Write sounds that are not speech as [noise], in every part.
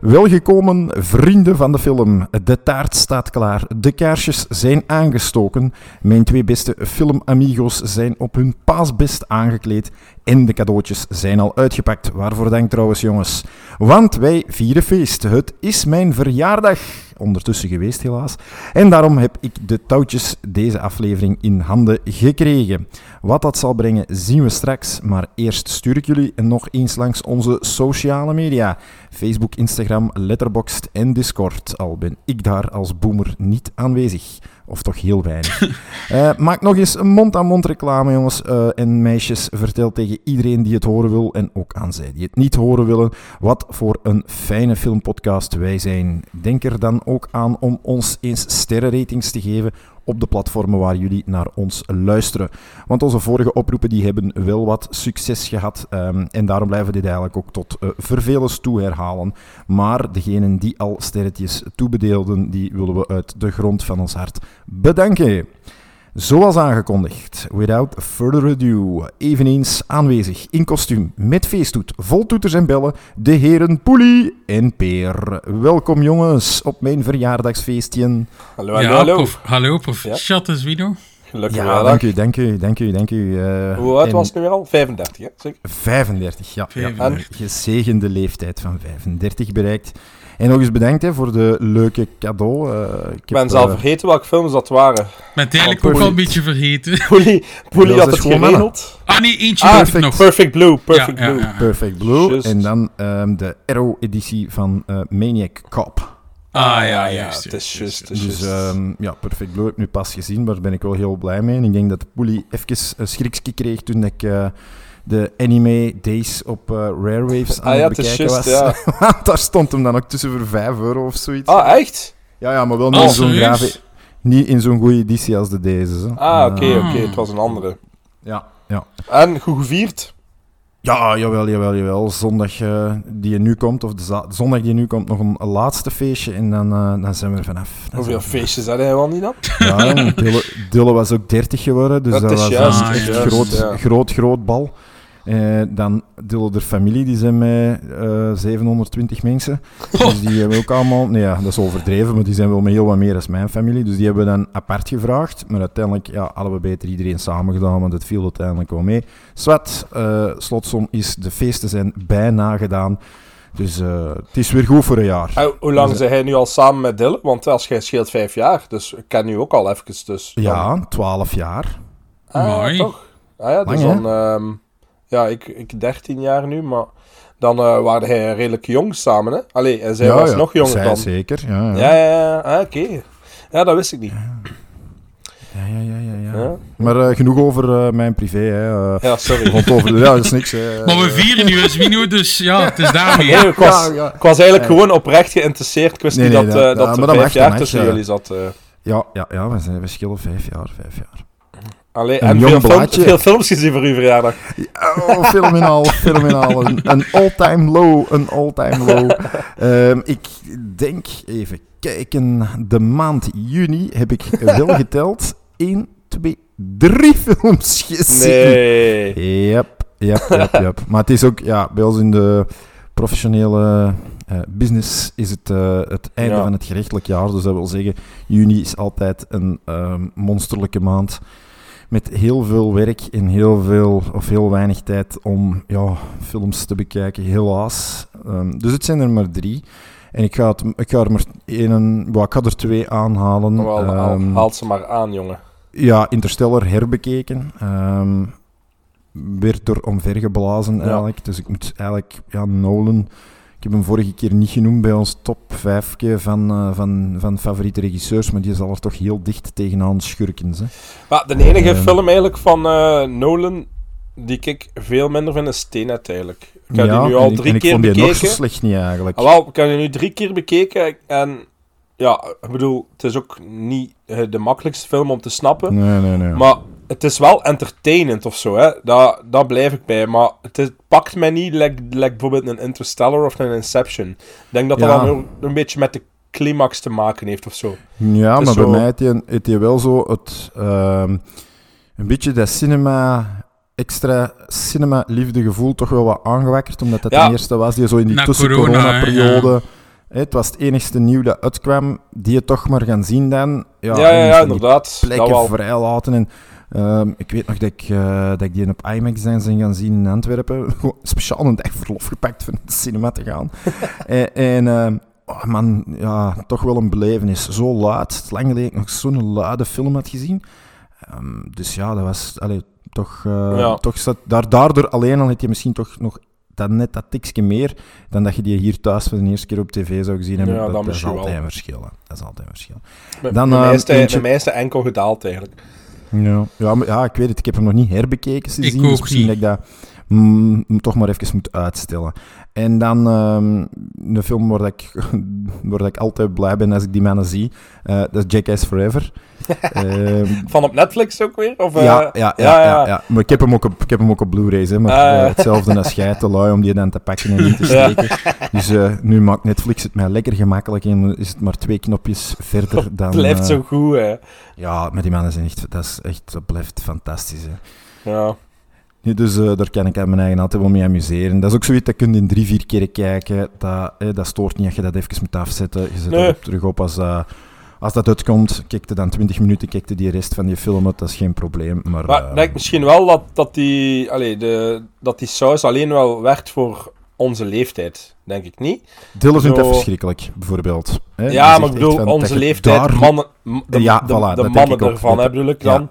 Welgekomen, vrienden van de film. De taart staat klaar, de kaarsjes zijn aangestoken. Mijn twee beste filmamigos zijn op hun paasbest aangekleed. En de cadeautjes zijn al uitgepakt. Waarvoor dank trouwens, jongens. Want wij vieren feest. Het is mijn verjaardag. Ondertussen geweest, helaas. En daarom heb ik de touwtjes deze aflevering in handen gekregen. Wat dat zal brengen, zien we straks. Maar eerst stuur ik jullie nog eens langs onze sociale media: Facebook, Instagram, Letterboxd en Discord. Al ben ik daar als boomer niet aanwezig. Of toch heel weinig. [laughs] Eh, maak nog eens een mond-aan-mond reclame, jongens eh, en meisjes. Vertel tegen iedereen die het horen wil, en ook aan zij die het niet horen willen, wat voor een fijne filmpodcast wij zijn. Denk er dan ook aan om ons eens sterrenratings te geven op de platformen waar jullie naar ons luisteren. Want onze vorige oproepen die hebben wel wat succes gehad ehm, en daarom blijven we dit eigenlijk ook tot uh, vervelens toe herhalen. Maar degenen die al sterretjes toebedeelden, die willen we uit de grond van ons hart bedanken. Zoals aangekondigd, without further ado, eveneens aanwezig in kostuum met feesttoet, vol toeters en bellen, de heren Poelie en Peer. Welkom jongens op mijn verjaardagsfeestje. Hallo, hallo, Ja, hallo. prof, hallo, prof. Ja. Chat is Wido. Gelukkig Ja, wel, dank u, dank u, dank u, dank u. eh, Hoe oud en was het nu weer al? 35, hè? Zeg. 35, ja. ja. 35. Gezegende leeftijd van 35 bereikt. En nog eens bedankt hè, voor de leuke cadeau. eh, ik Ik ben heb, zelf eh, vergeten welke films dat waren. Maar eigenlijk Oh, ook wel een beetje vergeten. [laughs] Poelie, had het geregeld. Ah nee, eentje Ah, ik perfect. nog. Perfect Blue, Perfect Ja, ja, Blue. ja. Perfect Blue. Just. En dan ehm, de Arrow-editie van eh, Maniac Cop. Ah ja, ja, juist. het is juist, het is Dus ehm, ja, Perfect Blue heb ik nu pas gezien, maar daar ben ik wel heel blij mee. En ik denk dat de Poelie even een schrikje kreeg toen ik eh, de anime Days op eh, Rare Waves [laughs] aan Ah ja, het bekijken juist, was. [laughs] Want daar stond hem dan ook tussen voor 5 euro of zoiets. Ah, echt? Ja, ja, maar wel niet Oh, in zo'n grave... Niet in zo'n goede editie als de deze. hè. Ah, oké, oké. Het was een andere. Ja, ja. En goed gevierd? Ja, jawel, jawel, jawel. Zondag eh, die nu komt, of de za- zondag die nu komt, nog een, een laatste feestje en dan, eh, dan zijn we er vanaf. Dan Hoeveel feestjes had hij wel niet dan? Ja, Dille, Dille was ook 30 geworden, dus Dat dat, is was juist, een juist, groot, ja. groot, groot bal. Eh, dan Dille de familie, die zijn met eh 720 mensen. Dus die hebben ook allemaal... Nee, ja, dat is overdreven, maar die zijn wel met heel wat meer dan mijn familie. Dus die hebben we dan apart gevraagd. Maar uiteindelijk ja, hadden we beter iedereen samen gedaan, want het viel uiteindelijk wel mee. Zwat, eh slotsom is, de feesten zijn bijna gedaan. Dus eh, het is weer goed voor een jaar. En hoe lang Dus, zijn hij nu al samen met Dylan? Want als jij scheelt vijf jaar, dus ik ken nu ook al even. Dus dan- Ja, 12 jaar. Ah, Mooi. toch? Ah ja, dus Lang, dan... ja, ik, ik 13 jaar nu, maar... Dan eh waren hij redelijk jong samen, hè? Allee, en zij ja, was ja. nog jonger Zij dan. zeker, ja. Ja, Ja, ja, ja. Ah, oké. Ja, dat wist ik niet. ja, ja. ja, ja, ja. Ja, Maar eh, genoeg over eh, mijn privé. Hè. ja sorry. rond over, ja, dat is niks. Maar we vieren nu eens Wino, dus ja, het is daarmee. Nee, ik was, Ja, ja. ik was eigenlijk gewoon oprecht geïnteresseerd. Ik wist Nee, niet nee, dat, dat- eh, dat ja, er maar dat vijf jaar tussen ja. jullie zat. eh. Ja, ja, ja we, zijn, we schillen vijf jaar, vijf jaar. Allee, Een en veel, film- veel films gezien voor uw verjaardag. Oh, fenomenaal, [laughs] fenomenaal. Een, een all-time low, een all-time low. [laughs] Ehm, ik denk, even kijken, de maand juni heb ik wel [laughs] geteld 1, 2, 3 films gezien. Nee. Yep, yep, yep, yep. Maar het is ook, ja, bij ons in de professionele eh, business is het eh, het einde Ja. van het gerechtelijk jaar. Dus dat wil zeggen, juni is altijd een ehm, monsterlijke maand. Met heel veel werk en heel veel of heel weinig tijd om ja, films te bekijken, helaas. Ehm, dus het zijn er maar drie. En ik ga, het, ik ga er maar één, well, ik ga er twee aanhalen. Wel, haal- Ehm, haalt ze maar aan, jongen. ja, Interstellar herbekeken. Ehm werd door omvergeblazen Ja. eigenlijk. Dus ik moet eigenlijk, ja, Nolan. Ik heb hem vorige keer niet genoemd bij ons top 5 van, eh, van, van favoriete regisseurs, maar die zal er toch heel dicht tegenaan schurken. Hè. Maar de enige Ehm. film eigenlijk van eh, Nolan die ik veel minder vind is Tenet eigenlijk. Ik heb die nu al ik- drie en ik keer vond die nog zo bekeken. slecht niet eigenlijk. Ah, wel, ik heb die nu drie keer bekeken en ja, ik bedoel, het is ook niet eh, de makkelijkste film om te snappen. Nee, nee, nee. Maar het is wel entertainend of zo, hè. Daar, daar blijf ik bij. Maar het is- pakt mij niet like, like bijvoorbeeld een Interstellar of een Inception. Ik denk dat dat Ja. dan ook een beetje met de climax te maken heeft of zo. Ja, maar bij mij heeft hij, hij wel zo het, ehm, een beetje dat cinema, extra cinema-liefde gevoel toch wel wat aangewakkerd, omdat dat Ja. de eerste was die zo in die Na tussen-corona-periode... corona, Het was het enigste nieuw dat uitkwam, die je toch maar gaan zien dan. Ja, Ja, ja, inderdaad. Dat plekken wel. vrij laten. En, ehm, ik weet nog dat ik, eh, dat ik die op IMAX zijn zijn gaan zien in Antwerpen. [laughs] Gewoon speciaal een dag verlof gepakt voor naar de cinema te gaan. [laughs] en en ehm, oh man, ja, toch wel een belevenis. Zo luid. Lang geleden dat ik nog zo'n luide film had gezien. Ehm, dus ja, dat was allee, toch... eh, Ja. toch zat, daar, daardoor alleen al had je misschien toch nog dat net dat tikje meer dan dat je die hier thuis voor de eerste keer op tv zou gezien hebben. Ja, dat, dat dat is altijd wel. een verschil. hè. Dat is altijd een verschil. Bij- Dan, bij mij eh, is hij- eentje- bij mij is hij enkel gedaald, eigenlijk. Ja, ja, maar, ja, ik weet het. Ik heb hem nog niet herbekeken sindsdien. Ik ook dus misschien niet. dat ik dat mm, toch maar even moet uitstellen. En dan ehm een film waar, dat ik, [laughs] waar dat ik altijd blij ben als ik die mannen zie. eh, dat is Jackass Forever. [laughs] Ehm, Van op Netflix ook weer? Of, eh, ja, ja, ja, ja, ja. Maar ik heb hem ook op, ik heb hem ook op Blu-rays. Maar Ah, eh, hetzelfde als jij, te lui om die dan te pakken en in te [laughs] steken. Dus nu maakt Netflix het mij lekker gemakkelijk en is het maar twee knopjes verder dan... Het blijft zo goed, hè. Ja, maar die mannen zijn echt... Dat, is echt, dat blijft fantastisch, hè. Ja. Nee, dus eh, daar kan ik aan mijn eigen altijd wel mee amuseren. Dat is ook zoiets dat je kunt in drie, vier keren kijken. Dat, eh, dat stoort niet als je dat even moet afzetten. Je zet Nee. het terug op als, eh, als dat uitkomt. Kijk je dan 20 minuten, kijk je die rest van die film uit. Dat is geen probleem. Maar, Maar eh, ik denk misschien wel dat, dat, die, allee, de, dat die saus alleen wel werkt voor onze leeftijd. Denk ik niet. Dylan vindt dat verschrikkelijk, bijvoorbeeld. Hè? Ja, maar ik bedoel, van, onze je leeftijd, daar- mannen, de, Ja, de, voilà, de dat denk mannen ervan, hè, bedoel ik ja. dan.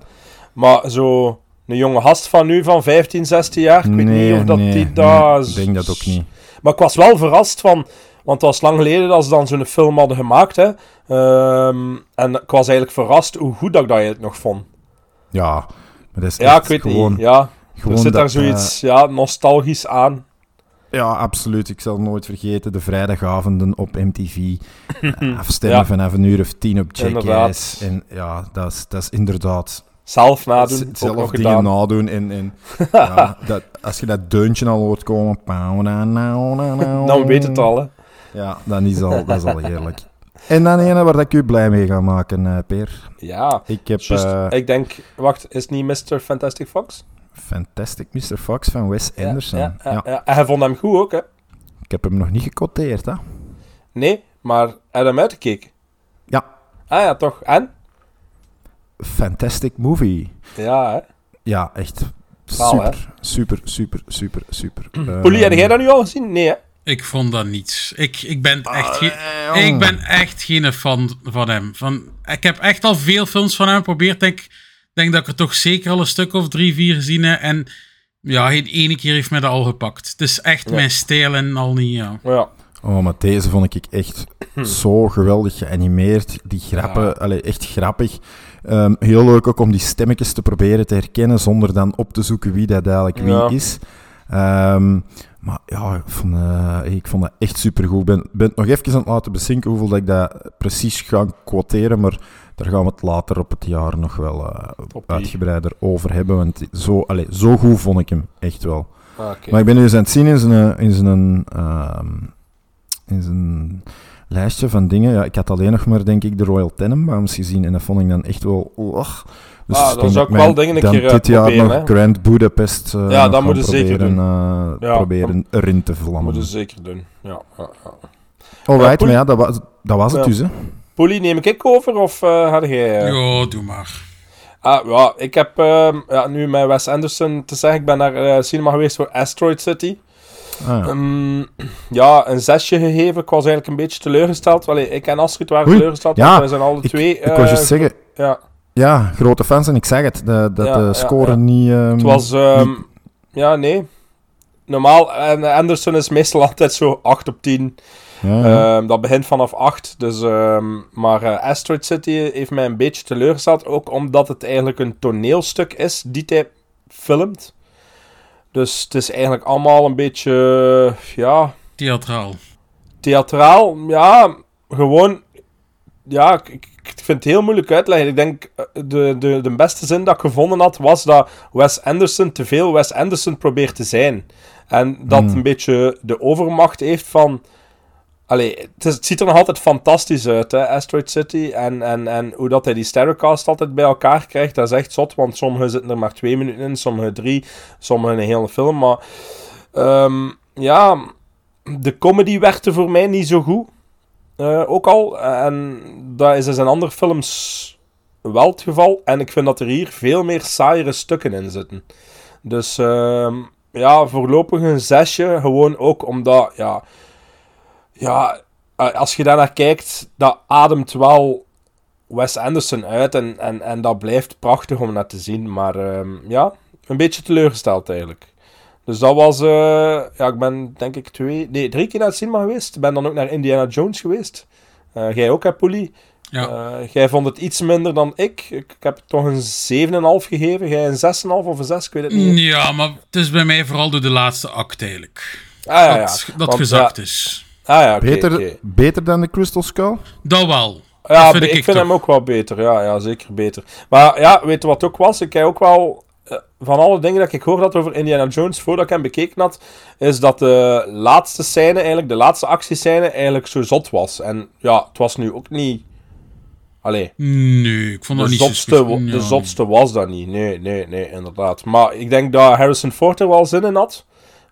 Maar zo, een jonge gast van nu, van 15, 16 jaar, ik weet Nee, niet of dat nee, die nee, ik denk dat ook niet. Maar ik was wel verrast van... Want het was lang geleden dat ze dan zo'n film hadden gemaakt, hè. Ehm, en ik was eigenlijk verrast hoe goed dat ik dat eigenlijk nog vond. Ja, maar dat is Ja, echt ik weet gewoon... niet. Ja, gewoon er zit daar zoiets ja, nostalgisch aan. eh, ja, absoluut. Ik zal nooit vergeten de vrijdagavonden op MTV. [laughs] Eh, Afstemmen Ja. vanaf een uur of tien op Jackass. En ja, dat is, dat is inderdaad... Zelf nadoen, zelf nog dingen gedaan. nadoen. En, en [laughs] ja, dat, als je dat deuntje al hoort komen... Dan weet het al, hè. Ja, dan is al, dat is al heerlijk. En dan ene waar ik u blij mee ga maken, eh Peer. Ja, Ik heb eh, ik denk... Wacht, is het niet Mr. Fantastic Fox? Fantastic Mr. Fox van Wes Ja, Anderson. Ja, ja, Ja. En hij vond hem goed ook, hè. Ik heb hem nog niet gecoteerd, hè. Nee, maar hij had hem uitgekeken. Ja, Ah ja, toch. En? Fantastic movie. Ja, hè. Ja, echt super, super, super, super, super. [clears throat] Eh, Polly, heb jij dat nu al gezien? Nee, hè. Ik vond dat niets. Ik, ik, ben echt geen, jong. ik ben echt geen fan van hem. Van, ik heb echt al veel films van hem geprobeerd. Ik denk, denk dat ik er toch zeker al een stuk of drie, vier gezien heb. En ja, geen ene keer heeft mij dat al gepakt. Het is echt Ja. mijn stijl en al niet, ja. Ja. Oh, maar deze vond ik echt [clears throat] zo geweldig geanimeerd. Die grappen, Ja. allee, echt grappig. Ehm, heel leuk ook om die stemmetjes te proberen te herkennen zonder dan op te zoeken wie dat eigenlijk wie Ja. is. Ehm, maar ja, ik vond, eh, ik vond dat echt supergoed. Ik ben, ben het nog even aan het laten bezinken hoeveel dat ik dat precies ga quoteren, maar daar gaan we het later op het jaar nog wel eh, uitgebreider over hebben. Want zo, allee, zo goed vond ik hem, echt wel. Ah. Maar ik ben nu eens aan het zien in zijn, in zijn, ehm, in zijn lijstje van dingen. Ja, ik had alleen nog maar, denk ik, de Royal Tenenbaums gezien. En dat vond ik dan echt wel... Och. Dus Ah, dan zou ik wel dingen een keer, eh, dit jaar proberen, nog hè. Grand Budapest eh, Ja, dat moet gaan je zeker proberen, doen. eh, Ja, proberen erin te Dat vlammen. moeten we zeker doen. Ja, ja, ja. Alright, Poel- maar ja, dat was, dat was het dus, hè. Polly, neem ik over of eh, had jij... Ja, doe maar. Ah, ja, ik heb ehm, ja, nu met Wes Anderson te zeggen, ik ben naar eh, cinema geweest voor Asteroid City. Ah, ja. Ehm, ja, een zesje gegeven. Ik was eigenlijk een beetje teleurgesteld. Allee, ik en Astrid waren Oei, teleurgesteld, ja, want wij zijn alle ik, twee... ik wou eh, juist zeggen, Ja, ja, grote fans en ik zeg het, dat, Ja, de ja, score niet... ehm, het was... ehm, niet- ja, nee. Normaal, en Anderson is meestal [laughs] altijd zo 8 op 10. ja, ja. Ehm, dat begint vanaf 8. Dus, maar Asteroid City heeft mij een beetje teleurgesteld. Ook omdat het eigenlijk een toneelstuk is die hij filmt. Dus het is eigenlijk allemaal een beetje... ja, Theatraal. theatraal. Ja, gewoon... ja, ik, ik ik vind het heel moeilijk uitleggen. Ik denk, eh, de, de, de beste zin dat ik gevonden had, was dat Wes Anderson te veel Wes Anderson probeert te zijn. En dat Hmm. een beetje de overmacht heeft van... Allee, het, ziet er nog altijd fantastisch uit, hè, Asteroid City. En, en, en hoe dat hij die Starrecast altijd bij elkaar krijgt, dat is echt zot. Want sommige zitten er maar twee minuten in, sommige drie, sommige een hele film. Maar ehm, ja, de comedy werkte voor mij niet zo goed. Eh, ook al. En dat is in zijn andere films wel het geval. En ik vind dat er hier veel meer saaiere stukken in zitten. Dus ehm, ja, voorlopig een zesje. Gewoon ook omdat, ja... Ja, eh, als je daarnaar kijkt, dat ademt wel Wes Anderson uit. En, en, en dat blijft prachtig om naar te zien. Maar ehm, ja, een beetje teleurgesteld eigenlijk. Dus dat was... eh, ja, ik ben denk ik twee... Nee, drie keer naar het cinema geweest. Ik ben dan ook naar Indiana Jones geweest. Eh, jij ook, hè, Poelie? Ja. Eh, jij vond het iets minder dan ik. Ik, ik heb toch een 7,5 gegeven. Jij een 6,5 of een 6, ik weet het niet. Ja, maar het is bij mij vooral door de laatste act eigenlijk. Ah ja, ja. Dat, dat Want, gezakt ja, is. Ah ja, oké. Beter, beter dan de Crystal Skull? Dat wel. Ja, Dat vind ik, ik vind toch. hem ook wel beter. Ja, ja, zeker beter. Maar ja, weet je wat ook was? Ik heb ook wel... eh, Van alle dingen dat ik gehoord had over Indiana Jones, voordat ik hem bekeken had, is dat de laatste scène, eigenlijk, de laatste actiescène, eigenlijk zo zot was. En ja, het was nu ook niet... Allee, Nee, ik vond dat de niet zo zotste, ja. de zotste was dat niet. Nee, nee, nee, inderdaad. Maar ik denk dat Harrison Ford er wel zin in had.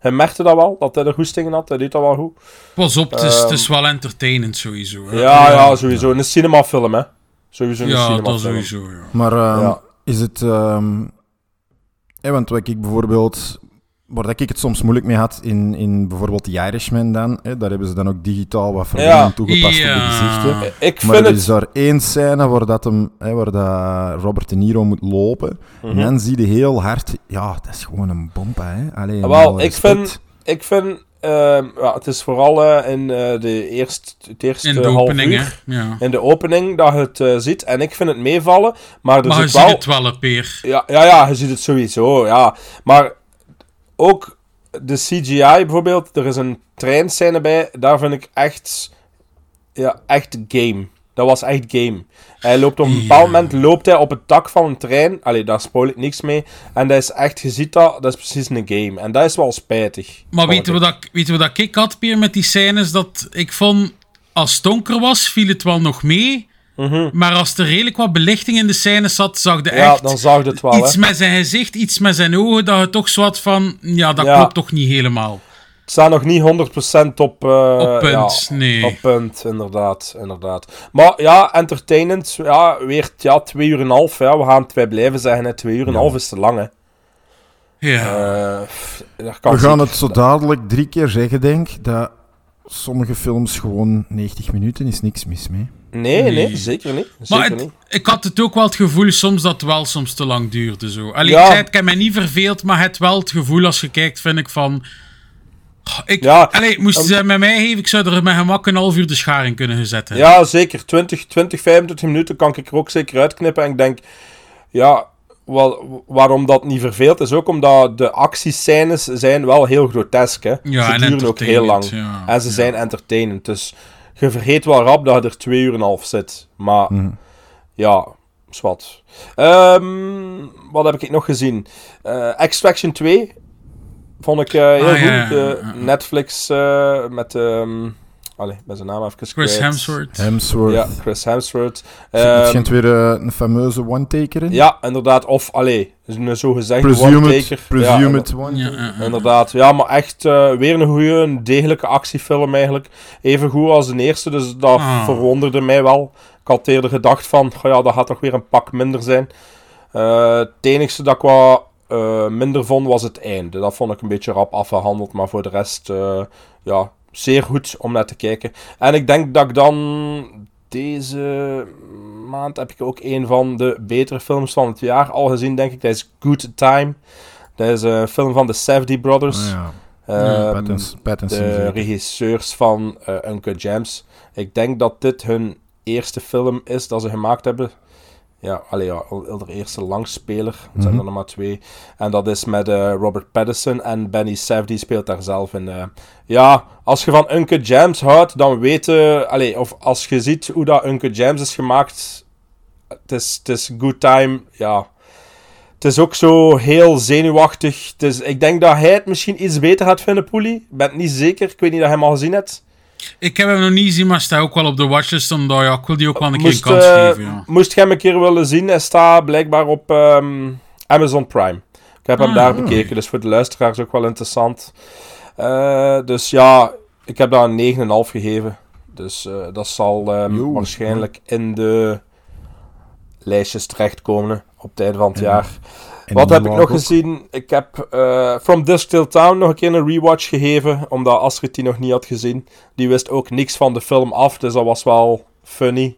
Hij merkte dat wel, dat hij er goesting in had. Hij deed dat wel goed. Pas op, het is, het is Ehm, wel entertainend sowieso. hè. Ja, ja, sowieso. Een cinemafilm, hè. Sowieso een Ja, dat cinemafilm. sowieso, ja. Maar ehm, Ja. is het... ehm hè, want wat ik bijvoorbeeld... Waar dat ik het soms moeilijk mee had in, in bijvoorbeeld The Irishman dan, hè, daar hebben ze dan ook digitaal wat verandering Ja. toegepast op de Ja. gezichten. Ik Maar vind er het... is daar één scène waar, dat hem, hè, waar dat Robert De Niro moet lopen. Mhm. En dan zie je heel hard... Ja, dat is gewoon een bompa, hè. Allee, met Wel, ik vind, ik vind ehm, ja, het is vooral eh, in eh, de eerst, het eerste In de half opening, uur, Ja. in de opening, dat je het eh, ziet. En ik vind het meevallen, maar er Maar je ziet wel... het wel, Peer. Ja, ja, ja, je ziet het sowieso, ja. Maar ook de CGI bijvoorbeeld, er is een treinscène bij, daar vind ik echt, ja, echt game. Dat was echt game. Hij loopt op een bepaald moment loopt hij op het dak van een trein. Allee, daar spoil ik niks mee. En dat is echt, je ziet dat, dat is precies een game. En dat is wel spijtig. Maar weten we, dat, weten we dat ik had, Peer, met die scènes? Dat ik vond, als het donker was, viel het wel nog mee. Maar als er redelijk wat belichting in de scènes zat, zag je Mhm. Ja, echt dan zag het wel, iets hè. met zijn gezicht, iets met zijn ogen, dat je toch zo had van, ja, dat Ja. klopt toch niet helemaal. Het staat nog niet 100% op, eh, Op punt, ja, nee. Op punt, inderdaad, inderdaad. Maar ja, entertainend. Ja, weer ja, twee uur en een half. Ja, we gaan het bij blijven zeggen. Hè. Twee uur en een half is te lang, hè. Ja. Eh, pff, daar kan We gaan het zo dadelijk drie keer zeggen, denk ik, dat sommige films gewoon 90 minuten is niks mis mee. Nee, nee, Nee. zeker niet. Maar Zeker het- niet. ik had het ook wel het gevoel soms dat het wel soms te lang duurde. Zo. Allee, Ja. ik, zei het, ik heb mij niet verveeld, maar het wel het gevoel als je kijkt, vind ik van... Ik, Ja, allee, moesten um, ze met mij geven, ik zou er met gemak een half uur de schaar in kunnen gezet hebben. Ja, zeker. 20, 20, 25 minuten kan ik er ook zeker uitknippen. En ik denk, ja, wel, waarom dat niet verveelt, is ook omdat de actiescènes zijn wel heel grotesk. Hè. Ja, ze en duren ook heel lang. ja. En ze Ja. zijn entertainend. Dus je vergeet wel rap dat je er twee uur en een half zit. Maar ja, zwart. Ehm wat heb ik nog gezien? Eh, Extraction 2 vond ik eh, heel Ah, goed. ja, ja, De ja, ja. Netflix eh, met... ehm allee, met zijn naam even Chris kwijt. Hemsworth. Hemsworth. Ja, Chris Hemsworth. Er Ehm, weer eh, een fameuze one-taker in. ja, inderdaad. Of, allee, een zogezegd Presume one-taker. it, presume Ja, it one. Ja. Inderdaad, ja, maar echt eh, weer een goede, een degelijke actiefilm eigenlijk. Even goed als de eerste, dus dat Ah. verwonderde mij wel. Ik had eerder gedacht van, ja, dat gaat toch weer een pak minder zijn. Eh, het enigste dat ik wat eh, minder vond was het einde. Dat vond ik een beetje rap afgehandeld, maar voor de rest, eh, ja, zeer goed om naar te kijken. En ik denk dat ik dan deze maand heb ik ook een van de betere films van het jaar al gezien, denk ik. Dat is Good Time. Dat is een film van de Safdie Brothers. Ah, ja. Pattinson, Pattinson de zeker. regisseurs van uh, Uncut Gems. Ik denk dat dit hun eerste film is dat ze gemaakt hebben. Ja, allee, ja, eerste langspeler. Het zijn er nog maar twee. En dat is met eh, Robert Pattinson en Benny Safdie speelt daar zelf in. eh. ja, als je van Uncut Gems houdt, dan weten... Allee, of als je ziet hoe dat Uncut Gems is gemaakt... Het is, het is good time, ja... Het is ook zo heel zenuwachtig. Het is, ik denk dat hij het misschien iets beter gaat vinden, Poelie. Ik ben het niet zeker. Ik weet niet dat hij hem al gezien hebt. Ik heb hem nog niet gezien, maar staat ook wel op de watchlist. Omdat ja, ik wil die ook wel een keer een kans eh, geven. Ja. moest je hem een keer willen zien, hij staat blijkbaar op ehm, Amazon Prime. Ik heb hem Ah, daar bekeken, dus voor de luisteraars ook wel interessant. Eh, dus ja, ik heb daar een 9,5 gegeven. Dus eh, dat zal ehm, Yo. waarschijnlijk in de lijstjes terechtkomen op het einde van het En- jaar. En Wat heb ik nog ook- gezien? Ik heb eh, From Dusk Till Town nog een keer een rewatch gegeven, omdat Astrid die nog niet had gezien. Die wist ook niks van de film af, dus dat was wel funny.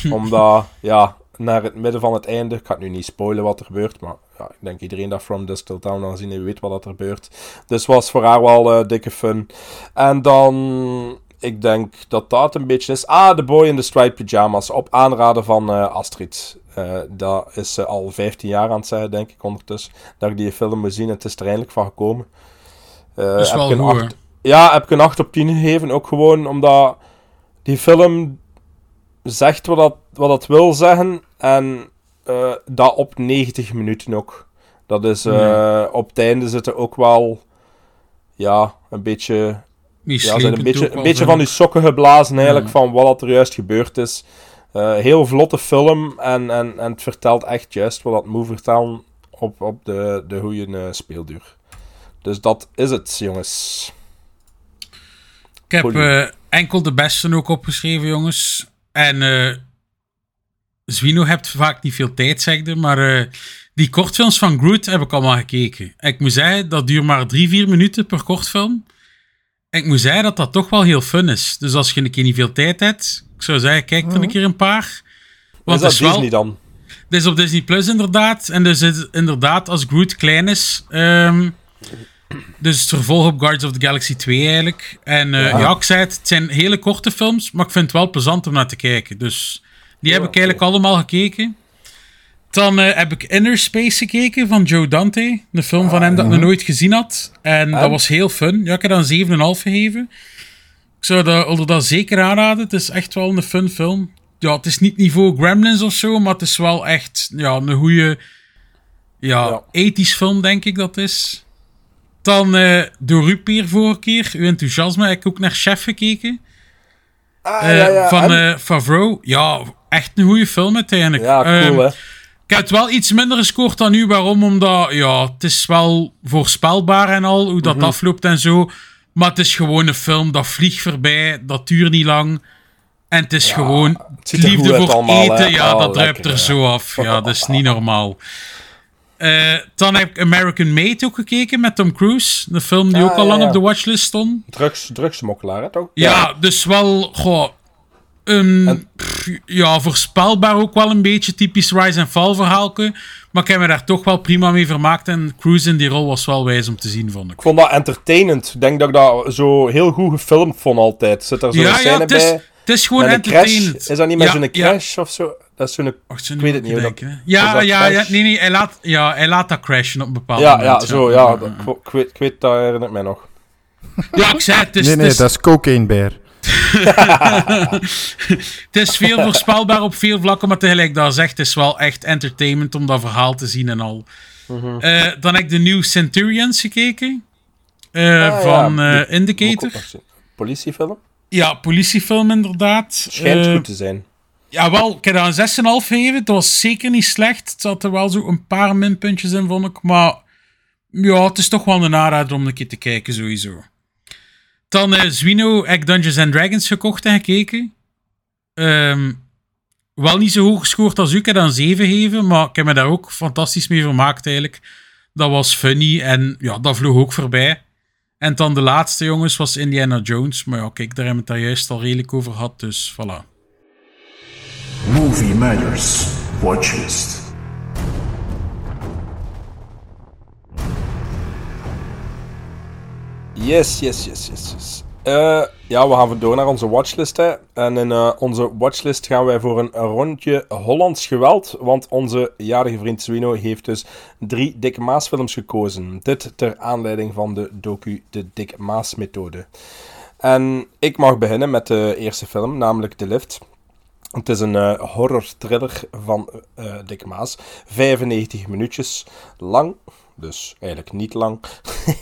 [laughs] omdat, ja, naar het midden van het einde, ik ga nu niet spoilen wat er gebeurt, maar ja, ik denk iedereen dat From Dusk Till Town al gezien heeft, weet wat er gebeurt. Dus was voor haar wel eh, dikke fun. En dan, ik denk dat dat een beetje is. Ah, The Boy in the Striped Pyjamas, op aanraden van eh, Astrid. Eh dat is ze al 15 jaar aan het zijn, denk ik, ondertussen. Dat ik die film moet zien en het is er eindelijk van gekomen. Eh, Dat is heb ik een goed, hè? acht- Ja, heb ik een 8 op 10 gegeven. Ook gewoon omdat die film zegt wat dat, wat dat wil zeggen. En eh, dat op 90 minuten ook. Dat is, eh, op het einde zitten ook wel, ja, een beetje ja, zijn een beetje, een van die sokken geblazen eigenlijk Ja. van wat er juist gebeurd is. Eh, heel vlotte film en, en, en het vertelt echt juist wat dat moet vertellen op, op de, de goede eh, speelduur. Dus dat is het, jongens. Ik heb eh, enkel de beste ook opgeschreven, jongens. En Zwino hebt vaak niet veel tijd, zegde, maar die kortfilms van Groot heb ik allemaal gekeken. En ik moet zeggen, dat duurt maar drie, vier minuten per kortfilm. En ik moet zeggen dat dat toch wel heel fun is. Dus als je een keer niet veel tijd hebt, ik zou zeggen, kijk er een keer een paar. Want is dat het is wel, Disney dan? dit is op Disney Plus inderdaad. En dus het, inderdaad, als Groot klein is. ehm, dus het vervolg op Guardians of the Galaxy 2 eigenlijk. En eh, ja. ik zei het, het zijn hele korte films, maar ik vind het wel plezant om naar te kijken. Dus die heb ik eigenlijk allemaal gekeken. Dan eh, heb ik Inner Space gekeken van Joe Dante. De film van hem dat ik nog nooit gezien had. En dat was heel fun. Ja, ik heb dan 7,5 gegeven. Ik zou dat, dat zeker aanraden. Het is echt wel een fun film. Ja, het is niet niveau Gremlins of zo, maar het is wel echt ja, een goede ja, Ja. ethisch film, denk ik dat is. Dan eh door u, Peer, vorige keer, uw enthousiasme, heb ik ook naar Chef gekeken. Ah, Eh, van eh Favreau. Ja, echt een goede film uiteindelijk. ja, cool Ehm, hè. ik heb het wel iets minder gescoord dan u. Waarom? Omdat, ja, het is wel voorspelbaar en al, hoe dat Mhm. afloopt en zo. Maar het is gewoon een film, dat vliegt voorbij, dat duurt niet lang. En het is gewoon er liefde voor allemaal, eten. hè. Ja, Oh, dat druipt lekker, er ja. zo af. Ja, dat is niet [laughs] normaal. Eh, dan heb ik American Made ook gekeken met Tom Cruise. De film die Ah, ook al ja, lang op de watchlist stond. Drugs, drugsmokkelaar, hè, toch? Ja, dus wel, goh, En- pff, ja, voorspelbaar ook wel een beetje typisch Rise and Fall verhaalke. Maar ik heb me daar toch wel prima mee vermaakt. En Cruise in die rol was wel wijs om te zien, vond ik. Ik vond dat entertainend. Ik denk dat ik dat zo heel goed gefilmd vond altijd. Zit er zo'n Ja, ja, scène het is, bij? het is gewoon crash? entertainend. Is dat niet met Ja, zo'n ja. crash of zo? Dat is zo'n... Ik weet het niet dat- Ja, ja, ja, nee, nee, hij laat, ja, hij laat dat crashen op een bepaald Ja, moment. ja, zo, ja. dat- ik, weet, ik weet, dat herinner ik mij nog. Ja, ik zei het, is, nee, nee, dat is Cocaine Bear. Het is veel voorspelbaar op veel vlakken, maar tegelijk dat zegt, het is wel echt entertainment om dat verhaal te zien en al. Mhm. Eh, dan heb ik de New Centurions gekeken. eh, Ah, ja, van die- eh, Indicator. Politiefilm? Ja, politiefilm inderdaad. Schijnt goed te zijn. Jawel, ik heb daar een 6,5 gegeven. Het was zeker niet slecht. Het zat er wel zo een paar minpuntjes in, vond ik. Maar ja, het is toch wel een aanrader om een keer te kijken, sowieso. Dan eh Zwino, ik Dungeons and Dragons gekocht en gekeken. Ehm, wel niet zo hoog gescoord als u. Ik heb dan 7 gegeven, maar ik heb me daar ook fantastisch mee vermaakt eigenlijk. Dat was funny en ja, dat vloog ook voorbij. En dan de laatste, jongens, was Indiana Jones. Maar ja, kijk, daar hebben we het daar juist al redelijk over gehad, dus voilà. Movie Matters Watchlist. Yes, yes, yes, yes, yes. Eh, ja, we gaan door naar onze watchlist. En in eh, onze watchlist gaan wij voor een rondje Hollands geweld. Want onze jarige vriend Swino heeft dus drie Dick Maas films gekozen. Dit ter aanleiding van de docu De Dick Maas Methode. En ik mag beginnen met de eerste film, namelijk The Lift. Het is een uh, horror-thriller van uh, Dick Maas. 95 minuutjes lang. Dus eigenlijk niet lang.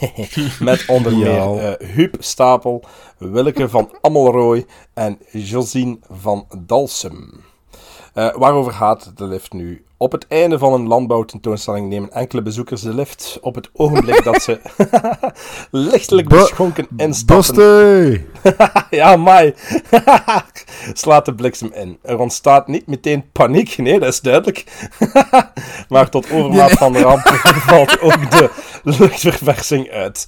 [laughs] Met onder meer uh, Huub Stapel, Willeke van Ammelrooy en Josine van Dalsem. waarover gaat de lift nu? Op het einde van een landbouwtentoonstelling nemen enkele bezoekers de lift op het ogenblik dat ze [laughs] lichtelijk beschonken instappen. [laughs] ja, mai. [laughs] Slaat de bliksem in. Er ontstaat niet meteen paniek, nee, dat is duidelijk. maar tot overmaat van de ramp valt ook de luchtverversing uit.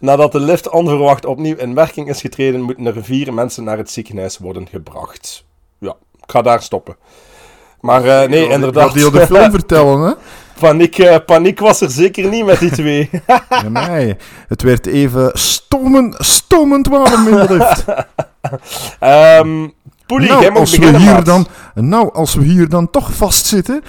Nadat de lift onverwacht opnieuw in werking is getreden, moeten er vier mensen naar het ziekenhuis worden gebracht. Ja, ik ga daar stoppen. Maar uh, nee, ja, inderdaad. Die de film [laughs] vertellen, hè? Paniek, uh, paniek was er zeker niet met die twee. [laughs] nee, het werd even stomen, stomend warm in de lift. um, Poelie, nou, jij mag als beginnen, we hier maat. dan, nou, als we hier dan toch vastzitten.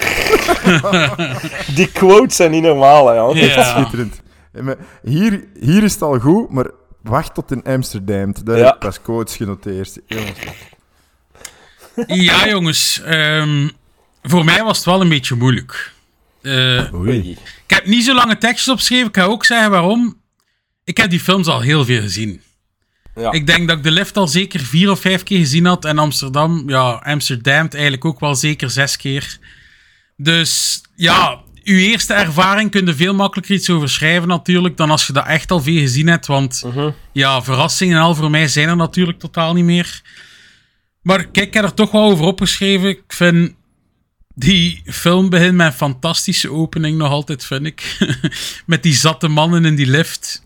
[laughs] Die quotes zijn niet normaal, hè, Jan. Ja. Schitterend. Eh, maar Hier, hier is het al goed, maar wacht tot in Amsterdam. Daar Ja. heb ik pas quotes genoteerd. Jongens. Ja, jongens. ehm, voor mij was het wel een beetje moeilijk. Eh, Oei. ik heb niet zo lange tekstjes opgeschreven. Ik ga ook zeggen waarom. Ik heb die films al heel veel gezien. Ja. Ik denk dat ik de lift al zeker vier of vijf keer gezien had. En Amsterdam, ja, Amsterdam eigenlijk ook wel zeker zes keer. Dus ja, uw eerste ervaring kun je veel makkelijker iets over schrijven natuurlijk. Dan als je dat echt al veel gezien hebt. Want ja, verrassingen en al voor mij zijn er natuurlijk totaal niet meer. Maar kijk, ik heb er toch wel over opgeschreven. Ik vind die film begint met een fantastische opening nog altijd, vind ik. [laughs] met die zatte mannen in die lift.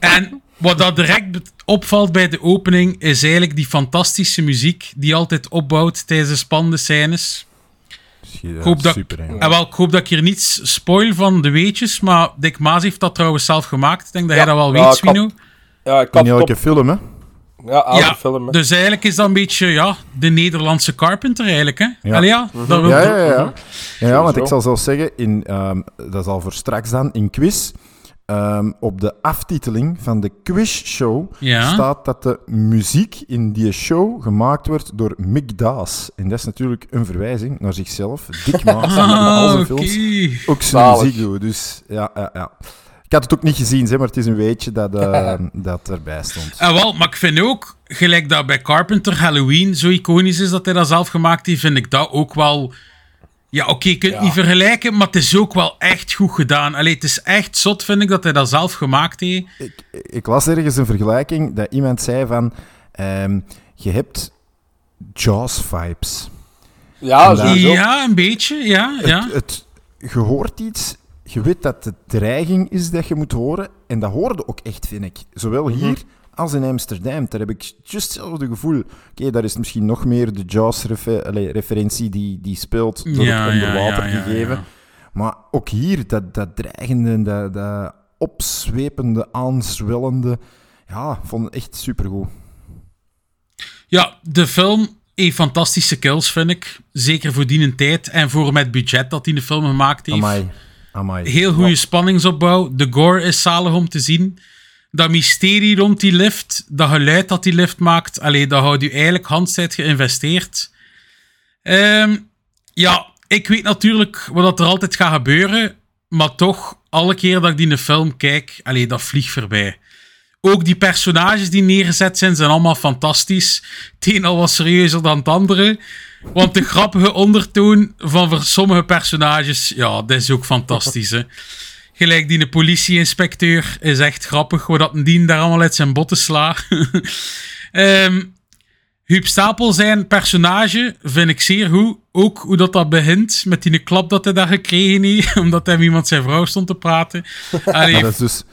En wat dat direct opvalt bij de opening is eigenlijk die fantastische muziek die altijd opbouwt tijdens de spannende scènes. Ja, Ik hoop dat, super, hè. en wel, ik hoop dat ik hier niets spoil van de weetjes, maar Dick Maas heeft dat trouwens zelf gemaakt. Ik denk dat Ja, jij dat wel weet, ik Swino. Ja, ik In had elke film, hè? Ja, elke Ja, film. hè. dus eigenlijk is dat een beetje ja, de Nederlandse Carpenter eigenlijk. Hè? Ja. Allee, ja, dat wil Ja, ja, ja. ja. ja, want ik zal zelfs zeggen, in, ehm, dat is al voor straks dan, in quiz, ehm, op de aftiteling van de quizshow Ja. staat dat de muziek in die show gemaakt wordt door Mick Daas. En dat is natuurlijk een verwijzing naar zichzelf. Dick [laughs] Maas, met al Ah, zijn films ook zijn Zalig. muziek doet. Dus ja, ja, ja. Ik had het ook niet gezien, zeg, maar het is een weetje dat, [laughs] eh, dat erbij stond. En wel, maar ik vind ook, gelijk dat bij Carpenter Halloween zo iconisch is dat hij dat zelf gemaakt heeft, vind ik dat ook wel... Ja, oké, je kunt het niet vergelijken, maar het is ook wel echt goed gedaan. Allee, het is echt zot, vind ik, dat hij dat zelf gemaakt heeft. ik, ik las ergens een vergelijking dat iemand zei van... ehm, je hebt Jaws-vibes. Ja. Ja, een beetje, ja. ja. Het, het, je hoort iets, je weet dat het dreiging is dat je moet horen. En dat hoorde ook echt, vind ik. Zowel Mhm. hier als in Amsterdam. Daar heb ik juist hetzelfde gevoel. Oké, daar is misschien nog meer de Jaws-referentie die, die speelt door Ja, het onder ja, water ja, ja, gegeven. Maar ook hier, dat, dat dreigende, dat, dat opzwepende, aanzwellende... Ja, vond ik echt supergoed. Ja, de film heeft fantastische kills, vind ik. Zeker voor die tijd en voor met budget dat hij de film gemaakt heeft. Amai. Amai. Heel goede spanningsopbouw. De gore is zalig om te zien. Dat mysterie rond die lift, dat geluid dat die lift maakt, allee, dat houdt u eigenlijk handstijd geïnvesteerd. Ehm, ja, ik weet natuurlijk wat er altijd gaat gebeuren, maar toch, alle keer dat ik die in de film kijk, allee, dat vliegt voorbij. Ook die personages die neergezet zijn, zijn allemaal fantastisch. Het een al wat serieuzer dan het andere. Want de grappige ondertoon van sommige personages, ja, dat is ook fantastisch. Hè. Gelijk die politie-inspecteur is echt grappig, hoe dat een dien daar allemaal uit zijn botten slaat. [laughs] Ehm Huub Stapel zijn personage vind ik zeer goed. Ook hoe dat, dat begint met die klap dat hij daar gekregen heeft, [laughs] omdat hij met iemand zijn vrouw stond te praten. [laughs] Allee, dat is dus...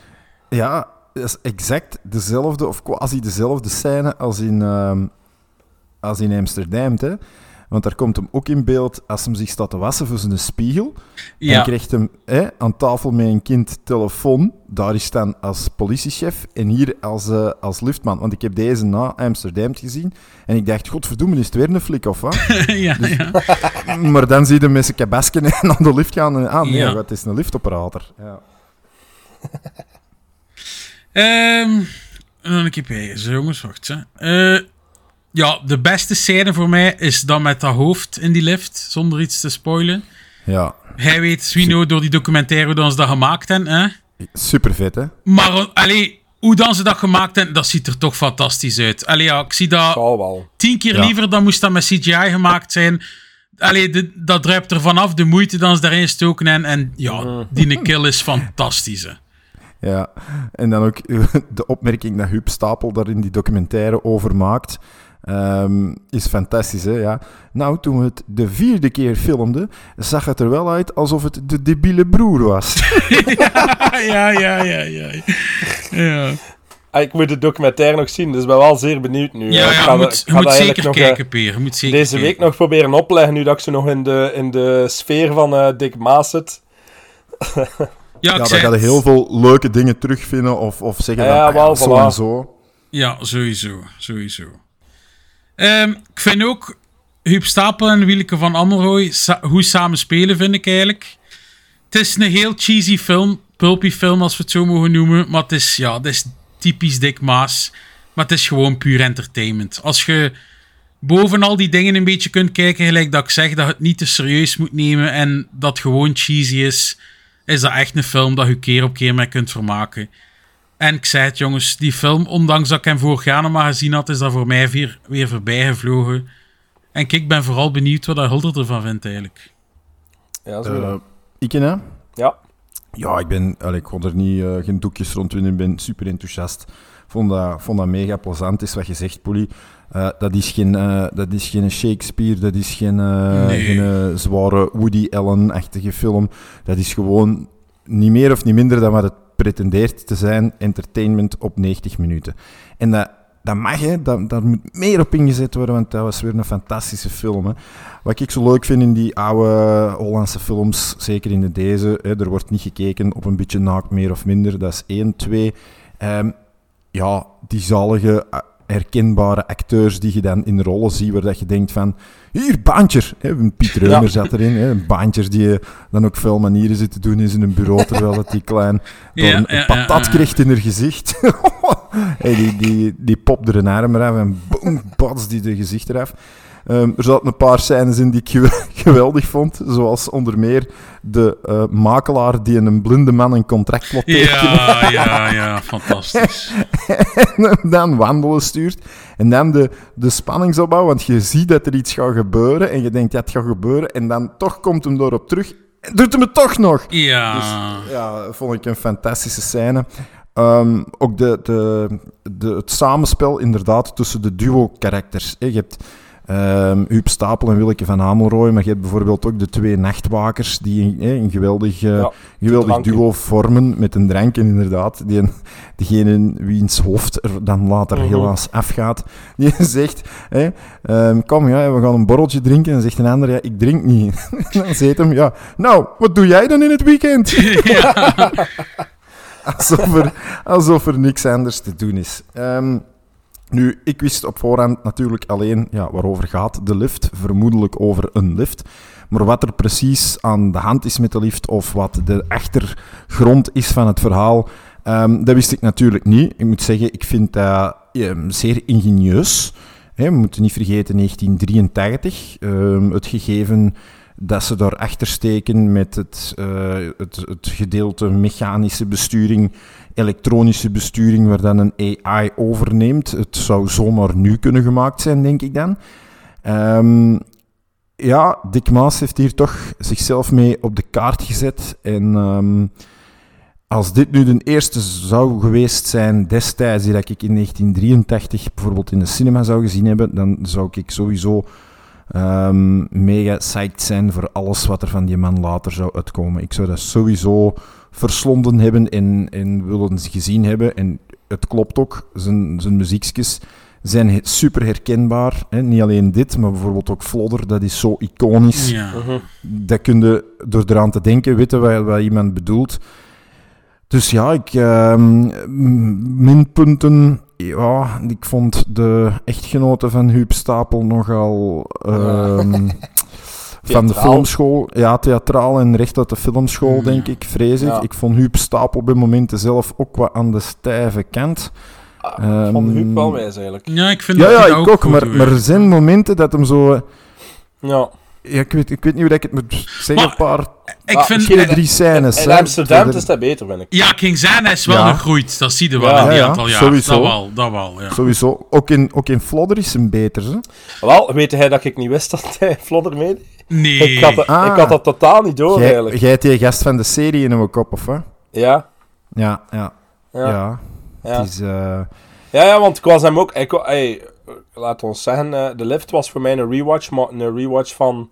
Ja, is exact dezelfde, of quasi dezelfde scène als in, ehm, als in Amsterdam. Hè. Want daar komt hem ook in beeld als hem zich staat te wassen voor zijn spiegel. Ja. En krijgt hem hè, aan tafel met een kind telefoon. Daar is dan als politiechef en hier als, eh, als liftman. Want ik heb deze na Amsterdam gezien. En ik dacht, godverdomme, is het weer een flik of wat? [laughs] ja, ja. maar dan zie je hem met zijn kabasken [laughs] naar de lift gaan. En, ah nee, Ja. is een liftoperator. Ja. Ehm, en dan een keer. Zo, jongens, wacht. Hè. Eh, ja, de beste scène voor mij is dan met dat hoofd in die lift, zonder iets te spoilen. ja, Hij weet, Swino, door die documentaire hoe dan ze dat gemaakt hebben. Hè? super vet, hè? Maar allee, hoe dan ze dat gemaakt hebben, dat ziet er toch fantastisch uit. Allee, ja, ik zie dat Zal wel. tien keer Ja. liever dan moest dat met CGI gemaakt zijn. Allee, de- dat druipt er vanaf, de moeite dan ze daarin stoken. En, en ja, die kill is fantastisch. Hè. Ja, en dan ook [laughs] de opmerking dat Huub Stapel daar in die documentaire over maakt, ehm, is fantastisch. Hè? Ja. Nou, toen we het de vierde keer filmden, zag het er wel uit alsof het de debiele broer was. [laughs] ja, ja, ja, ja. Ja, Ah, Ik moet de documentaire nog zien, dus ik ben wel zeer benieuwd nu. ja, Ik ja ga moet, ik je ga moet zeker nog, eh, kijken, Peer. Je moet zeker deze week kijken. nog proberen opleggen, nu dat ik zo nog in de, in de sfeer van eh Dick Maas zit. [laughs] Ja, Ja, ik dan ga je heel veel leuke dingen terugvinden of, of zeggen Ja, van, ah ja, wel, zo voilà. en zo. Ja, sowieso. Sowieso. Ehm, ik vind ook Huub Stapel en Wieleke van Amelrooy sa- hoe samen spelen, vind ik eigenlijk. Het is een heel cheesy film, pulpy film als we het zo mogen noemen, maar het is, ja, het is typisch Dick Maas. Maar het is gewoon puur entertainment. Als je boven al die dingen een beetje kunt kijken, gelijk dat ik zeg, dat je het niet te serieus moet nemen en dat het gewoon cheesy is, is dat echt een film dat je keer op keer mee kunt vermaken. En ik zei het, jongens, die film, ondanks dat ik hem vorig jaar nog maar gezien had, is dat voor mij weer, weer voorbij gevlogen. En kijk, ik ben vooral benieuwd wat Hulder ervan vindt, eigenlijk. Ja, zo. Eh ik hè? ja. Ja, ik ben, allee, ik kon er niet, eh, geen doekjes rond doen. Ik ben super enthousiast. Vond dat, vond dat mega plezant, is wat je zegt, Polly. Eh, dat, is geen, eh, dat is geen Shakespeare, dat is geen, eh, Nee. geen zware Woody Allen-achtige film. Dat is gewoon niet meer of niet minder dan wat het pretendeert te zijn, entertainment op 90 minuten. En dat, dat mag, hè. Dat, daar moet meer op ingezet worden, want dat was weer een fantastische film. Hè. Wat ik zo leuk vind in die oude Hollandse films, zeker in de deze, hè, er wordt niet gekeken op een beetje naakt meer of minder. Dat is één. Twee, ehm, ja, die zalige, herkenbare acteurs die je dan in rollen ziet, waar dat je denkt van, hier, Baantjer. Hè, een Piet Reumer Ja. zat erin. Hè, een Baantjer die eh, dan ook veel manieren zit te doen in zijn bureau, terwijl dat die klein [laughs] door Ja, een, ja, een patat krijgt in haar gezicht. [laughs] hey, die, die, die popt er een arm eraf en boom, bats die de gezicht eraf. Ehm, er zaten een paar scènes in die ik gew- [laughs] geweldig vond, zoals onder meer de eh, makelaar die een blinde man een contract tekenen Ja, [laughs] ja, ja, fantastisch. [laughs] en hem dan wandelen stuurt. En dan de, de spanningsopbouw, want je ziet dat er iets gaat gebeuren en je denkt, ja, het gaat gebeuren. En dan toch komt hem erop terug en doet hem het toch nog. Ja, Dus ja, vond ik een fantastische scène. Ehm, ook de, de, de, het samenspel inderdaad tussen de duo-karakters. Je hebt ehm Huub Stapel en Willeke van Amelrooy, maar je hebt bijvoorbeeld ook de twee nachtwakers die een, geweldig, Ja, geweldig duo vormen met een drank. En inderdaad, die, een- degene wiens hoofd er dan later Mhm. helaas afgaat, die [laughs] zegt, ehm, kom ja, we gaan een borreltje drinken. En zegt een ander, ja, ik drink niet. [laughs] Dan zegt hem, ja, nou, wat doe jij dan in het weekend? [laughs] alsof, er, alsof er niks anders te doen is. Ehm, nu, ik wist op voorhand natuurlijk alleen ja, waarover gaat de lift. Vermoedelijk over een lift. Maar wat er precies aan de hand is met de lift of wat de achtergrond is van het verhaal, ehm, dat wist ik natuurlijk niet. Ik moet zeggen, ik vind dat ehm, zeer ingenieus. We moeten niet vergeten 1983. ehm, het gegeven dat ze daarachter steken met het, eh, het, het gedeelte mechanische besturing, elektronische besturing, waar dan een AI overneemt. Het zou zomaar nu kunnen gemaakt zijn, denk ik dan. Ehm, ja, Dick Maas heeft hier toch zichzelf mee op de kaart gezet. En ehm, als dit nu de eerste zou geweest zijn destijds, die dat ik in 1983 bijvoorbeeld in de cinema zou gezien hebben, dan zou ik sowieso ehm, mega psyched zijn voor alles wat er van die man later zou uitkomen. Ik zou dat sowieso verslonden hebben en, en willen gezien hebben. En het klopt ook, zijn, zijn muziekjes zijn super herkenbaar. Hè. Niet alleen dit, maar bijvoorbeeld ook Flodder, dat is zo iconisch. Ja. Dat kun je door eraan te denken weten wat, wat iemand bedoelt. Dus ja, ik, ehm, minpunten. Ja, ik vond de echtgenote van Huub Stapel nogal. ehm, [laughs] van de filmschool. Ja, theatraal en recht uit de filmschool, denk ik, vrees ik. Ja. Ik vond Huub Stapel bij momenten zelf ook wat aan de stijve kant. Ik vond Huub wel Ehm, wijs eigenlijk. Ja, ik vind Ja, dat ja, ik ook. goed Maar, maar er zijn momenten dat hem zo. Ja. Ja, ik, weet, ik weet niet hoe dat ik het moet zeggen. Maar- Een paar, Ik Ah, vind... twee, drie scènes. In hè. Amsterdam is dat beter, vind ik. Ja, King Zana is wel Ja. gegroeid. Dat zie je wel Ja. in die Ja, ja, aantal jaar. sowieso. Dat wel, dat wel, ja. Sowieso. Ook in, ook in Flodder is hem beter. Hè? Wel, weet hij dat ik niet wist dat hij Vlodder meedeed? Nee. Ik, had, dat- Ah. ik had dat totaal niet door, Jij, eigenlijk. jij hebt die gast van de serie in uw kop, of hè? Ja, Ja, ja. ja, Ja, ja. Het is, eh, Ja, ja, want ik was hem ook... Ik, laat ons zeggen, eh, de lift was voor mij een rewatch, maar een rewatch van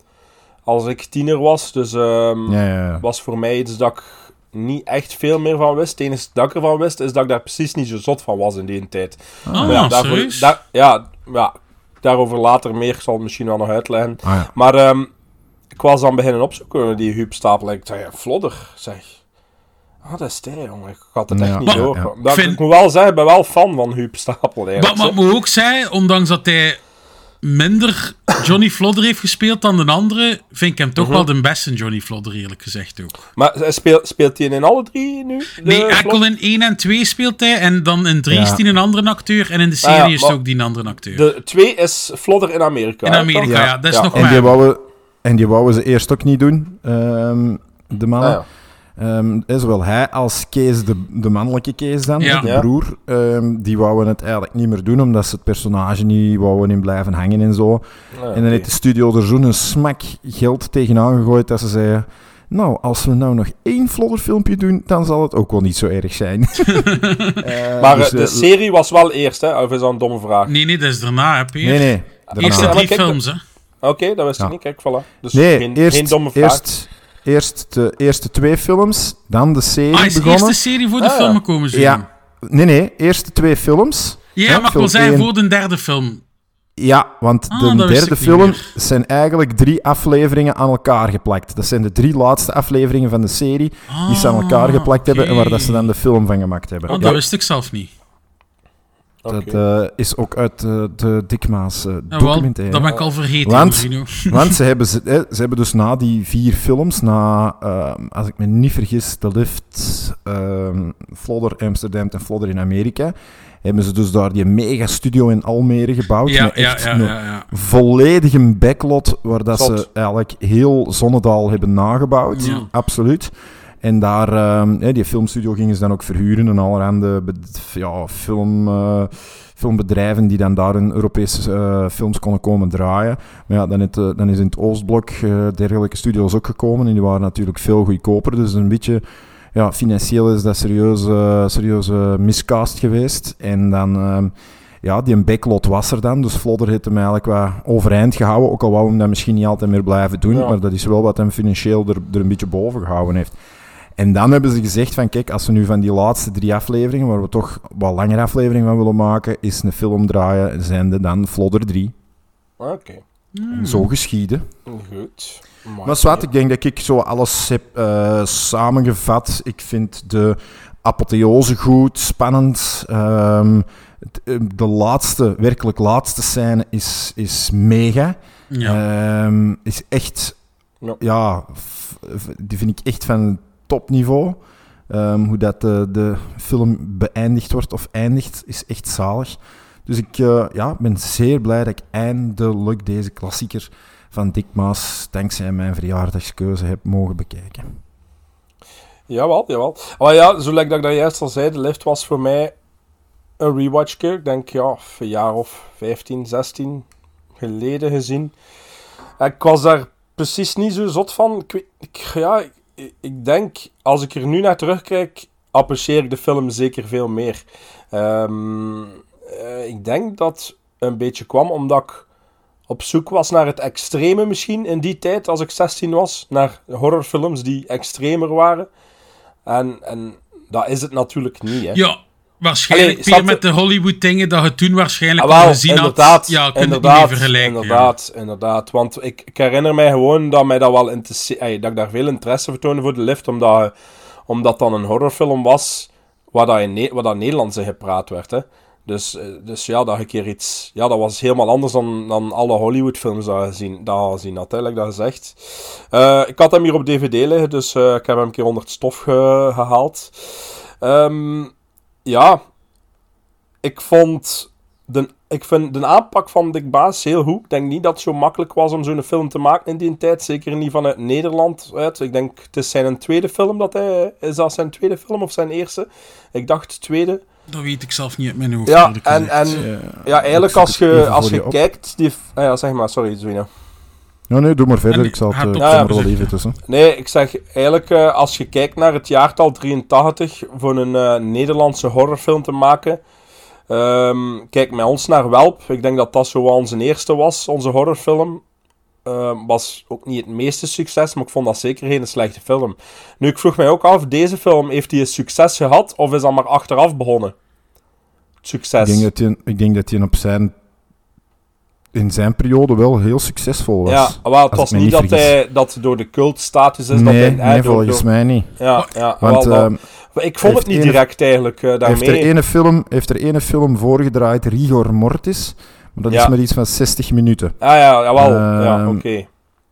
als ik tiener was. Dus ehm ja, ja, ja. was voor mij iets dat ik niet echt veel meer van wist. Het enige dat ik ervan wist, is dat ik daar precies niet zo zot van was in die tijd. Ah, ja, daarvoor, daar- ja, ja, daarover later meer. Ik zal het misschien wel nog uitleggen. Ah, ja. Maar ehm, ik was dan beginnen opzoeken, die Huub Stapel. Ik zei, ja, Vlodder, zeg. Ah, dat is hij, jongen. Ik had het Ja, echt niet maar- door. ja. Dat, Vind- Ik moet wel zeggen, ik ben wel fan van Huub Stapel, maar hè. moet ook zijn, ondanks dat hij minder Johnny Flodder heeft gespeeld dan de andere, vind ik hem toch Mhm. wel de beste Johnny Flodder, eerlijk gezegd ook. Maar hij speelt, speelt hij in alle drie nu? Nee, enkel in 1 en 2 speelt hij, en dan in 3 Ja. is hij een andere acteur, en in de serie Ah ja, is maar ook die andere acteur. De twee is Vlodder in Amerika. in Amerika, ja, Ja. dat is Ja. nog En, die maar. wouden, en die wouden ze eerst ook niet doen, ehm, de mannen. Ah, Ehm, eh, zowel hij als Kees, de, de mannelijke Kees dan, Ja. de broer, ehm, die wouden het eigenlijk niet meer doen, omdat ze het personage niet wouden in blijven hangen en zo. Ah, En dan heeft de studio er zo'n smak geld tegenaan gegooid dat ze zeiden... Nou, als we nou nog één Flodder-filmpje doen, dan zal het ook wel niet zo erg zijn. [laughs] Eh, Maar dus, eh, de eh, serie was wel eerst, hè? Of is dat een domme vraag? Nee, nee, dat is daarna, hè. Nee, nee. daarna. Ja, maar drie films, hè. Oké, dat wist ik niet. Kijk, voilà. Dus Nee, geen, eerst, geen domme vraag. eerst, eerst de eerste twee films, dan de serie Ah, is de eerste serie voor de Ah, film komen ze Ja. Nee, nee, eerst de twee films. Ja, Ja, maar ik wil zeggen, voor de derde film. Ja, want Ah, de derde film meer. zijn eigenlijk drie afleveringen aan elkaar geplakt. Dat zijn de drie laatste afleveringen van de serie die ze aan elkaar Ah, geplakt hebben en waar dat ze dan de film van gemaakt hebben. Oh, Ja, dat wist ik zelf niet. Dat eh, is ook uit eh, de Dikma's eh, Ja, wel, documentaire. dat ben ik al vergeten, Want-. [laughs] [laughs] Want ze hebben, ze, hebben dus na die vier films, na, eh, als ik me niet vergis, The Lift, ehm Flodder Amsterdam en Flodder in Amerika, hebben ze dus daar die mega studio in Almere gebouwd. Ja, met echt ja, een ja, volledige backlot, waar dat ze eigenlijk heel Zonnedaal hebben nagebouwd. Absoluut. En daar, ehm, die filmstudio gingen ze dan ook verhuren en allerhande ja, film, eh, filmbedrijven die dan daar hun Europese eh, films konden komen draaien. Maar ja, dan, het, eh, dan is in het Oostblok dergelijke studio's ook gekomen en die waren natuurlijk veel goedkoper. Dus een beetje, ja, financieel is dat serieus, serieus eh, miscast geweest. En dan... ehm, ja, die een backlot was er dan, dus Flodder heeft hem eigenlijk wat overeind gehouden, ook al wou hem dat misschien niet altijd meer blijven doen, Ja. maar dat is wel wat hem financieel er, er een beetje boven gehouden heeft. En dan hebben ze gezegd van, kijk, als we nu van die laatste drie afleveringen, waar we toch wat langere afleveringen van willen maken, is een film draaien, zijn er dan Flodder 3. Oké, zo geschieden. goed. Maar zwart, ik denk dat ik zo alles heb eh, samengevat. Ik vind de apotheose goed, spannend. Ehm, eh, de laatste, werkelijk laatste scène is, is mega. Ja. Ehm, is echt, Ja. ja, f- f- die vind ik echt van topniveau. Ehm, hoe dat de, de film beëindigd wordt of eindigt, is echt zalig. Dus ik eh, ja, ben zeer blij dat ik eindelijk deze klassieker van Dick Maas, dankzij mijn verjaardagskeuze, heb mogen bekijken. Jawel, jawel. Maar ja, zoals ik dat juist al zei, de lift was voor mij een rewatch keer. Ik denk, ja, een jaar of 15, 16 geleden gezien. En ik was daar precies niet zo zot van. Ik, ik, ja, ik, denk, als ik er nu naar terugkijk, apprecieer ik de film zeker veel meer. Ehm, eh, ik denk dat een beetje kwam omdat ik op zoek was naar het extreme misschien in die tijd, als ik 16 was. Naar horrorfilms die extremer waren. En, en dat is het natuurlijk niet, hè. ja, Waarschijnlijk Allee, weer met de Hollywood dingen dat je toen waarschijnlijk Ah, al wel, gezien inderdaad, had. Ja, kun je inderdaad, ja. Inderdaad, inderdaad. Want ik, ik herinner mij gewoon dat mij dat wel interesse- ey, dat ik daar veel interesse voor toonde voor de lift, omdat, omdat dan een horrorfilm was waar dat, in, waar dat Nederlands in gepraat werd. Hè. Dus, eh, dus ja, dat ik keer iets... Ja, dat was helemaal anders dan, dan alle Hollywoodfilms dat je gezien, dat gezien had, like dat gezegd. Eh, ik had hem hier op DVD liggen, dus eh, ik heb hem een keer onder het stof ge- gehaald. Ehm, ja, ik vond... De, ik vind de aanpak van Dick Baas heel goed. Ik denk niet dat het zo makkelijk was om zo'n film te maken in die tijd. Zeker niet vanuit Nederland uit. Ik denk, het is zijn tweede film dat hij... Is dat zijn tweede film of zijn eerste? Ik dacht tweede. Dat weet ik zelf niet uit mijn hoofd. Ja, en, en ja, eigenlijk als je, als je kijkt... Die, ah ja, zeg maar, sorry, Zwina. Ja, nee, doe maar verder. Ik zal het, eh, ik zal er wel even tussen. Nee, ik zeg eigenlijk, eh, als je kijkt naar het jaartal 83 voor een eh, Nederlandse horrorfilm te maken. ehm, kijk met ons naar Welp. Ik denk dat dat zo wel onze eerste was, onze horrorfilm. Ehm, was ook niet het meeste succes, maar ik vond dat zeker geen slechte film. Nu, ik vroeg mij ook af, deze film, heeft hij een succes gehad of is dat maar achteraf begonnen? Het succes. Ik denk dat hij, ik denk dat hij op zijn, in zijn periode wel heel succesvol was. ja, wel, het was niet niet dat, hij, dat door de cultstatus is. nee, dat hij, nee door- volgens door- mij niet. Ja, ja Want wel, ehm, Maar ik vond het niet ene- direct eigenlijk eh, daarmee. heeft, er ene film, heeft er ene film voorgedraaid, Rigor Mortis. Maar dat Ja. is maar iets van 60 minuten. Ah ja, jawel. ja, Ehm, oké.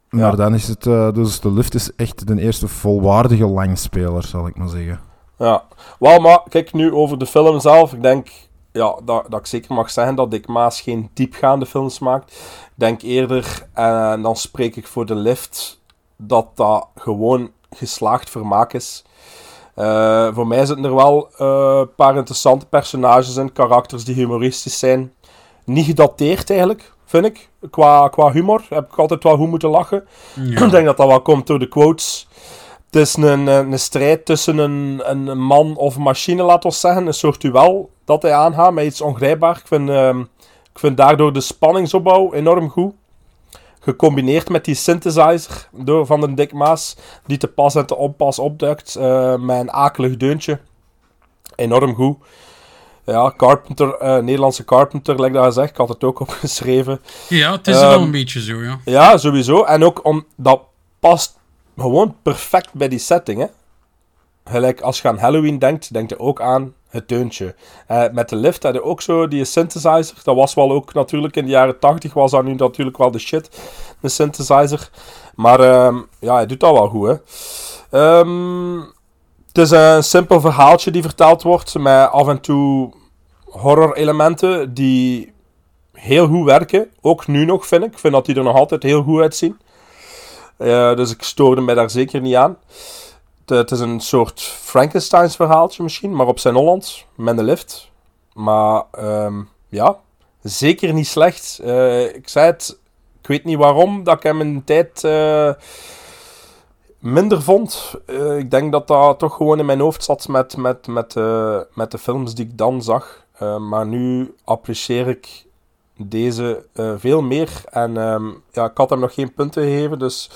Maar Ja. dan is het... eh, dus de Lift is echt de eerste volwaardige langspeler, zal ik maar zeggen. Ja. Wel, maar kijk nu over de film zelf. Ik denk ja, dat, dat ik zeker mag zeggen dat Dick Maas geen diepgaande films maakt. Denk eerder, en dan spreek ik voor de lift, dat dat gewoon geslaagd vermaak is. Eh, voor mij zitten er wel eh, een paar interessante personages in, karakters die humoristisch zijn. Niet gedateerd eigenlijk, vind ik. Qua, qua humor heb ik altijd wel goed moeten lachen. Ja. Ik denk dat dat wel komt door de quotes. Het is een, een, een strijd tussen een, een man of machine, laten we zeggen. Een soort duel dat hij aangaat met iets ongrijpbaar. Ik vind, ehm, ik vind daardoor de spanningsopbouw enorm goed. Gecombineerd met die synthesizer door, van de Dick Maas, die te pas en te onpas opduikt. eh, met een akelig deuntje. Enorm goed. Ja, Carpenter, eh, Nederlandse Carpenter, like dat gezegd. Ik had het ook opgeschreven. ja, het is Ehm, wel een beetje zo, ja. Ja, sowieso. En ook om, dat past gewoon perfect bij die setting. Hè? Gelijk als je aan Halloween denkt, denk je ook aan het deuntje. Eh, met de lift had je ook zo die synthesizer. Dat was wel ook natuurlijk in de jaren 80 was dat nu natuurlijk wel de shit, de synthesizer. Maar ehm, ja, hij doet dat wel goed. Hè? Ehm, het is een simpel verhaaltje die verteld wordt met af en toe horror elementen die heel goed werken. Ook nu nog, vind ik. Ik vind dat die er nog altijd heel goed uitzien. Eh, dus ik stoorde mij daar zeker niet aan. Het, het is een soort Frankensteins verhaaltje misschien, maar op zijn Hollands, met een lift. Maar ehm, ja, zeker niet slecht. Eh, ik zei het, ik weet niet waarom, dat ik hem de tijd eh, minder vond. Eh, ik denk dat dat toch gewoon in mijn hoofd zat met, met, met, eh, met de films die ik dan zag. Eh, maar nu apprecieer ik deze eh, veel meer. En ehm, ja, ik had hem nog geen punten gegeven, dus...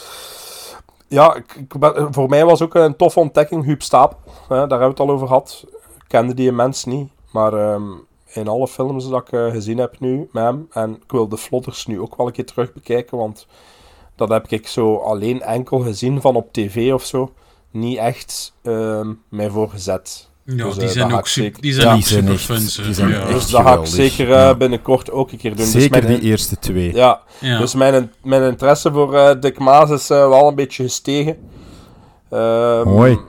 Ja, ik, voor mij was ook een toffe ontdekking, Huub Stapel. Hè, daar hebben we het al over gehad. Ik kende die mens niet, maar ehm, in alle films dat ik eh, gezien heb nu met hem, en ik wil de Flodders nu ook wel een keer terug bekijken, want dat heb ik zo alleen enkel gezien van op tv of zo. Niet echt ehm mij voor gezet. Ja, Dus, eh, die dat zijn ook zeker- die zijn Ja, ook super echt- fans. die zijn ja. echt Dus dat ga ik zeker eh, Ja. binnenkort ook een keer doen. Dus Zeker mijn- die eerste twee. Ja, Ja. dus mijn, mijn interesse voor eh Dick Maas is eh, wel een beetje gestegen. Ehm, Mooi.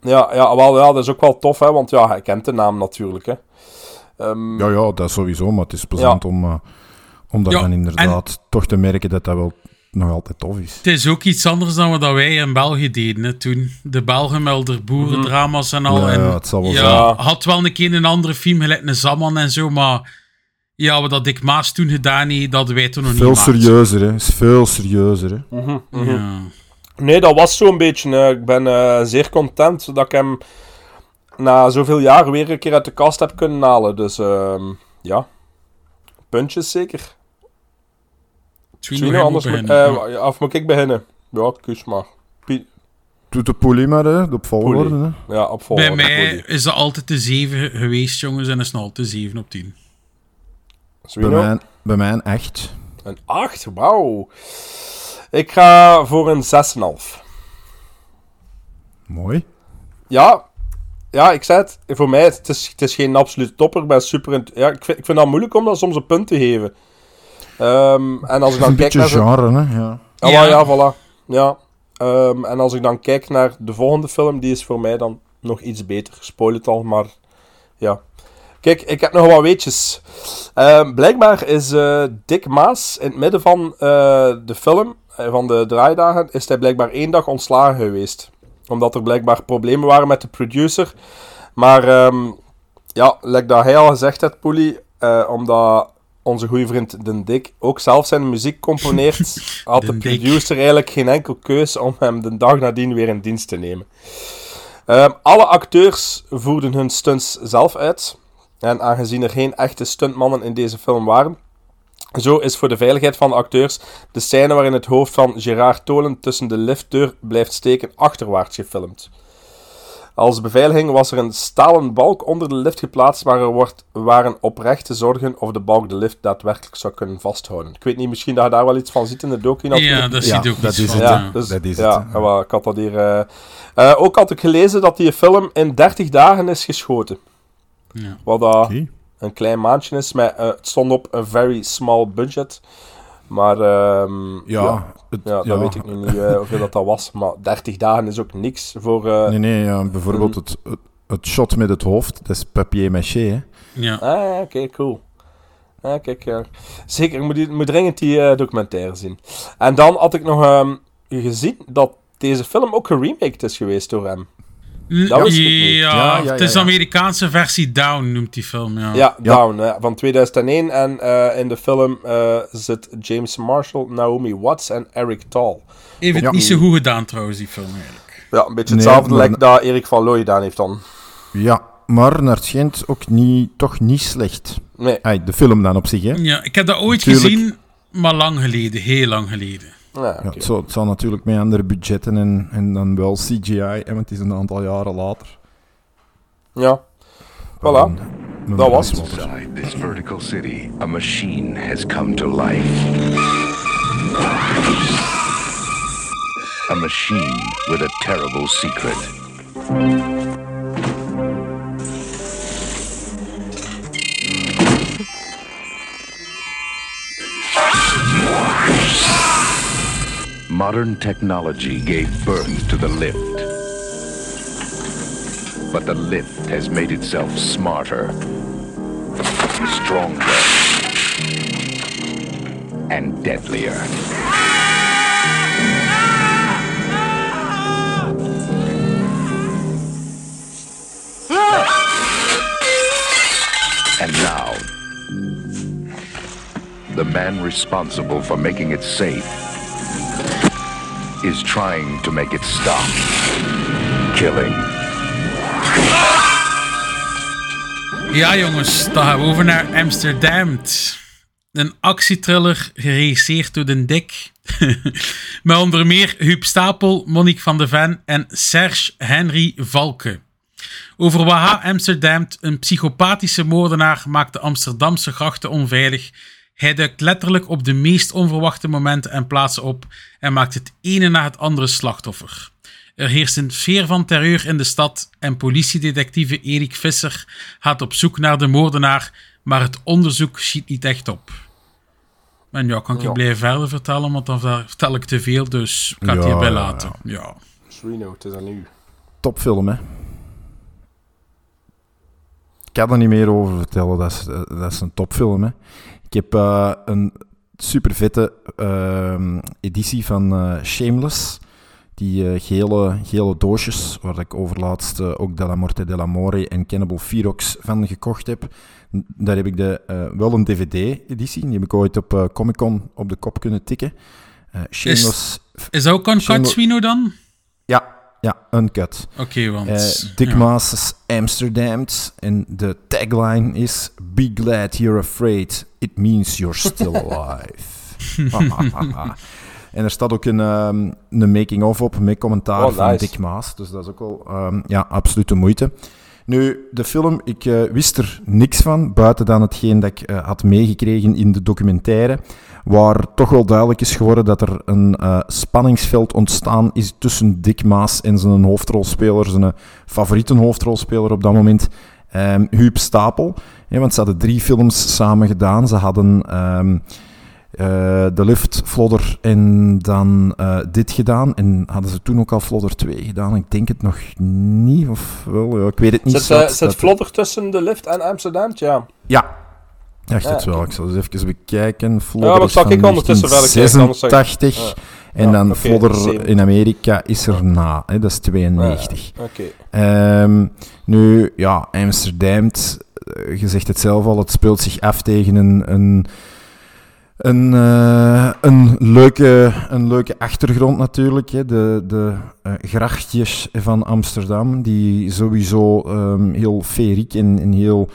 Ja, ja, wel, ja, dat is ook wel tof, hè, want ja, hij kent de naam natuurlijk. Hè. Ehm, Ja, ja, dat sowieso, maar het is plezant om, eh, om dat Ja, dan inderdaad toch te merken dat dat wel nog altijd tof is. Het is ook iets anders dan wat wij in België deden hè, toen. De Belgen met de boerendrama's en al. Ja, en, ja, het zal wel ja, zijn. had wel een keer een andere film, gelijk een Zaman en zo, maar ja, wat dat Dick Maas toen gedaan heeft, dat wij toen nog Veel niet serieuzer, hè. Is veel serieuzer, hè. mhm, mhm. Ja. Nee, dat was zo'n beetje. eh, ik ben eh, zeer content dat ik hem na zoveel jaar weer een keer uit de kast heb kunnen halen. Dus ehm, ja, puntjes zeker. Hij anders moet eh, moet ik beginnen? Ja, kies maar. Pie- Doet de poelie maar, hè, volgorde. Ja, op volgorde. Bij mij Poelie. is dat altijd de 7 geweest, jongens, en is het nog altijd 7 op 10. Bij mij, bij mij een echt. Een 8, wauw. Ik ga voor een 6,5. Mooi. Ja, ja, ik zei het. Voor mij, het is, het is geen absolute topper. Ik ben super... Ja, ik vind, ik vind dat moeilijk om dat soms een punt te geven. Ehm, en als ik dan een kijk beetje naar... genre, hè. Ja. Ja, Ja. ja, voilà. Ja. Ehm, en als ik dan kijk naar de volgende film, die is voor mij dan nog iets beter. Spoil het al, maar ja. Kijk, ik heb nog wat weetjes. Ehm, blijkbaar is eh, Dick Maas in het midden van eh, de film, eh, van de draaidagen, is hij blijkbaar één dag ontslagen geweest. Omdat er blijkbaar problemen waren met de producer. Maar ehm, ja, like dat hij al gezegd heeft, Poelie, eh, omdat onze goede vriend Den Dick ook zelf zijn muziek componeert, [laughs] had de Dick. producer eigenlijk geen enkel keus om hem de dag nadien weer in dienst te nemen. Ehm, alle acteurs voerden hun stunts zelf uit. En aangezien er geen echte stuntmannen in deze film waren, zo is voor de veiligheid van de acteurs de scène waarin het hoofd van Gerard Tolen tussen de liftdeur blijft steken achterwaarts gefilmd. Als beveiliging was er een stalen balk onder de lift geplaatst waar er wordt, waren oprechte zorgen of de balk de lift daadwerkelijk zou kunnen vasthouden. Ik weet niet, misschien dat je daar wel iets van ziet in de docu natuurlijk. Ja, Ja, ziet ook dat is van. het, ja. Dus, Dat is ja, het. ja, ik had dat hier... eh, eh, ook had ik gelezen dat die film in 30 dagen is geschoten. Ja. Wat dat een klein maandje is. Met, eh, het stond op een very small budget. Maar ehm, ja, Ja, het- ja, dat ja. weet ik nu niet eh, hoeveel dat, dat was. Maar 30 dagen is ook niks voor... eh, Nee, nee, ja, bijvoorbeeld het, het, het shot met het hoofd, dat is papier maché, hè. Ja. Ah, oké, cool. Ja, kijk, ja. zeker, ik moet, die- moet dringend die eh, documentaire zien. En dan had ik nog ehm, gezien dat deze film ook geremaked is geweest door hem. Dat wist ik niet. Ja, Ja, ja, het is de ja, ja. Amerikaanse versie Down, noemt die film. Ja. Ja. Down, ja, van 2001. En eh, in de film eh, zit James Marshall, Naomi Watts en Eric Tall. Heeft het Ja. niet zo goed gedaan, trouwens, die film eigenlijk. Ja, een beetje Nee, hetzelfde maar- lijkt dat Erik van Looy gedaan heeft dan. Ja, maar naar het schijnt ook niet, toch niet slecht. Nee, Ay, de film dan op zich, hè. Ja, ik heb dat ooit gezien, maar lang geleden, heel lang geleden. Ja, Ja, oké. het, zal, het zal natuurlijk met andere budgetten en, en dan wel CGI, hè, want het is een aantal jaren later. ja. Voilà. Een Dat was het. Inside this vertical city, a machine has come to life. A machine with a terrible secret. Modern technology gave birth to the lift. But the lift has made itself smarter, stronger, and deadlier. And now, the man responsible for making it safe is trying to make it stop killing. Ja, jongens, dan gaan we over naar Amsterdam. Een actietriller geregisseerd door Den Dick. [laughs] Met onder meer Huub Stapel, Monique van de Ven en Serge Henry Valke. Over Waha Amsterdam, een psychopathische moordenaar, maakt de Amsterdamse grachten onveilig. Hij duikt letterlijk op de meest onverwachte momenten en plaatsen op en maakt het ene na het andere slachtoffer. Er heerst een sfeer van terreur in de stad en politiedetectieve Erik Visser gaat op zoek naar de moordenaar, maar het onderzoek schiet niet echt op. En ja, kan ik je Ja. blijven verder vertellen, want dan vertel ik te veel, dus ik ga het Ja, hierbij ja, laten. Ja. Reno, het is aan u. Topfilm, hè. Ik kan er niet meer over vertellen, dat is, eh, dat is een topfilm, hè. Ik heb eh, een super vette ehm, editie van eh, Shameless. Die eh, gele, gele doosjes, waar ik overlaatst ook Della Morte dell'Amore en Cannibal Ferox van gekocht heb. Daar heb ik de, wel een DVD-editie. Die heb ik ooit op Comic-Con op de kop kunnen tikken. Shameless... Is dat ook een Shameless- dan? Ja, ja, uncut. Oké, want... Eh, Dick ja. Maas Amsterdam. En de tagline is: Be glad you're afraid. It means you're still [laughs] alive. [laughs] En er staat ook een, ehm, een making-of op met commentaar Oh, van nice. Dick Maas. Dus dat is ook wel ehm, ja, absoluut de moeite. Nu, de film, ik eh, wist er niks van, buiten dan hetgeen dat ik eh, had meegekregen in de documentaire, waar toch wel duidelijk is geworden dat er een eh, spanningsveld ontstaan is tussen Dick Maas en zijn hoofdrolspeler, zijn favoriete hoofdrolspeler op dat moment, ehm Huub Stapel. Ja, want ze hadden drie films samen gedaan. Ze hadden ehm, eh, De Lift, Flodder en dan eh, dit gedaan. En hadden ze toen ook al Flodder 2 gedaan? Ik denk het nog niet, of wel, ja, ik weet het niet. Zit, eh, zit Vlodder tussen de lift en Amsterdam? Ja. Ja. Echt Ja, het wel. Ik zal eens even bekijken. Flodder zal van ik ondertussen verder kijken, anders zeg ik- 86. Ja. En Ja, dan oké, Flodder in Amerika is er na. Hè, dat is 92. Oké. Ehm, nu, ja, Amsterdam, eh, je zegt het zelf al, het speelt zich af tegen een, een, een, eh, een, leuke, een leuke achtergrond natuurlijk. Hè. De, de eh, grachtjes van Amsterdam, die sowieso ehm, heel feriek en, en heel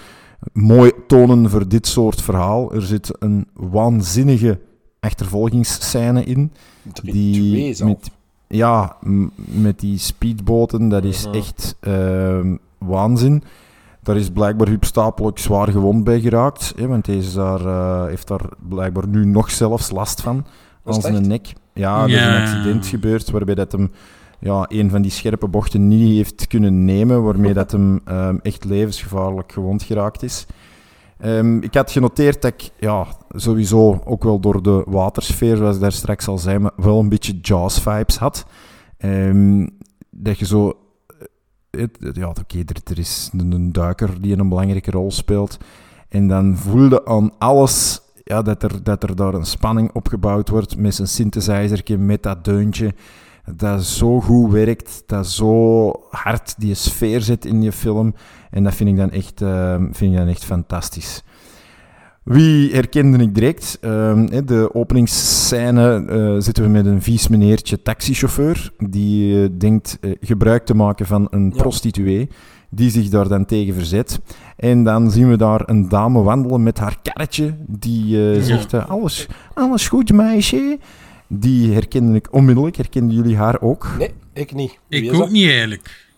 mooi tonen voor dit soort verhaal. Er zit een waanzinnige achtervolgingsscène in. Drie, Die twee met, ja, met die speedboten, dat is echt ehm, waanzin. Daar is blijkbaar Huub Stapel ook zwaar gewond bij geraakt. Hè, want hij is daar, eh, heeft daar blijkbaar nu nog zelfs last van. Aan zijn echt? nek. Ja, er is een accident gebeurd waarbij dat hem ja, een van die scherpe bochten niet heeft kunnen nemen. Waarmee dat hem ehm, echt levensgevaarlijk gewond geraakt is. Ehm, ik had genoteerd dat ik ja, sowieso ook wel door de watersfeer, zoals ik daar straks al zei, maar wel een beetje Jaws-vibes had. Ehm, dat je zo... eh, Het, ja, oké, er, is een, duiker die een belangrijke rol speelt. En dan voelde aan alles ja, dat, er, dat er daar een spanning opgebouwd wordt met zijn synthesizerke, met dat deuntje. Dat zo goed werkt, dat zo hard die sfeer zet in je film. En dat vind ik dan echt, ehm, vind ik dan echt fantastisch. Wie herkende ik direct? Ehm, hè, de openingsscène eh, zitten we met een vies meneertje taxichauffeur. Die eh, denkt eh, gebruik te maken van een Ja. prostituee. Die zich daar dan tegen verzet. En dan zien we daar een dame wandelen met haar karretje. Die eh, Ja. zegt: alles, alles goed, meisje. Die herkende ik onmiddellijk. Herkenden jullie haar ook? Nee, ik niet. Wie Ik ook dat? niet eigenlijk.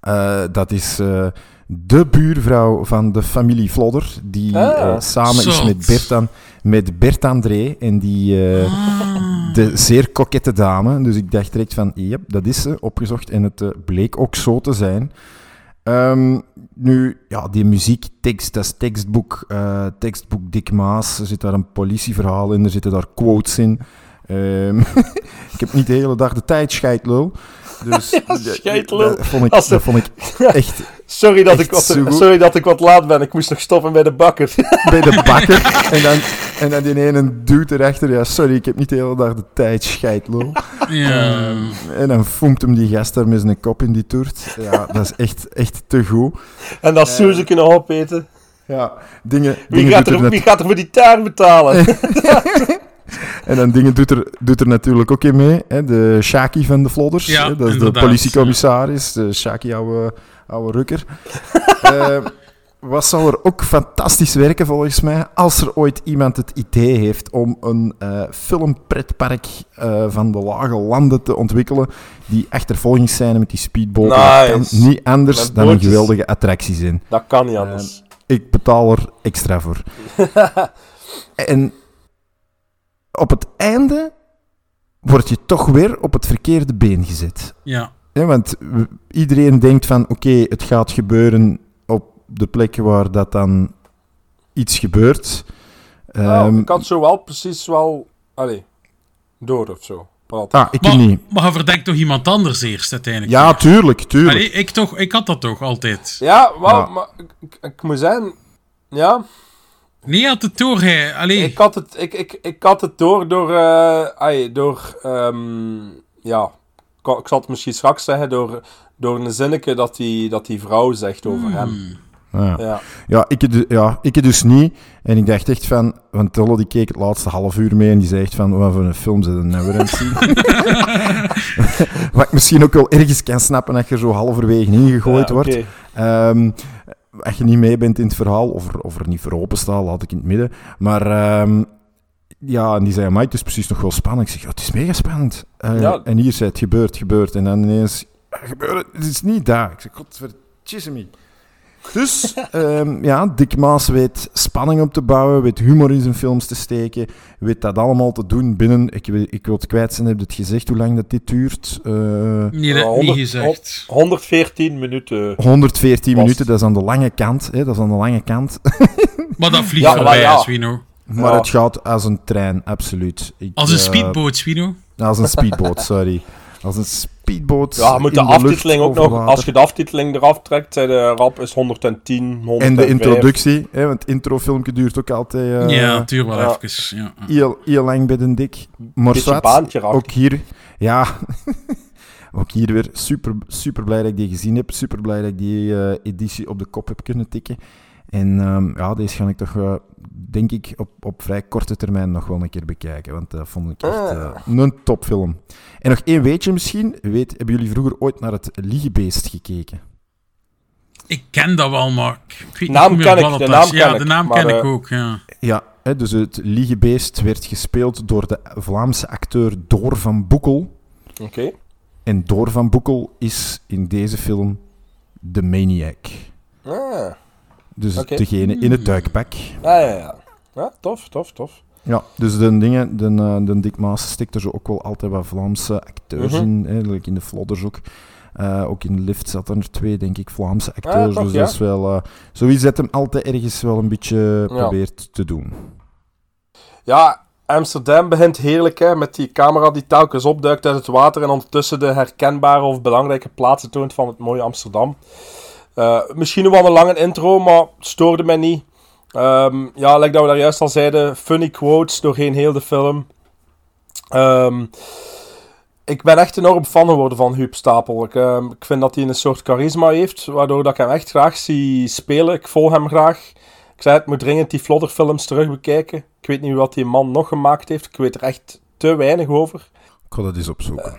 Eh, dat is eh, de buurvrouw van de familie Vlodder, die Ah. eh, samen is met Bert, met Bert André. En die, eh, Ah. de zeer kokette dame. Dus ik dacht direct van, yep, dat is ze, opgezocht. En het eh, bleek ook zo te zijn. Ehm, nu, ja, die muziektekst, dat is tekstboek, eh, tekstboek Dick Maas. Er zit daar een politieverhaal in, er zitten daar quotes in. Ehm, [laughs] ik heb niet de hele dag de tijd, scheitlul. Dus [laughs] Ja, dat- vond ik, Als de- dat vond ik [laughs] echt Sorry dat, Echt ik wat, sorry dat ik wat laat ben. Ik moest nog stoppen bij de bakker. [laughs] bij de bakker. en, dan, en dan die ene duwt erachter. Ja, sorry, ik heb niet de hele dag de tijd, scheitlul. Ja. En dan foemt hem die gast daar met zijn kop in die toert. Ja, dat is echt, echt te goed. en dat Suze kunnen opeten. Ja, dingen, Wie dingen gaat, er er, gaat er voor die taart betalen? En dan dingen doet er, doet er natuurlijk ook in mee. Hè? De Shaki van de Vlodders. Ja? Dat is inderdaad, de politiecommissaris. De Shaki, oude, oude rukker. [laughs] Eh, wat zou er ook fantastisch werken volgens mij, als er ooit iemand het idee heeft om een eh, filmpretpark eh, van de lage landen te ontwikkelen, die achtervolgingsscène met die speedboten, dat kan niet anders Met dan een geweldige attractie zijn. Dat kan niet anders. Ik betaal er extra voor. [laughs] en op het einde word je toch weer op het verkeerde been gezet. ja. Ja, want iedereen denkt van oké, het gaat gebeuren op de plek waar dat dan iets gebeurt. Nou, Ehm, ik had zo wel precies wel... Allee, door of zo. Ah, ik Maar, niet. maar je verdenkt toch iemand anders eerst uiteindelijk? Ja, tuurlijk, tuurlijk. Allee, ik, toch, ik had dat toch altijd. Ja, wel, Ja. maar ik, ik, ik moet zeggen... Ja, Nee, had het door, hij. Allee, ik had het, ik, ik, ik had het door, door, eh, ai, door, ehm, ja, ik, ik zal het misschien straks zeggen, door, door een zinnetje dat die, dat die vrouw zegt over hem. Ja. Ja. Ja, ik, ja, ik dus niet. En ik dacht echt van... Want Tolle die keek het laatste half uur mee en die zei echt van... Wat voor een film ze nou weer aan het zien? Wat ik misschien ook wel ergens kan snappen dat je er zo halverwege ingegooid Ja, wordt. oké. Als je niet mee bent in het verhaal, of er, of er niet voor open staat, laat ik in het midden. Maar ehm, ja, en die zei, maar het is precies nog wel spannend. Ik zeg, ja, het is mega spannend. Eh, Ja. En hier zei het gebeurt, gebeurt. En dan ineens, gebeurt het, het is niet daar. Ik zeg, godverdomme me. Dus, ehm, ja, Dick Maas weet spanning op te bouwen, weet humor in zijn films te steken, weet dat allemaal te doen binnen, ik, wil- ik wil het kwijt zijn, heb je het gezegd, hoe lang dat dit duurt? Eh, Nee, dat Ja, niet 100 gezegd. 114 minuten. 114 Was- minuten, dat is aan de lange kant. Hè, dat is aan de lange kant. [laughs] Maar dat vliegt Ja, voorbij, ja. Swino. maar Ja. het gaat als een trein, absoluut. Ik, Als een eh, speedboot, Swino. Als een speedboot, sorry. Als een speedboot. Ja, moet de lucht aftiteling ook nog, water. als je de aftiteling eraf trekt, zei de rap is 110, 105. En de introductie, hè, want het introfilmpje duurt ook altijd eh, ja, het duurt wel ja. even. Ja. heel, heel lang bij de dik. Maar ook hier, ja, [laughs] ook hier weer super, super blij dat ik die gezien heb. Super blij dat ik die eh, editie op de kop heb kunnen tikken. En ehm, ja, deze ga ik toch, eh, denk ik, op, op vrij korte termijn nog wel een keer bekijken. Want dat vond ik echt Ah. eh, een topfilm. En nog één weetje misschien. Weet, hebben jullie vroeger ooit naar het Liegebeest gekeken? Ik ken dat wel, maar ik weet Naam niet ken meer ik, wat de het is. Ja, ken de ik, naam maar, ken ik eh, ook, ja. Ja, hè, dus het Liegebeest werd gespeeld door de Vlaamse acteur Door van Boekel. Oké. En Door van Boekel is in deze film de maniac. Ah. Dus Oké. degene in het duikpak. Ja, ja, ja. Ja, tof, tof, tof. Ja, dus de dingen, de, eh, de Dick Maas stikt er zo ook wel altijd wat Vlaamse acteurs Mhm. in. Hè, like in de Flodders ook. Eh, ook in de lift zaten er twee, denk ik, Vlaamse acteurs. Ah, toch, dus ja. dat is wel... eh zoiets dat hem altijd ergens wel een beetje probeert te doen. Ja, Amsterdam begint heerlijk, hè, met die camera die telkens opduikt uit het water en ondertussen de herkenbare of belangrijke plaatsen toont van het mooie Amsterdam. Eh, misschien wel een lange intro, maar stoorde mij niet. Ehm, ja, like dat we daar juist al zeiden, funny quotes doorheen heel de film. Ehm, ik ben echt enorm fan geworden van Huub Stapel. Ik, ehm, ik vind dat hij een soort charisma heeft, waardoor dat ik hem echt graag zie spelen. Ik volg hem graag. Ik zei het, moet dringend die Flodder-films terug bekijken. Ik weet niet wat die man nog gemaakt heeft. Ik weet er echt te weinig over. Ik ga dat eens opzoeken.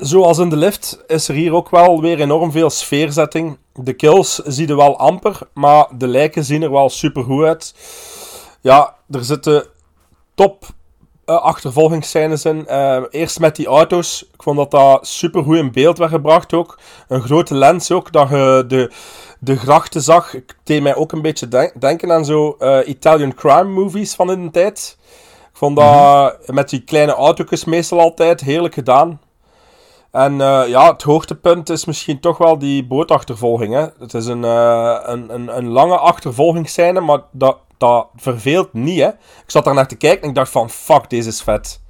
Zoals in de lift is er hier ook wel weer enorm veel sfeerzetting. De kills zie je wel amper, maar de lijken zien er wel super goed uit. Ja, er zitten top eh, achtervolgingsscènes in. Eh, eerst met die auto's. Ik vond dat dat super goed in beeld werd gebracht ook. Een grote lens ook, dat je de, de grachten zag. Ik deed mij ook een beetje denk- denken aan zo eh, Italian crime movies van in de tijd. Ik vond dat met die kleine autootjes meestal altijd heerlijk gedaan. En eh, ja, het hoogtepunt is misschien toch wel die bootachtervolging. Hè. Het is een, eh, een, een, een lange achtervolgingsscène, maar dat, dat verveelt niet. Hè. Ik zat daar naar te kijken en ik dacht van, fuck, deze is vet.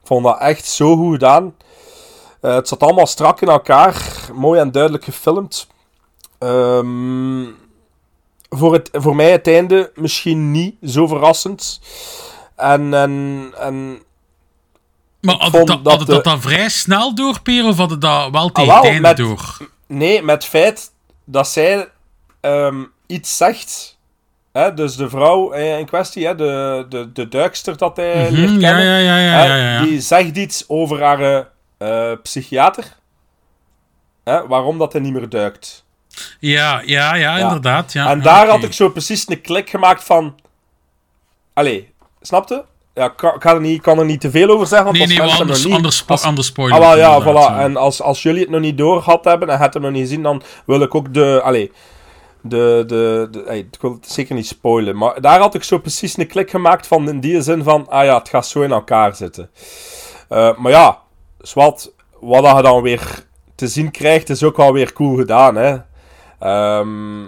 Ik vond dat echt zo goed gedaan. Eh, het zat allemaal strak in elkaar, mooi en duidelijk gefilmd. Ehm, voor, het, voor mij het einde misschien niet zo verrassend. En, en, en Maar had het, dat, dat had het dat de- dan vrij snel door, Per, of had het dat wel tegen wel, het einde met- door? Nee, met het feit dat zij ehm, iets zegt. Hè, dus de vrouw eh, in kwestie, hè, de, de, de duikster dat hij Mhm, leert kennen. ja, ja, ja, hè, ja, ja. Die zegt iets over haar eh, psychiater. Hè, waarom dat hij niet meer duikt. Ja, ja, ja, inderdaad. Ja, en daar had ik zo precies een klik gemaakt van... Allee, snapte? Ja, ik ga er niet, kan er niet te veel over zeggen, want Nee, nee, anders, nog niet... anders, spo als- anders spoiler. Ah, wel, ja, voilà. En als, als jullie het nog niet door gehad hebben en het nog niet gezien, dan wil ik ook de... Allee, de... de, de ey, ik wil het zeker niet spoilen. Maar daar had ik zo precies een klik gemaakt van in die zin van... Ah ja, het gaat zo in elkaar zitten. Eh, maar ja, zwart, wat dat je dan weer te zien krijgt, is ook wel weer cool gedaan, hè. Ehm,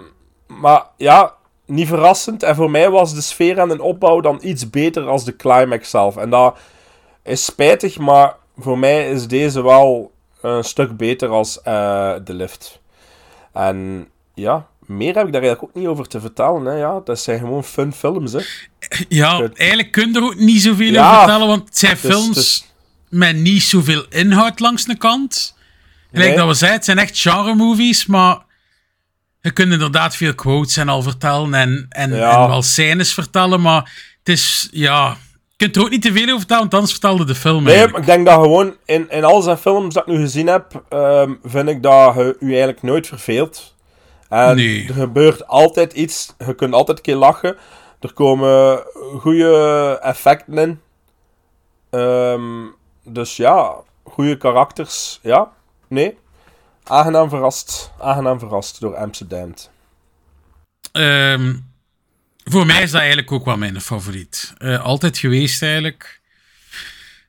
maar ja, niet verrassend. En voor mij was de sfeer en de opbouw dan iets beter als de climax zelf. En dat is spijtig, maar voor mij is deze wel een stuk beter als eh, de lift. En ja, meer heb ik daar eigenlijk ook niet over te vertellen. Hè. Ja, dat zijn gewoon fun films. Hè. Ja, eigenlijk kun je er ook niet zoveel Ja, over vertellen, want het zijn dus- films dus- met niet zoveel inhoud langs de kant. Gelijk Nee. dat we zeiden, het zijn echt genre-movies, maar je kunt inderdaad veel quotes en al vertellen en, en, Ja. en wel scènes vertellen, maar het is, ja... Je kunt er ook niet te veel over vertellen, want anders vertelde de film Nee, ik denk dat gewoon in, in al zijn films dat ik nu gezien heb, ehm, vind ik dat je u eigenlijk nooit verveelt. En Nee. er gebeurt altijd iets, je kunt altijd een keer lachen. Er komen goede effecten in. Ehm, dus ja, goede karakters. Ja, nee. Aangenaam verrast. Aangenaam verrast door Amsterdam. Ehm, voor mij is dat eigenlijk ook wel mijn favoriet. Eh, altijd geweest eigenlijk.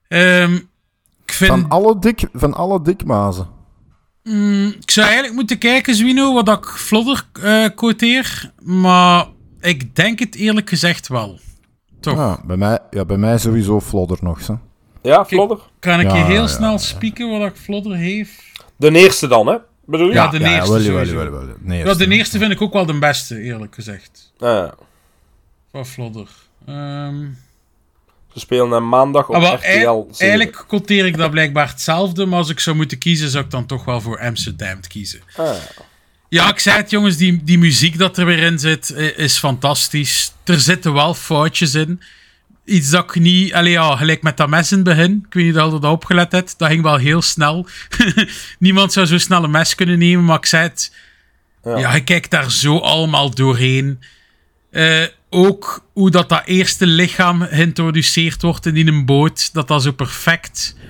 Ehm, ik vind... Van alle, dik, van alle dikmazen. Mm, ik zou eigenlijk moeten kijken, Zwino, wat ik vlodder eh quoteer. Maar ik denk het eerlijk gezegd wel. Toch? Ja, bij, mij, ja, bij mij sowieso Flodder nog. Hè. Ja, Vlodder? Kan ik Ja, je heel ja, snel ja. spieken wat ik vlodder heeft? De eerste dan, hè? Bedoel je? Ja, de ja, eerste wel, wel, wel, wel. Nee, Ja, eerste. de eerste vind ik ook wel de beste, eerlijk gezegd. Ah, ja. Van Vlodder. Ehm, Ze spelen een maandag op ah, RTL. 7. eigenlijk quoteer ik dat blijkbaar hetzelfde, maar als ik zou moeten kiezen, zou ik dan toch wel voor Amsterdam kiezen. Ah, ja. Ja, ik zei het jongens, die, die muziek dat er weer in zit, i- is fantastisch. Er zitten wel foutjes in. Iets dat ik niet... Allee, ja, gelijk met dat mes in het begin. Ik weet niet of je dat opgelet hebt. Dat ging wel heel snel. [laughs] Niemand zou zo snel een mes kunnen nemen, maar ik zei het... Ja. Ja, je kijkt daar zo allemaal doorheen. Eh, ook hoe dat, dat eerste lichaam geïntroduceerd wordt in die een boot. Dat dat zo perfect Ja.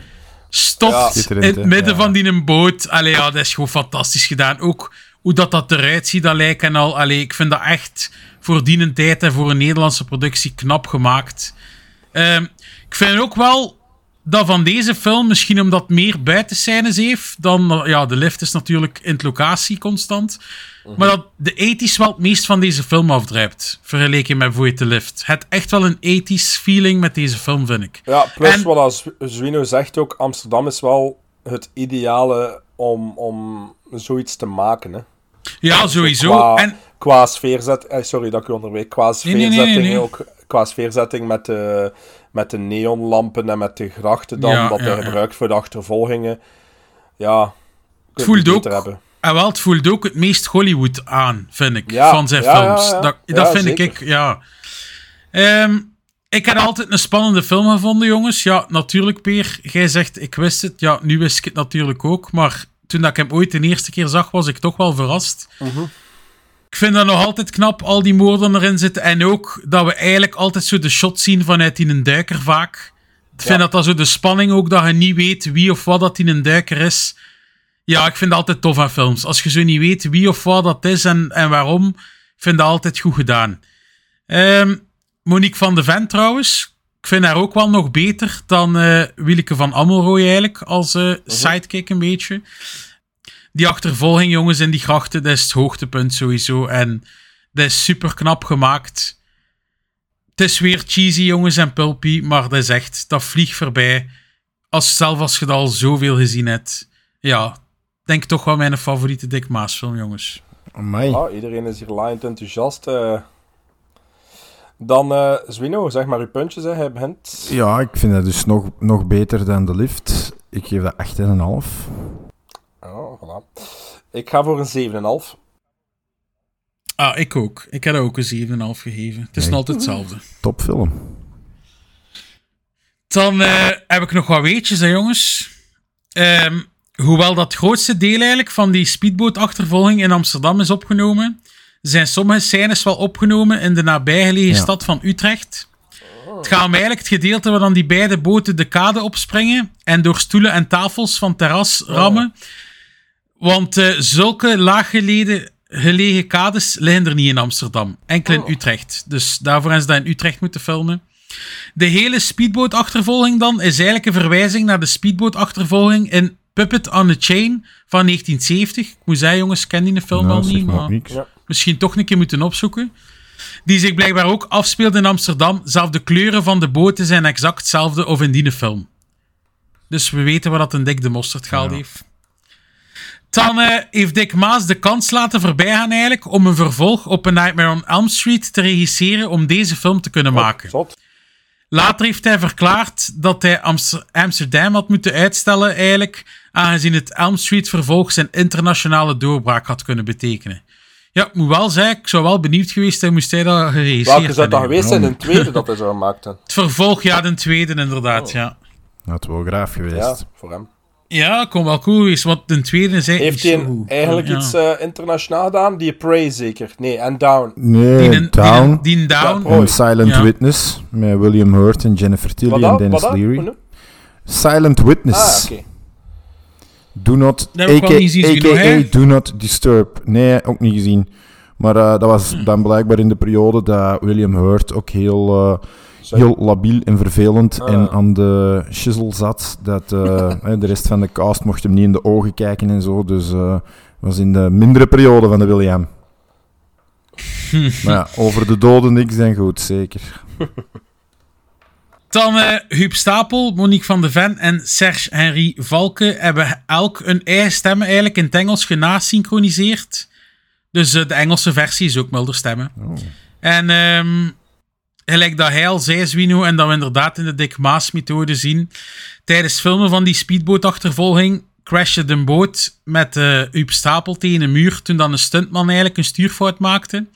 stopt in het midden Ja. van die een boot. Allee, ja, dat is gewoon fantastisch gedaan. Ook hoe dat, dat eruit ziet, dat lijkt en al. Allee, ik vind dat echt voor die tijd en voor een Nederlandse productie knap gemaakt. Ehm, ik vind ook wel dat van deze film, misschien omdat het meer buitenscènes heeft dan... Ja, de lift is natuurlijk in het locatie constant. Maar dat de 80s wel het meest van deze film afdrijft. Vergeleken met Void de Lift. Het echt wel een 80s feeling met deze film, vind ik. Ja, plus En- wat als Zwino zegt ook, Amsterdam is wel het ideale om, om zoiets te maken. Hè. Ja, sowieso. Qua, En qua sfeerzetting, eh, sorry dat ik u qua nee, nee, nee. ook, qua sfeerzetting met de, met de neonlampen en met de grachten dan, Ja, dat ja, hij gebruikt voor de achtervolgingen. Ja, het voelt ook... Hebben. En wel, het voelt ook het meest Hollywood aan, vind ik, Ja, van zijn films. Dat, dat vind zeker. ik, ja. Ehm, ik heb altijd een spannende film gevonden, jongens. Ja, natuurlijk, Peer, jij zegt, ik wist het. Ja, nu wist ik het natuurlijk ook. Maar toen dat ik hem ooit de eerste keer zag, was ik toch wel verrast. Mhm. Ik vind dat nog altijd knap, al die moorden erin zitten. En ook dat we eigenlijk altijd zo de shot zien vanuit die een duiker vaak. Ik vind Ja. dat dat zo de spanning ook, dat je niet weet wie of wat dat in een duiker is. Ja, ik vind dat altijd tof aan films. Als je zo niet weet wie of wat dat is en, en waarom, ik vind dat altijd goed gedaan. Ehm, Monique van de Ven trouwens, ik vind haar ook wel nog beter dan Wieleke van Amelrooy eigenlijk, als eh, sidekick een beetje. Die achtervolging, jongens, in die grachten, dat is het hoogtepunt sowieso. En dat is super knap gemaakt. Het is weer cheesy, jongens, en pulpy, maar dat is echt, dat vliegt voorbij. Als, zelf als je dat al zoveel gezien hebt. Ja, denk toch wel mijn favoriete Dick Maas film, jongens. Amai. Ah, iedereen is hier laaiend enthousiast. eh. Dan, eh Zwino, zeg maar uw puntjes, hè. hij begint. Ja, ik vind dat dus nog, nog beter dan de lift. Ik geef dat 8,5. Oh, voilà. Ik ga voor een 7,5. Ah, ik ook. Ik heb er ook een 7,5 gegeven. Het is nog altijd hetzelfde. Topfilm. Dan eh, heb ik nog wat weetjes, hè, jongens. Ehm, hoewel dat grootste deel eigenlijk van die speedbootachtervolging in Amsterdam is opgenomen, zijn sommige scènes wel opgenomen in de nabijgelegen Ja. stad van Utrecht. Het gaat om eigenlijk het gedeelte waar dan die beide boten de kade opspringen en door stoelen en tafels van terras rammen. Want eh, zulke laaggelegen gelegen kades liggen er niet in Amsterdam. Enkel in Utrecht. Dus daarvoor hebben ze dat in Utrecht moeten filmen. De hele speedboot-achtervolging dan is eigenlijk een verwijzing naar de speedboot-achtervolging in Puppet on a Chain van 1970. Ik moet zeggen, jongens, ik ken die film Nou, wel zeg niet, maar. Ja. misschien toch een keer moeten opzoeken. Die zich blijkbaar ook afspeelt in Amsterdam. Zelfs de kleuren van de boten zijn exact hetzelfde of in die film. Dus we weten waar dat een Dick de Mosterd gehaald heeft. Dan heeft Dick Maas de kans laten voorbijgaan eigenlijk om een vervolg op A Nightmare on Elm Street te regisseren om deze film te kunnen maken. Zot. Later heeft hij verklaard dat hij Amst- Amsterdam had moeten uitstellen, eigenlijk, aangezien het Elm Street vervolg zijn internationale doorbraak had kunnen betekenen. Ja, ik moet wel zeggen, ik zou wel benieuwd geweest zijn, moest hij dat geregisseerd Welke zou dat geweest zijn? Een tweede dat hij zo gemaakt had. Het vervolg, ja, de tweede inderdaad, ja. Dat is wel graaf geweest. Ja, voor hem. Ja, kon wel cool geweest, want de tweede is eigenlijk Heeft hij eigenlijk Ja. iets eh, internationaal gedaan? Die Prey zeker? Nee, en Down. Nee, Die, een- Down. die, Down. En Silent Ja. Witness met William Hurt en Jennifer Tilly Wat en? Dennis Wat? Leary. Silent Witness. Ah, oké. Do not, aka, aka? Do Not Disturb. Nee, ook niet gezien. Maar eh, dat was Hm. dan blijkbaar in de periode dat William Hurt ook heel, eh, heel labiel en vervelend Ah. en aan de shizzle zat. Dat eh, [laughs] de rest van de cast mocht hem niet in de ogen kijken en zo. Dus eh was in de mindere periode van de William. [laughs] maar ja, over de doden niks en goed, zeker. [laughs] Dan eh Huub Stapel, Monique van de Ven en Serge Henry Valken hebben elk een eigen stem eigenlijk in het Engels genasynchroniseerd. Dus eh, de Engelse versie is ook milder stemmen. En ehm, gelijk dat hij al zei, Zwino, en dat we inderdaad in de Dick Maas-methode zien, tijdens filmen van die speedbootachtervolging crashte de boot met eh Huub Stapel tegen een muur toen dan een stuntman eigenlijk een stuurfout maakte.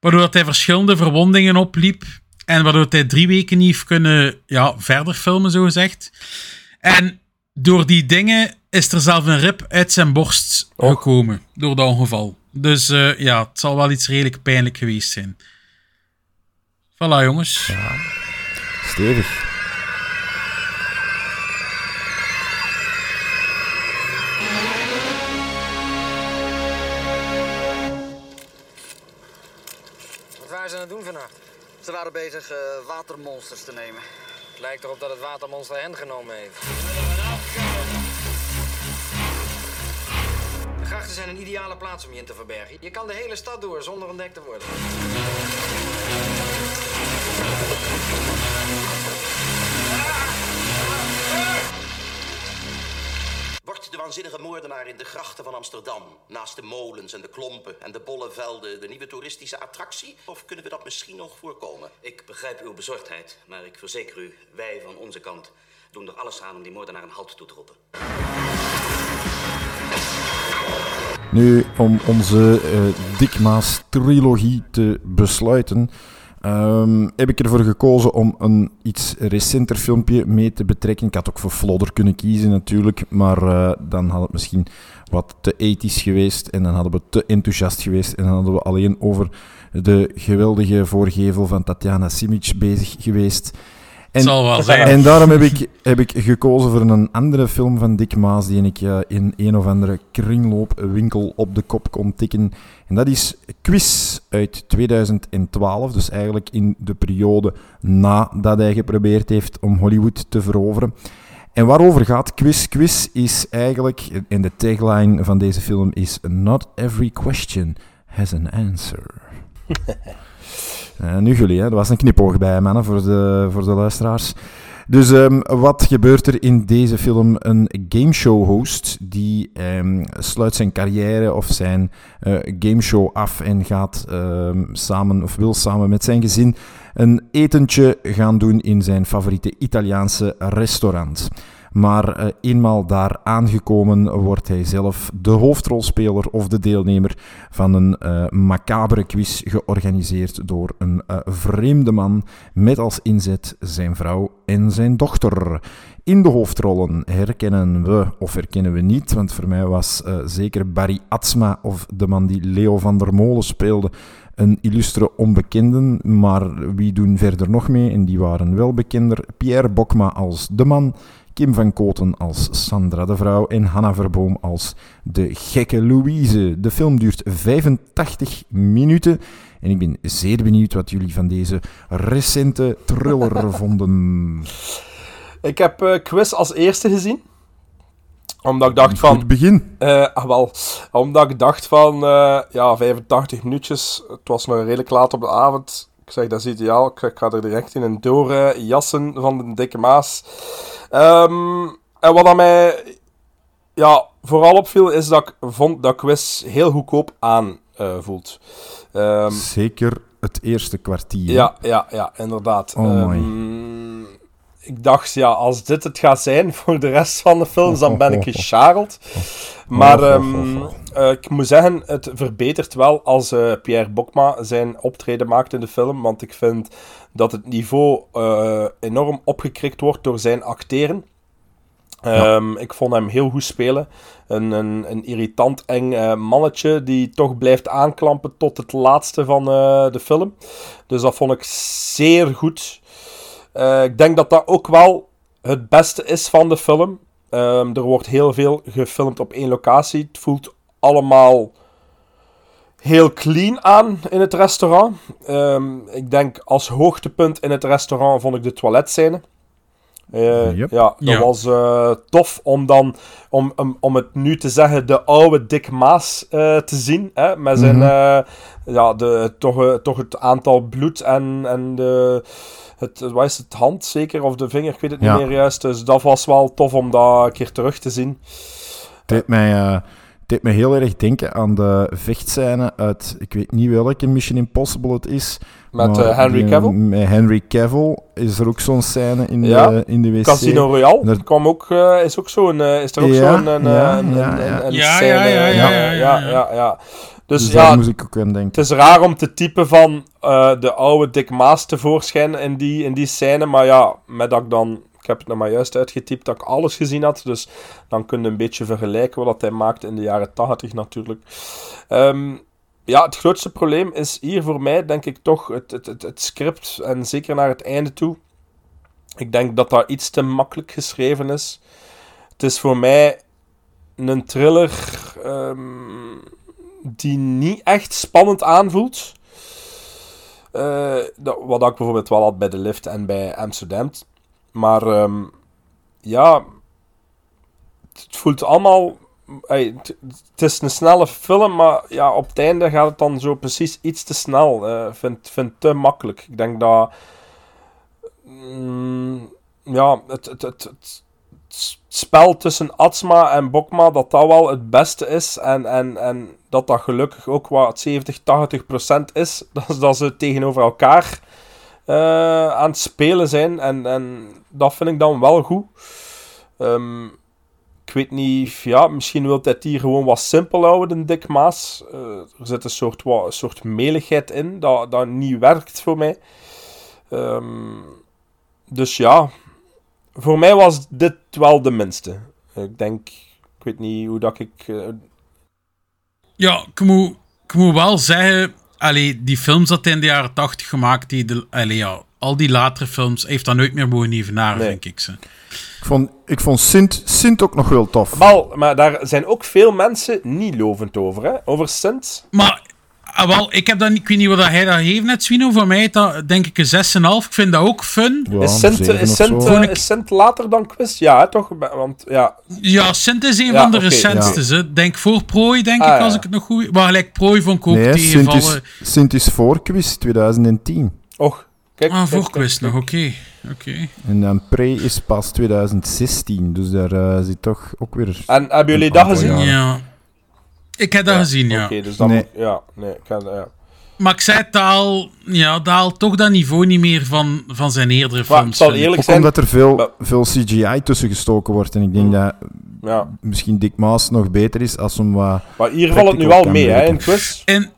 Waardoor dat hij verschillende verwondingen opliep. En waardoor hij drie weken niet heeft kunnen ja, verder filmen, zo gezegd. En door die dingen is er zelf een rib uit zijn borst Och. gekomen. Door dat ongeval. Dus eh, ja, het zal wel iets redelijk pijnlijk geweest zijn. Voilà, jongens. Stevig. Wat waren ze aan het doen vannacht? Ze waren bezig eh, watermonsters te nemen. Het lijkt erop dat het watermonster hen genomen heeft. De grachten zijn een ideale plaats om je in te verbergen. Je kan de hele stad door zonder ontdekt te worden. Wordt de waanzinnige moordenaar in de grachten van Amsterdam, naast de molens en de klompen en de bolle velden, de nieuwe toeristische attractie? Of kunnen we dat misschien nog voorkomen? Ik begrijp uw bezorgdheid, maar ik verzeker u, wij van onze kant doen er alles aan om die moordenaar een halt toe te roepen. Nu, om onze eh Dick Maas trilogie te besluiten, ehm, heb ik ervoor gekozen om een iets recenter filmpje mee te betrekken. Ik had ook voor Flodder kunnen kiezen natuurlijk, maar eh, dan had het misschien wat te ethisch geweest en dan hadden we te enthousiast geweest en dan hadden we alleen over de geweldige voorgevel van Tatjana Simic bezig geweest. En, zal wel zijn. En daarom heb ik, heb ik gekozen voor een andere film van Dick Maas die ik eh, in een of andere kringloopwinkel op de kop kon tikken. En dat is Quiz uit 2012, dus eigenlijk in de periode nadat hij geprobeerd heeft om Hollywood te veroveren. En waarover gaat Quiz? Quiz is eigenlijk, en de tagline van deze film is Not every question has an answer. [laughs] Eh, nu jullie, hè. er was een knipoog bij, mannen, voor de, voor de luisteraars. Dus ehm, wat gebeurt er in deze film? Een gameshow-host die ehm, sluit zijn carrière of zijn eh, gameshow af en gaat ehm, samen, of wil samen met zijn gezin een etentje gaan doen in zijn favoriete Italiaanse restaurant. Maar eh, eenmaal daar aangekomen wordt hij zelf de hoofdrolspeler of de deelnemer van een eh, macabere quiz georganiseerd door een eh, vreemde man met als inzet zijn vrouw en zijn dochter. In de hoofdrollen herkennen we of herkennen we niet, want voor mij was zeker Barry Atsma of de man die Leo van der Molen speelde een illustre onbekende, maar wie doen verder nog mee? En die waren wel bekender. Pierre Bokma als de man, Kim van Koten als Sandra de vrouw en Hanna Verboom als de gekke Louise. De film duurt 85 minuten en ik ben zeer benieuwd wat jullie van deze recente thriller [laughs] vonden. Ik heb eh, Quiz als eerste gezien. Omdat ik dacht van... Goed begin. Ah, wel. Omdat ik dacht van... eh, ja, 85 minuutjes. Het was nog redelijk laat op de avond. Ik zeg, dat is ideaal. Ik, ik ga er direct in een door jassen van de dikke maas. Ehm, en wat aan mij... Ja, vooral opviel is dat ik vond dat Quiz heel goedkoop aan eh. Ehm, Zeker het eerste kwartier. ja, ja, ja, inderdaad. Oh. Ehm, ik dacht, ja, als dit het gaat zijn [laughs] voor de rest van de films, dan ben ik [laughs] gescharreld. Maar eh, ik moet zeggen, het verbetert wel als eh, Pierre Bokma zijn optreden maakt in de film. Want ik vind dat het niveau eh, enorm opgekrikt wordt door zijn acteren. Ehm, Ik vond hem heel goed spelen. Een, een, een irritant eng eh, mannetje die toch blijft aanklampen tot het laatste van eh, de film. Dus dat vond ik zeer goed. Ik denk dat dat ook wel het beste is van de film. Ehm, er wordt heel veel gefilmd op één locatie. Het voelt allemaal heel clean aan in het restaurant. Ehm, ik denk als hoogtepunt in het restaurant vond ik de toiletscène. Eh, Yep. Ja, dat Ja. was eh, tof om dan, om, om, om het nu te zeggen, de oude Dick Maas eh, te zien. Hè, met zijn, Mhm. eh, ja, de, toch, toch het aantal bloed en, en de, het, wat is het, hand zeker, of de vinger, ik weet het Ja. niet meer juist. Dus dat was wel tof om dat een keer terug te zien. Het deed mij, eh, deed me heel erg denken aan de vechtscène uit, ik weet niet welke Mission Impossible het is. Met eh, Henry Cavill? Mm, met Henry Cavill is er ook zo'n scène in, de, in de wc. Casino Royale Daar... kwam ook, uh, is ook zo'n, eh, is er ook ja, zo'n ja, ja, ja, ja, ja. Dus, dus ja, ik ook aan denken. Het is raar om te typen van de oude Dick Maas tevoorschijn in die, in die scène, maar ja, met dat ik dan ik heb het nou maar juist uitgetypt dat ik alles gezien had. Dus dan kun je een beetje vergelijken wat hij maakte in de jaren 80 natuurlijk. Ehm, ja, het grootste probleem is hier voor mij denk ik toch het, het, het, script. En zeker naar het einde toe. Ik denk dat dat iets te makkelijk geschreven is. Het is voor mij een thriller ehm, die niet echt spannend aanvoelt. Eh, wat ik bijvoorbeeld wel had bij de lift en bij Amsterdam. Maar ehm, ja, het voelt allemaal. het- is een snelle film, maar ja, op het einde gaat het dan zo precies iets te snel. Eh, Ik vind, vind het te makkelijk. Ik denk dat. mm, ja, het, het, spel tussen Atsma en Bokma, dat dat wel het beste is. En, en, en dat dat gelukkig ook wat 70, 80 procent is. [laughs] Dat, dat ze tegenover elkaar eh, aan het spelen zijn. En, en dat vind ik dan wel goed. Ehm, ik weet niet, ja, misschien wil het hier gewoon wat simpel houden, de Dick Maas. Eh, er zit een soort, wat, een soort meligheid in, dat, dat niet werkt voor mij. Ehm, dus ja, voor mij was dit wel de minste. Ik denk, ik weet niet hoe dat ik... eh, Ja, ik moet, ik moet wel zeggen, allee, die films dat hij in de jaren 80 gemaakt, die de, allee, ja, al die latere films, heeft dat nooit meer mogen evenaren, Nee. denk ik. Ze. Ik vond, ik vond Sint, Sint ook nog wel tof. Wel, maar daar zijn ook veel mensen niet lovend over, hè? Over Sint. Maar, wel, ik heb dat niet, ik weet niet wat hij dat heeft net, Swino. Voor mij is dat denk ik een 6,5. Ik vind dat ook fun. Ja, is, Sint, is, of Sint, zo. is Sint later dan Quiz? Ja, hè, toch? Want, ja, Ja, Sint is een Ja, van de recentste. hè. Denk voor Prooi, denk Ah, ik, ja. als ik het nog goed... Maar gelijk Prooi vond ik ook Nee, Sint tegenvallen. is, Sint is voor quiz 2010. och. Kijk, Ah, voor kijk, quiz kijk. nog, oké. Oké. En dan Pre is pas 2016. Dus daar eh, zit toch ook weer... En hebben jullie dat gezien? jaren. Ja. Ik heb dat gezien, ja. Oké, dus dan... Nee. moet- Ja, nee, ik heb, ja. Maar ik zei het al, ja, dat haalt toch dat niveau niet meer van, van zijn eerdere Maar films. het zal eerlijk Ook zijn... omdat er veel, veel CGI tussen gestoken wordt. En ik denk dat Ja. misschien Dick Maas nog beter is als hem wat... Maar hier valt het nu wel mee, hè, in Quiz. En,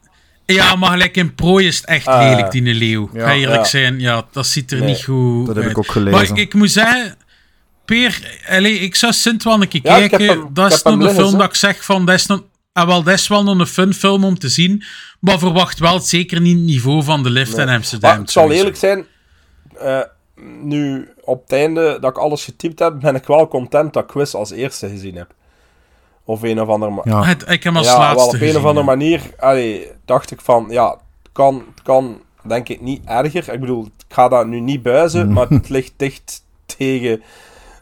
ja, maar gelijk in Prooi is het echt Ah, lelijk, die leeuw. Ja. Ga eerlijk Ja. zijn, ja, dat ziet er Nee, niet goed Dat heb uit. ik ook Maar ik, ik moet zeggen, Peer, ik zou Sint wel een keer kijken. hem- dat is nog een liggen, film dat ik zeg van, dat is, nog, ah, wel, dat is wel nog een fun film om te zien. Maar verwacht wel zeker niet het niveau van de lift Nee. in Amsterdam. Maar het zal eerlijk zijn, eh, nu op het einde dat ik alles getypt heb, ben ik wel content dat ik Quiz als eerste gezien heb. Of een of andere... ma- Ja. Het, ik heb als ja, laatste wel op een of andere ja. manier allee, dacht ik van, ja, het kan, het kan denk ik niet erger. Ik bedoel, ik ga dat nu niet buizen, Mhm. maar het ligt dicht tegen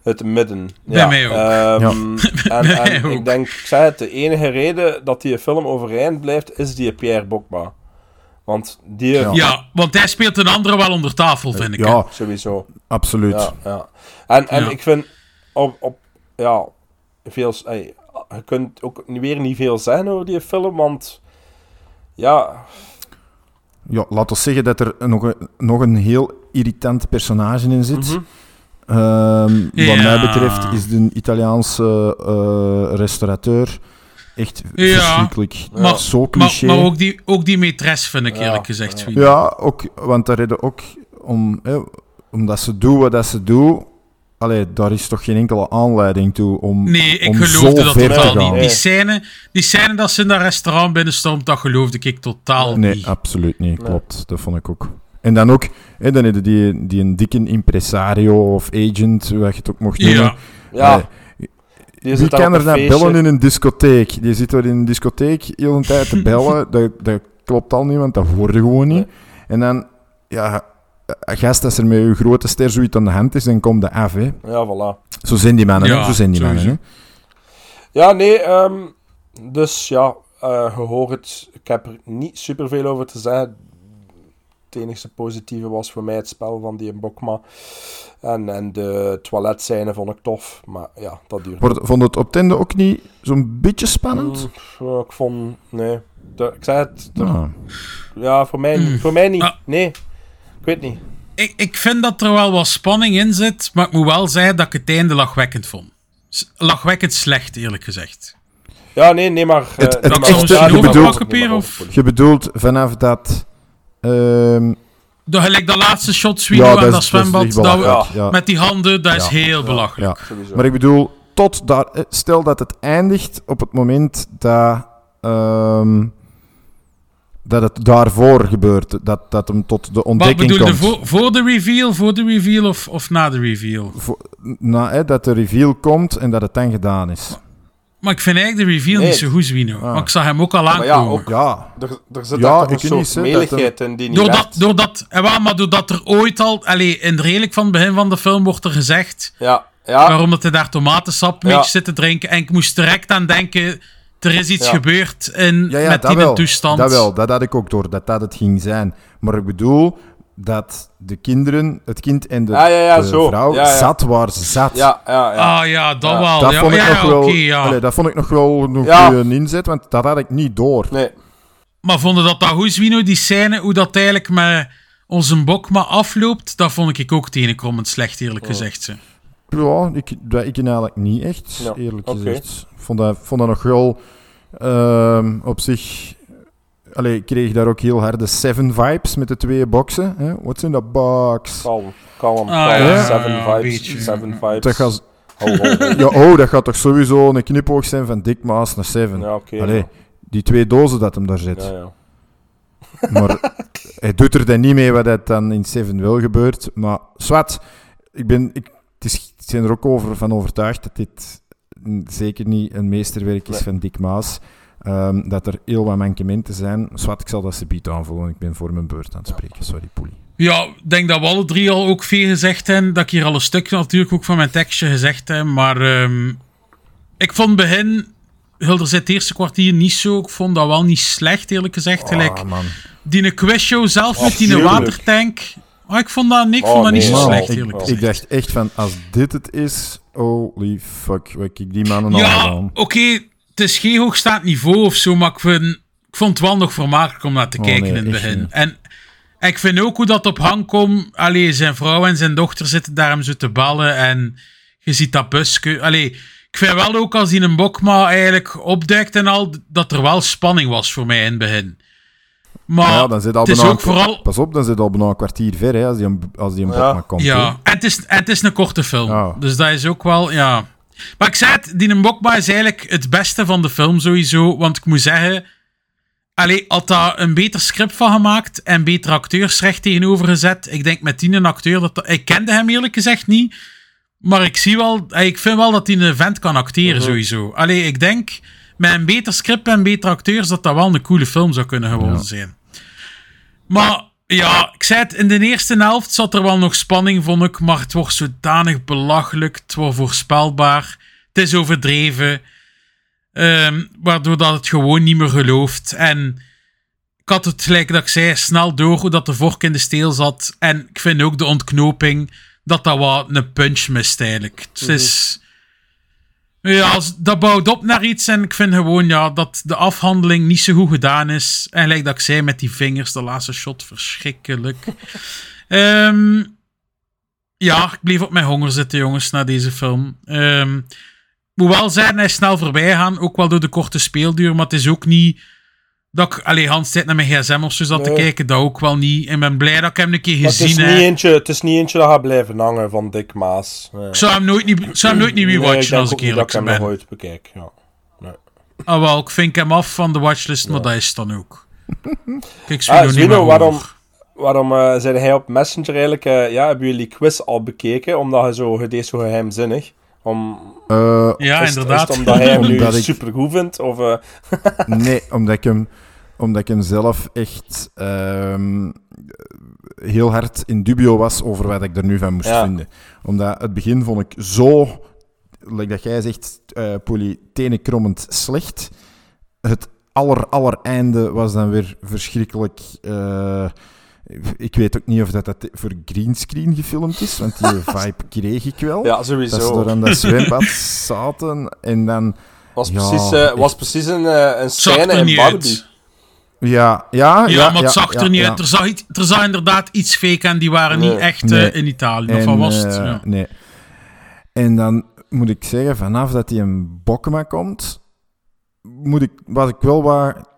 het midden. Bij ja, mij ook. ehm, En, [laughs] Bij en mij ik denk, ik zei het, de enige reden dat die film overeind blijft, is die Pierre Bokma. Want die, Ja. Ja, want hij speelt een andere wel onder tafel, vind ik. hè. Ja, sowieso. absoluut. Ja, ja. En, en Ja. ik vind op, op ja, veel, ey, je kunt ook weer niet veel zeggen over die film, want ja, Ja, laat ons zeggen dat er nog een, nog een heel irritant personage in zit. Mhm. Wat Ja. mij betreft is de Italiaanse eh, restaurateur echt Ja. verschrikkelijk. Maar- Zo cliché. maar ook, die, ook die maîtresse vind ik Ja, eerlijk gezegd. ja. Ja, ook, want daar reden ook om, hè, omdat ze doen wat dat ze doen. allee, daar is toch geen enkele aanleiding toe om, Nee, ik om geloofde zo dat totaal niet. Die scène, die scène dat ze in dat restaurant binnenstormt, dat geloofde ik totaal Nee, niet. absoluut niet. Klopt, dat vond ik ook. En dan ook, hè, dan heb je die, die een dikke impresario of agent, hoe je het ook mocht noemen. Ja. Eh, Die Wie kan er een nou bellen in een discotheek? Die zit daar in een discotheek heel een tijd te [laughs] bellen. dat, dat klopt al niet, want dat hoorde gewoon niet. En dan, ja, eh, gast, als er met je grote ster zoiets aan de hand is, dan komt de af. Hè. Ja, voilà. Zo zijn die mannen, Ja. Zo zijn die mannen, hè. Ja, nee, ehm, dus ja, eh je hoort het. Ik heb er niet superveel over te zeggen. Het enige positieve was voor mij het spel van die Bokma. En, en de toiletscène vond ik tof, maar ja, dat duurt. Vond vond het op tende ook niet zo'n beetje spannend? Mm, ik vond, nee. De- ik zei het, de- Ah. ja, voor mij, Mm. voor mij niet. Ah. Nee, ik weet niet. Ik, ik vind dat er wel wat spanning in zit, maar ik moet wel zeggen dat ik het einde lachwekkend vond. Lachwekkend slecht, eerlijk gezegd. Ja, nee, nee, maar... Het- eh, het Je bedoelt vanaf dat... ehm, Dat gelijk dat laatste shot, Ja, Swino dat aan is- dat is zwembad, dat we- ja. met die handen, dat is Ja. heel belachelijk. Ja, maar ik bedoel, tot daar, eh, stel dat het eindigt op het moment dat, ehm, dat het daarvoor gebeurt, dat, dat hem tot de Wat ontdekking bedoel je, komt. voor, voor de reveal, voor de reveal of, of na de reveal? Voor- na, hè, dat de reveal komt en dat het dan gedaan is. Maar ik vind eigenlijk de reveal Nee. niet zo goed, Zwino. Want ik zag hem ook al Maar ja, aankomen. ook, Ja, er, er zit Ja, daar toch een soort niet, hè, dat meligheid in die niet Doordat, doordat, eh, wel, maar doordat er ooit al, allee, in redelijk van het begin van de film wordt er gezegd Ja, ja. waarom dat hij daar tomatensap mee Ja. zit te drinken. En ik moest direct aan denken, er is iets Ja. gebeurd in, ja, ja met dat die wel. toestand. Dat wel, dat had ik ook door, dat dat het ging zijn. Maar ik bedoel dat de kinderen, het kind en de, Ja, ja, ja, de zo. vrouw Ja, ja. zat waar ze zat. Ja, ja, ja. Ah ja, dat Ja. wel. Dat ja, vond ik ja, nog wel, oké, ja. allee, dat vond ik nog wel een Ja. goede inzet, want dat had ik niet door. Nee. Maar vonden dat dat goed, Zwino, die scène, hoe dat eigenlijk met onze Bokma afloopt, dat vond ik ook tenenkrommend slecht, eerlijk gezegd. Ze. Ja, ik, dat ik eigenlijk niet echt, Ja, eerlijk gezegd. Ik vond dat, vond dat nog wel ehm, op zich... Allee, ik kreeg daar ook heel harde Seven vibes met de twee boxen. Hè? What's in the box? Kalm, kalm, Ah, kalm. ja, Seven vibes, seven vibes. Dat gaat, ja, oh, dat gaat toch sowieso een knipoog zijn van Dick Maas naar Seven. Ja, oké. Die twee dozen dat hem daar zit. Ja, ja. Maar hij doet er dan niet mee wat dat dan in Seven wel gebeurt. Maar zwart, ik ben, ik, het is, ik ben er ook over van overtuigd dat dit zeker niet een meesterwerk is Nee. van Dick Maas. Ehm, dat er heel wat mankementen zijn. Zwart, ik zal dat ze biedt aanvullen. Ik ben voor mijn beurt aan het spreken. Sorry, Poelie. Ja, ik denk dat we alle drie al ook veel gezegd hebben. Dat ik hier al een stuk natuurlijk ook van mijn tekstje gezegd heb. Maar ehm, ik vond het begin, Hilder zei het eerste kwartier niet zo. Ik vond dat wel niet slecht, eerlijk gezegd. Gelijk Ah, man. die quizshow zelf met die tuurlijk. watertank. Oh, ik vond dat, nee, ik Oh, vond dat niet zo slecht, ik, eerlijk ik gezegd. dacht echt van, als dit het is, holy fuck, wat ik die mannen al Ja, gedaan. oké, het is geen hoogstaand niveau of zo, maar ik, vind, ik vond het wel nog vermakelijk om naar te Oh, kijken nee, in het begin. niet. En ik vind ook hoe dat op hang komt. Allee, zijn vrouw en zijn dochter zitten daar hem zo te ballen en je ziet dat busje. Allee, ik vind wel ook als hij een bokma eigenlijk opduikt en al, dat er wel spanning was voor mij in het begin. Maar ja, dan zit al het is ook vooral... Pas op, dan zit al bijna een kwartier ver hè, als die een, als die een Ja. bok maar komt. Ja, en het, is, en het is een korte film. Ja. Dus dat is ook wel, ja. Maar ik zei het, die Mbokma is eigenlijk het beste van de film sowieso. Want ik moet zeggen, allee, had daar een beter script van gemaakt en betere acteurs recht tegenover gezet. Ik denk met die een acteur, dat, ik kende hem eerlijk gezegd niet. Maar ik zie wel, ik vind wel dat hij een vent kan acteren sowieso. Allee, ik denk met een beter script en betere acteurs dat dat wel een coole film zou kunnen geworden Ja. zijn. Maar ja, ik zei het, in de eerste helft zat er wel nog spanning, vond ik. Maar het wordt zodanig belachelijk. Het wordt voorspelbaar. Het is overdreven. Ehm, waardoor dat het gewoon niet meer gelooft. En ik had het, gelijk dat ik zei, snel door hoe dat de vork in de steel zat. En ik vind ook de ontknoping dat dat wat een punch mist eigenlijk. Het is... Ja, als- dat bouwt op naar iets en ik vind gewoon ja, dat de afhandeling niet zo goed gedaan is. En gelijk dat ik zei met die vingers, de laatste shot, verschrikkelijk. [laughs] Ehm, ja, ik bleef op mijn honger zitten, jongens, na deze film. Ehm moet wel zijn, hij snel voorbij gaan, ook wel door de korte speelduur, maar het is ook niet dat ik alleen Hans tijd naar mijn gsm of zo zat te kijken. Dat ook wel niet. En ben blij dat ik hem een keer Maar het, is gezien niet heb. eentje, het is niet eentje dat gaat blijven hangen van Dick Maas. Nee. Ik zou hem nooit niet, zou hem nooit niet Nee, ik rewatchen als ik eerlijk dat ik hem ben. nog ooit bekijk. Ja. Nee. Ah, wel, ik vink hem af van de watchlist, maar dat is dan ook. [laughs] Kijk, Ah, meer waarom, waarom eh zei hij op Messenger eigenlijk... eh, ja, hebben jullie quiz al bekeken? Omdat hij zo, hij deed zo geheimzinnig. Om, Eh, Ja, is, inderdaad. Is het omdat hij hem [laughs] nu Omdat ik- supergoed vindt? Of, eh, [laughs] Nee, omdat ik hem, omdat ik hem zelf echt ehm, heel hard in dubio was over wat ik er nu van moest Ja. vinden. Omdat het begin vond ik zo, like dat jij zegt, eh Polly, tenenkrommend slecht. Het aller, aller einde was dan weer verschrikkelijk. eh, ik weet ook niet of dat, dat voor greenscreen gefilmd is, want die [laughs] vibe kreeg ik wel. Ja, sowieso. Dat ze door aan dat zwembad zaten en dan... was, Ja, precies, eh, was precies een, een scène in Barbie. uit. Ja, ja, Ja, maar het zag ja, er niet ja. uit. Er zag, er zag inderdaad iets fake aan. Die waren Nee. niet echt Nee. eh, in Italië. Of En, wat was het? eh, Ja. Nee. En dan moet ik zeggen, vanaf dat hij een Bokma komt, moet ik, was ik wel wat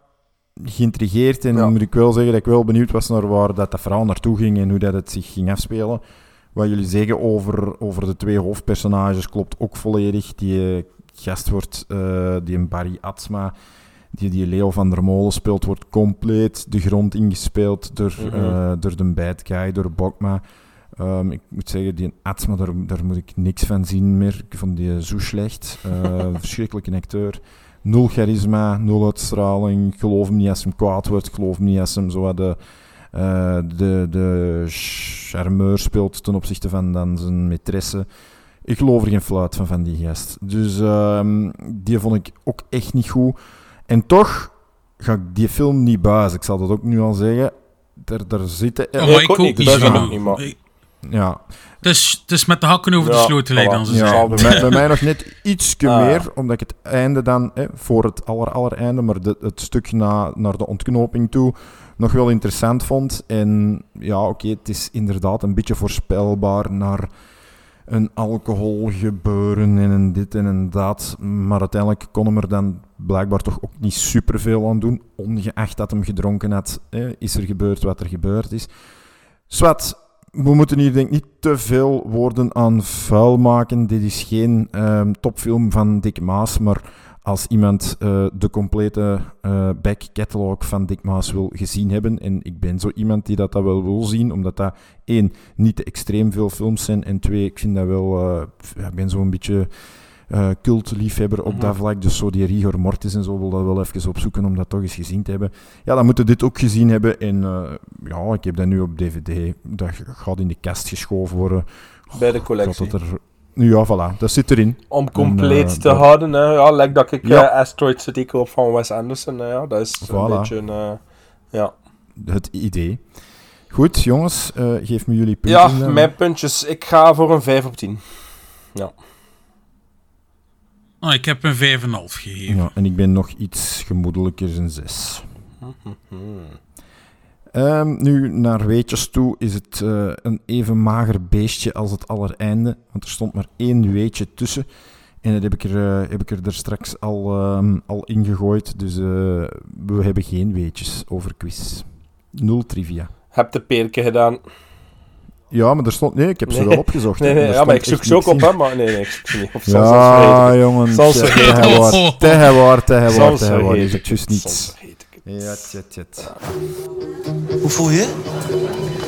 geïntrigeerd en Ja. moet ik wel zeggen dat ik wel benieuwd was naar waar dat, dat verhaal naartoe ging en hoe dat het zich ging afspelen. Wat jullie zeggen over, over de twee hoofdpersonages klopt ook volledig. Die eh, gast wordt, eh, die een Barry Atsma, die, die Leo van der Molen speelt, wordt compleet de grond ingespeeld door, Mhm. eh, door de bad guy, door Bokma. Ehm, ik moet zeggen, die Atsma, daar, daar moet ik niks van zien meer. Ik vond die zo slecht. Eh, [laughs] verschrikkelijke acteur. Nul charisma, nul uitstraling. Ik geloof hem niet als hem kwaad wordt. Ik geloof hem niet als hem zo de, eh, de, de charmeur speelt ten opzichte van dan zijn maîtresse. Ik geloof er geen fluit van, van die gast. Dus ehm, die vond ik ook echt niet goed. En toch ga ik die film niet buizen. Ik zal dat ook nu al zeggen. Er, er zitten... Oh, Nee, ik ook niet. Dat Ja, Het is, het is met de hakken over de sloot gelijk voilà. dan ze Ja. zeggen. Bij mij, bij mij nog net iets Ah, meer, omdat ik het einde dan, hè, voor het aller, aller einde, maar de- het stuk na, naar de ontknoping toe, nog wel interessant vond. En ja, oké, het is inderdaad een beetje voorspelbaar naar een alcoholgebeuren en een dit en een dat. Maar uiteindelijk kon hem er dan blijkbaar toch ook niet superveel aan doen. Ongeacht dat hem gedronken had, hè, is er gebeurd wat er gebeurd is. Swat, we moeten hier denk ik niet te veel woorden aan vuil maken. Dit is geen ehm, topfilm van Dick Maas, maar als iemand eh, de complete eh back catalog van Dick Maas wil gezien hebben, en ik ben zo iemand die dat, dat wel wil zien, omdat dat één, niet te extreem veel films zijn, en twee, ik vind dat wel, eh, ik ben zo'n beetje eh cultliefhebber op dat vlak, dus zo die rigor mortis en zo wil dat wel even opzoeken om dat toch eens gezien te hebben. Ja, dan moeten dit ook gezien hebben, en ja, ik heb dat nu op DVD, dat gaat in de kast geschoven worden. Bij de God, collectie. dat er... Ja, voilà, dat zit erin. Om compleet En, eh, te dat- houden, hè. Ja, lijkt dat ik Ja. eh, Asteroid City koop van Wes Anderson. hè, ja, dat is een beetje een... eh, ja. Het idee. Goed, jongens, eh, geef me jullie punten. ja, dan. mijn puntjes. Ik ga voor een 5 op 10. Ja. Oh, ik heb een 5,5 gegeven. Ja, en ik ben nog iets gemoedelijker, een 6. Ehm, nu, naar weetjes toe is het eh, een even mager beestje als het allereinde. Want er stond maar één weetje tussen. En dat heb ik er, eh, heb ik er, er straks al, ehm, al ingegooid. Dus eh, we hebben geen weetjes over quiz. Nul trivia. Heb de perken gedaan. Ja, maar er stond... Nee, ik heb ze Nee. wel opgezocht. Nee, hè. nee, Er ja, maar ik zoek ze ook op, hè. Maar nee, nee, ik zoek ze niet op. Ja, jongen. Te gewaard, te gewaard, te gewaard, Soms te gewaard. vergeet Is ik het juist het, niet. soms vergeet ik het. Ja, tjet, tjet. Hoe voel je?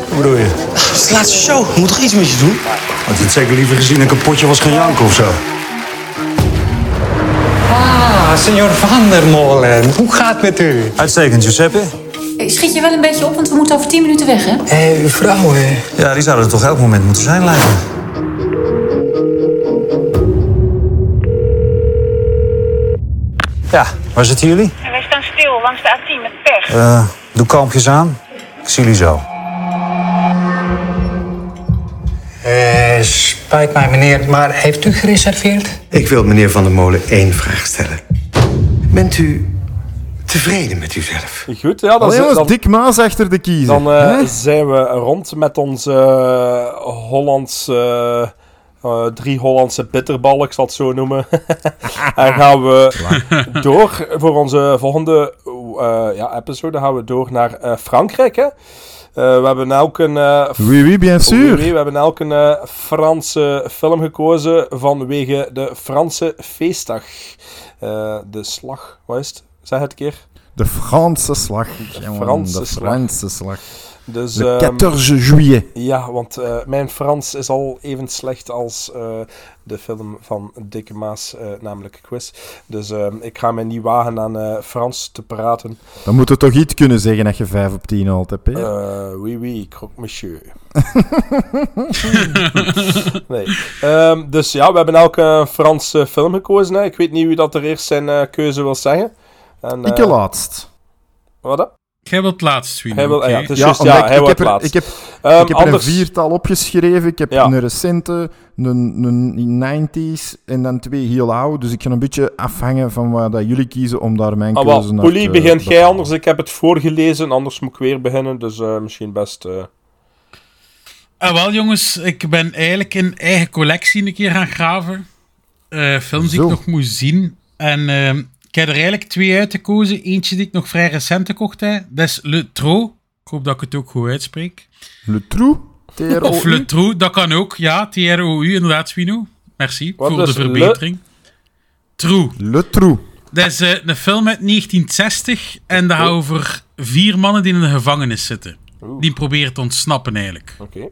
Hoe bedoel je? Het is de laatste show. We moeten toch iets met je doen? Had je het zeker liever gezien een kapotje was gaan janken of zo? Ah, senor Van der Molen. Hoe gaat het met u? Uitstekend, Giuseppe. Schiet je wel een beetje op, want we moeten over 10 minuten weg, hè? Hé, uw vrouw, hè? Ja, die zouden er toch elk moment moeten zijn, lijkt me. Ja, waar zitten jullie? Wij staan stil langs de A10 met pech. Eh, doe kalmpjes aan. Zie jullie zo. Eh, spijt mij, meneer, maar heeft u gereserveerd? Ik wil meneer Van der Molen één vraag stellen. Bent u tevreden met uzelf? Goed, ja, dan, Allee, zi- jongens, dan, Dick Maas achter de kiezer. dan eh, zijn we rond met onze eh, Hollandse... eh, drie Hollandse bitterballen, ik zal het zo noemen. [laughs] en gaan we door voor onze volgende ja, episode gaan we door naar eh, Frankrijk. Hè? Eh, we hebben elk een. eh, f- Oui, oui, bien sûr. Oui, oui, we hebben elk een eh, Franse film gekozen vanwege de Franse feestdag. Eh, de slag, wat is het? Zeg het een keer. De Franse slag. jongen, Franse de slag. Franse slag. Dus, de ehm, 14 juillet. Ja, want eh, mijn Frans is al even slecht als eh, de film van Dikke Maas, eh, namelijk Quiz. Dus ehm, ik ga mij niet wagen aan eh, Frans te praten. Dan moet je toch iets kunnen zeggen dat je 5 op 10 haalt, hè, Peer? Eh, oui, oui, croque monsieur. [laughs] nee. Ehm, dus ja, we hebben elke een Franse film gekozen. Hè. Ik weet niet wie dat er eerst zijn eh, keuze wil zeggen. En, Ik laatst. Wat? Jij wilt laatst, Sweden. Hij wil, oké. ja, het is Ja, ik, heb er, laatst. ik heb, ik heb er anders- een viertal opgeschreven. Ik heb Ja. een recente, een, een 90s en dan twee heel oud. Dus ik ga een beetje afhangen van wat dat jullie kiezen om daar mijn Ah, keuze wel, naar Polly, te begint jij anders. Ik heb het voorgelezen, anders moet ik weer beginnen. Dus eh, misschien best... eh, Ah, wel, jongens, ik ben eigenlijk in eigen collectie een keer gaan graven. Eh, films die ik nog moest zien. En ehm, ik heb er eigenlijk twee uitgekozen. Eentje die ik nog vrij recent gekocht heb. Dat is Le Tro. Ik hoop dat ik het ook goed uitspreek. Le Trou? TROU? Of Le Trou, dat kan ook. Ja, T-R-O-U, inderdaad, Swino. Merci Wat voor de Le- verbetering. Trou. Le Trou. Dat is eh, een film uit 1960 en dat gaat over vier mannen die in een gevangenis zitten. Die proberen te ontsnappen eigenlijk. Oké.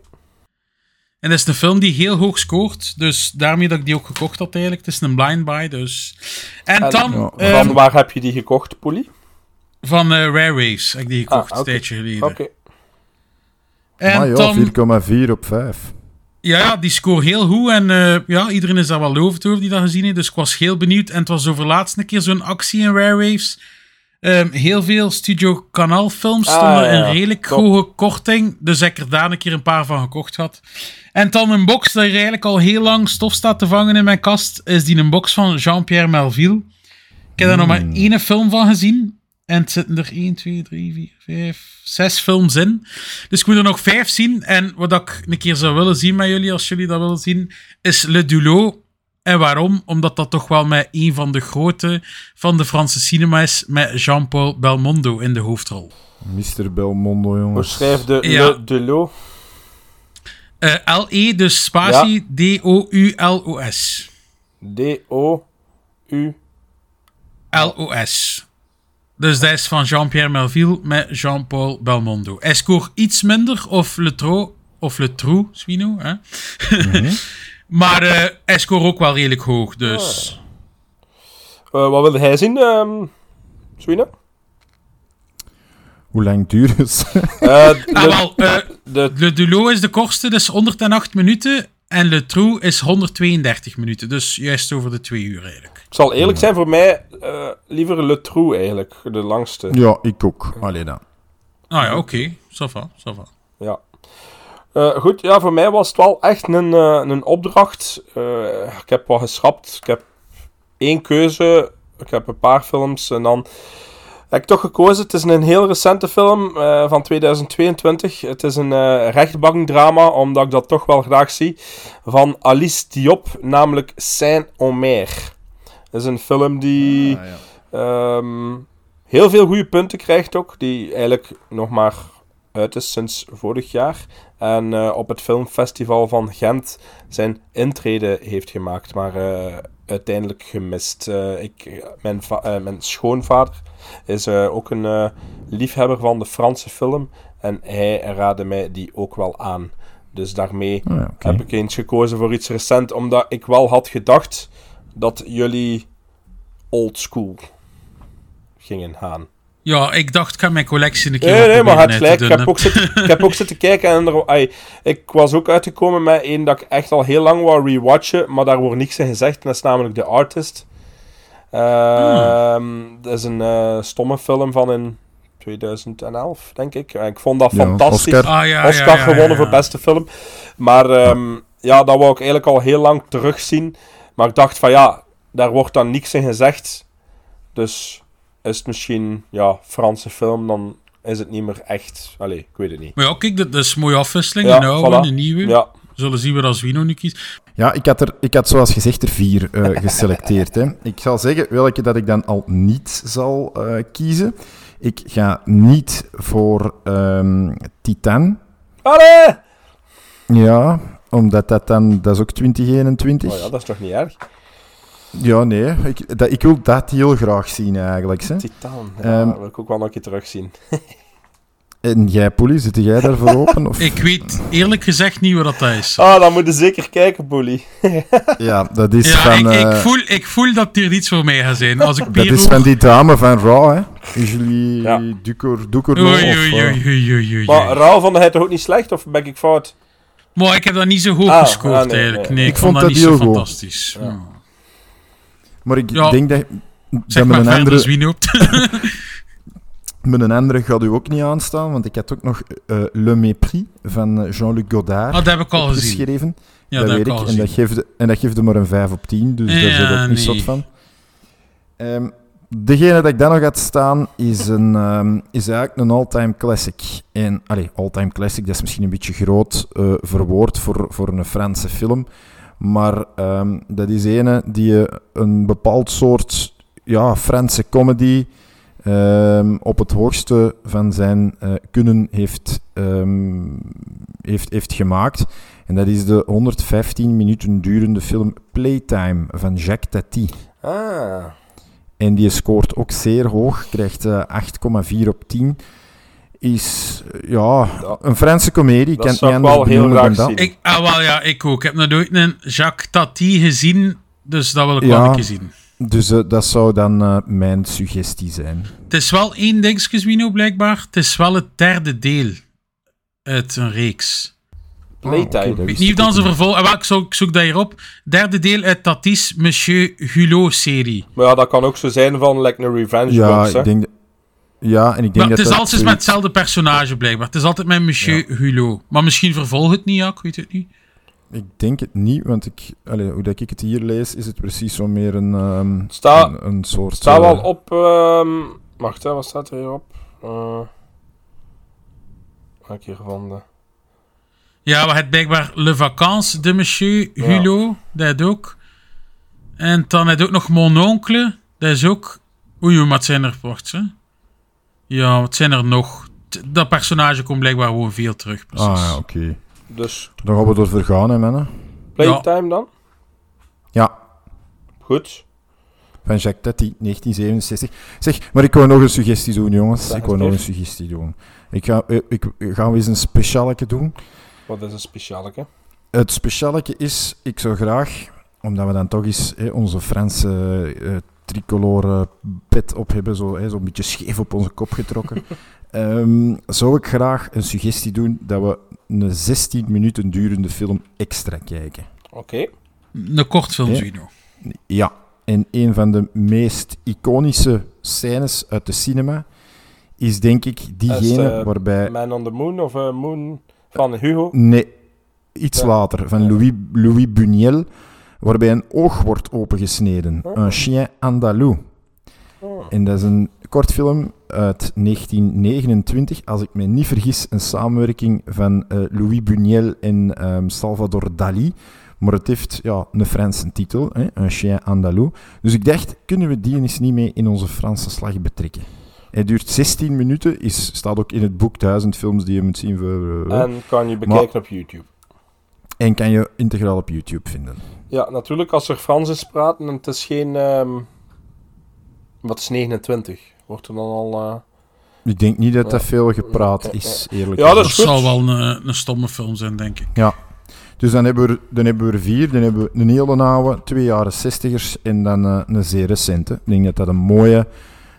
En dat is een film die heel hoog scoort, dus daarmee dat ik die ook gekocht had eigenlijk. Het is een blind buy, dus... En, En dan... van ehm, waar heb je die gekocht, Polly? van eh, Rare Waves heb ik die gekocht, Ah, een oké. tijdje geleden. Oké. Dan... 4,4 op 5. Ja, ja, die score heel goed. En eh, ja, iedereen is daar wel lovend over die dat gezien heeft. Dus ik was heel benieuwd. En het was over laatst een keer zo'n actie in Rare Waves. Ehm, heel veel Studio Canal films Ah, stonden ja, ja. in redelijk Top. hoge korting. Dus ik er daar een keer een paar van gekocht had. En dan een box hier eigenlijk al heel lang stof staat te vangen in mijn kast. Is die een box van Jean-Pierre Melville. Ik heb daar nog maar één film van gezien. En het zitten er 1, 2, 3, 4, 5, 6 films in. Dus ik moet er nog vijf zien. En wat ik een keer zou willen zien met jullie, als jullie dat willen zien, is Le Dulot. En waarom? Omdat dat toch wel met een van de grote van de Franse cinema is, met Jean-Paul Belmondo in de hoofdrol. Mr. Belmondo, Hoe jongens. schrijf de Ja. Le Delo? Eh, L-E, dus spatie, D-O-U-L-O-S. D-O-U... L-O-S. Dus dat is van Jean-Pierre Melville met Jean-Paul Belmondo. Hij scoort iets minder, of Le Tro, of Le Trou, Swino. Hè? [laughs] maar eh, hij scoort ook wel redelijk hoog, dus... Eh, wat wilde hij zien, ehm Swina? Hoe lang duurt het? Eh, [laughs] Ah, wel, eh, de- Le Dulot is de kortste, dus 108 minuten. En Le Trou is 132 minuten, dus juist over de twee uur eigenlijk. Ik zal eerlijk zijn, voor mij eh, liever Le Trou eigenlijk, de langste. Ja, ik ook. Allee dan. Ah ja, oké. Ça va, ça va. Ja. Eh, goed, ja, voor mij was het wel echt een, eh, een opdracht. Eh, ik heb wat geschrapt. Ik heb één keuze. Ik heb een paar films en dan heb ik toch gekozen. Het is een heel recente film van 2022. Het is een rechtbankdrama, omdat ik dat toch wel graag zie. Van Alice Diop, namelijk Saint-Omer. Het is een film die ehm, heel veel goede punten krijgt ook. Die eigenlijk nog maar uit is sinds vorig jaar. En eh, op het filmfestival van Gent zijn intrede heeft gemaakt. Maar eh, uiteindelijk gemist. Eh, ik, mijn, mijn schoonvader is ook een liefhebber van de Franse film. En hij raadde mij die ook wel aan. Dus daarmee Ah, heb ik eens gekozen voor iets recent. Omdat ik wel had gedacht dat jullie old school gingen gaan. Ja, ik dacht, ik ga mijn collectie een keer Nee, nee, maar het gelijk. Ik heb, ook zitten, [laughs] ik heb ook zitten kijken en er, ai, ik was ook uitgekomen met één dat ik echt al heel lang wou rewatchen, maar daar wordt niks in gezegd. En dat is namelijk The Artist. Ehm, Dat is een eh, stomme film van in 2011, denk ik. En ik vond dat Ja, fantastisch. Oscar. Ah, ja, Oscar ja, ja, gewonnen ja, voor beste film. Maar ehm, ja, dat wou ik eigenlijk al heel lang terugzien. Maar ik dacht van ja, daar wordt dan niks in gezegd. Dus is het misschien ja, Franse film, dan is het niet meer echt. Allee, ik weet het niet. Maar ja, kijk, dat, dat is een mooie afwisseling. Ja, een oude, voilà. een nieuwe. Ja. Zullen zien we als Wino nu kiest. Ja, ik had, er, ik had zoals gezegd er vier eh, [laughs] geselecteerd. Hè. Ik zal zeggen welke dat ik dan al niet zal eh, kiezen. Ik ga niet voor ehm, Titan. Allee! Ja, omdat dat dan... Dat is ook 2021. Oh ja, dat is toch niet erg? Ja, nee. Ik, dat, ik wil dat heel graag zien, eigenlijk. Hè. Titan, ja, Ehm, dat wil ik ook wel nog een keer terugzien. [laughs] en jij, Poelie, zit jij daarvoor [laughs] open? Of? Ik weet eerlijk gezegd niet wat dat is. Ah, dan moet je zeker kijken, Bully. [laughs] Ja, dat is Ja, van... ik, ik, eh, voel, ik voel dat er iets voor mij gaat zijn. Als ik dat is van die dame van Raw, hè. Julie Oei, of, oei, eh, oei, oei, oei, oei. Maar Rauw vond hij toch ook niet slecht, of ben ik fout? Maar ik heb dat niet zo hoog Ah, gescoord ah, nee, eigenlijk. nee. Nee, ik, Ik vond dat, dat niet zo goed. fantastisch. Ja. Maar ik Ja. denk dat, Zeg dat maar met, een andere, met een [laughs] andere gaat u ook niet aanstaan, want ik had ook nog eh, Le Mépris van eh, Jean-Luc Godard Ah, dat heb ik al gezien. opgeschreven. Ja, dat dat weet ik En dat, geeft, en dat geeft er maar een 5 op 10, dus daar zit ook niet zot van. Ehm, degene dat ik dan nog had staan is, een, ehm, is eigenlijk een all-time classic. En, allee, all-time classic, dat is misschien een beetje groot eh, verwoord voor, voor een Franse film. Maar ehm, dat is ene die een bepaald soort ja, Franse comedy ehm, op het hoogste van zijn eh, kunnen heeft, ehm, heeft, heeft gemaakt. En dat is de 115 minuten durende film Playtime van Jacques Tati. Ah. En die scoort ook zeer hoog, krijgt eh, 8,4 op 10. Is eh, ja, een Franse komedie. Ik dat niet ik wel heel dan graag. Ik, ah, wel, ja, ik ook. Ik heb nog nooit een Jacques Tati gezien, dus dat wil ik wel een keer zien. dus eh, dat zou dan eh, mijn suggestie zijn. Het is wel één dingetje, Zwino, blijkbaar. Het is wel het derde deel uit een reeks. Playtime. weet wist niet dan ook ze vervolgen... Ah, ik, zoek, ik zoek dat hierop. Derde deel uit Tati's Monsieur Hulot-serie. Maar ja, dat kan ook zo zijn van like een revenge Ja, box, hè. ik denk, ja, en ik denk Maar dat het is dat altijd met hetzelfde personage, blijkbaar. Het is altijd met Monsieur Hulot. Maar misschien vervolgt het niet, ja, ik weet het niet. Ik denk het niet, want ik, allee, hoe dat ik het hier lees, is het precies zo meer een, ehm, Sta- een, een soort... Het staat eh, wel op... ehm wacht, hè, wat staat er hierop? Eh heb ik hier gevonden? Ja, we hebben blijkbaar Le Vacances de Monsieur Ja. Hulot. Dat ook. En dan heb je ook nog Mon Oncle. Dat is ook... Oei, oei, wat zijn er, wacht, hè? Ja, wat zijn er nog? Dat personage komt blijkbaar gewoon veel terug, precies. Ah ja, oké. Dus Dan gaan we ervoor gaan, hè, mannen. Playtime dan? Ja, Goed. van Jacques Tati, 1967. Zeg, maar ik wou nog een suggestie doen, jongens. Ik wou het nog een suggestie doen. Ik ga, eh, ik, gaan we eens een specialeke doen. Wat is een specialeke? Het specialeke is, ik zou graag, omdat we dan toch eens hè, onze Franse eh tricolore pet op hebben, zo, hè, zo'n beetje scheef op onze kop getrokken, [laughs] ehm, zou ik graag een suggestie doen dat we een 16 minuten durende film extra kijken. Oké. Een kortfilm, Ja. Zwino. Ja, en een van de meest iconische scènes uit de cinema is denk ik diegene Is, eh, waarbij... Man on the Moon of eh, Moon van Hugo? Nee, iets Ja. later, van Louis, Louis Buñuel, waarbij een oog wordt opengesneden. Oh. Un chien andalou. Oh. En dat is een kortfilm uit 1929, als ik me niet vergis, een samenwerking van eh, Louis Buñuel en ehm, Salvador Dali. Maar het heeft ja, een Franse titel, hè, Un chien andalou. Dus ik dacht, kunnen we die eens niet mee in onze Franse slag betrekken? Hij duurt 16 minuten, is, staat ook in het boek 1000 films die je moet zien voor... eh, En kan je maar- bekijken op YouTube. en kan je integraal op YouTube vinden. Ja, natuurlijk als er Frans is praten en het is geen... ehm, wat is 29? Wordt er dan al... eh, Ik denk niet dat dat veel gepraat is, eerlijk Ja, dat zal wel een, een stomme film zijn, denk ik. Ja. Dus dan hebben, we er, dan hebben we er vier. Dan hebben we een hele oude, twee jaren zestigers en dan eh, een zeer recente. Ik denk dat dat een mooie,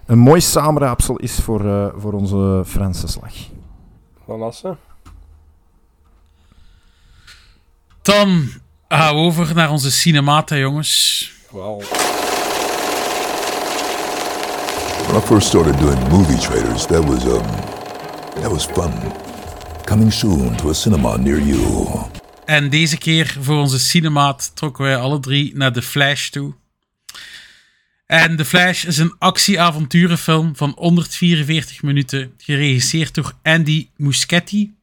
een mooi samenraapsel is voor, eh, voor onze Franse slag. van Assen. Dan gaan we over naar onze cinemata, jongens. Wel. When I first started doing movie trailers, that was um, that was fun. Coming soon to a cinema near you. En deze keer voor onze cinemaat trokken wij alle drie naar The Flash toe. En The Flash is een actie-avonturenfilm van 144 minuten, geregisseerd door Andy Muschietti.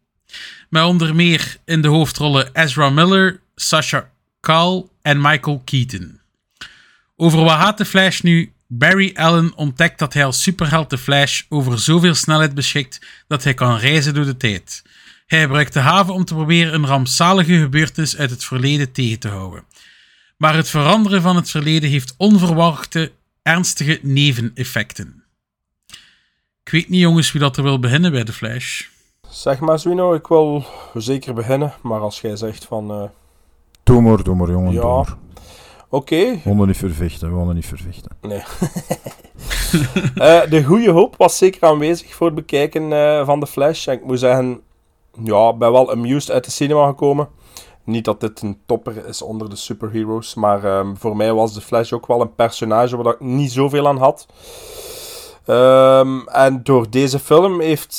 Met onder meer in de hoofdrollen Ezra Miller, Sasha Calle en Michael Keaton. Over wat gaat The Flash nu? Barry Allen ontdekt dat hij als superheld de Flash over zoveel snelheid beschikt dat hij kan reizen door de tijd. Hij gebruikt de haven om te proberen een rampzalige gebeurtenis uit het verleden tegen te houden. Maar het veranderen van het verleden heeft onverwachte, ernstige neveneffecten. Ik weet niet, jongens, wie dat er wil beginnen bij de Flash. Zeg maar, Zwino, ik wil zeker beginnen. Maar als jij zegt van... eh, Doe maar, doe maar, jongen. Ja. Oké. We willen niet vervechten, we willen niet vervechten. Nee. [laughs] Eh, de goede hoop was zeker aanwezig voor het bekijken eh, van de Flash. En ik moet zeggen, ja, ben wel amused uit de cinema gekomen. Niet dat dit een topper is onder de superheroes, maar ehm, voor mij was de Flash ook wel een personage waar ik niet zoveel aan had. Ehm, en door deze film heeft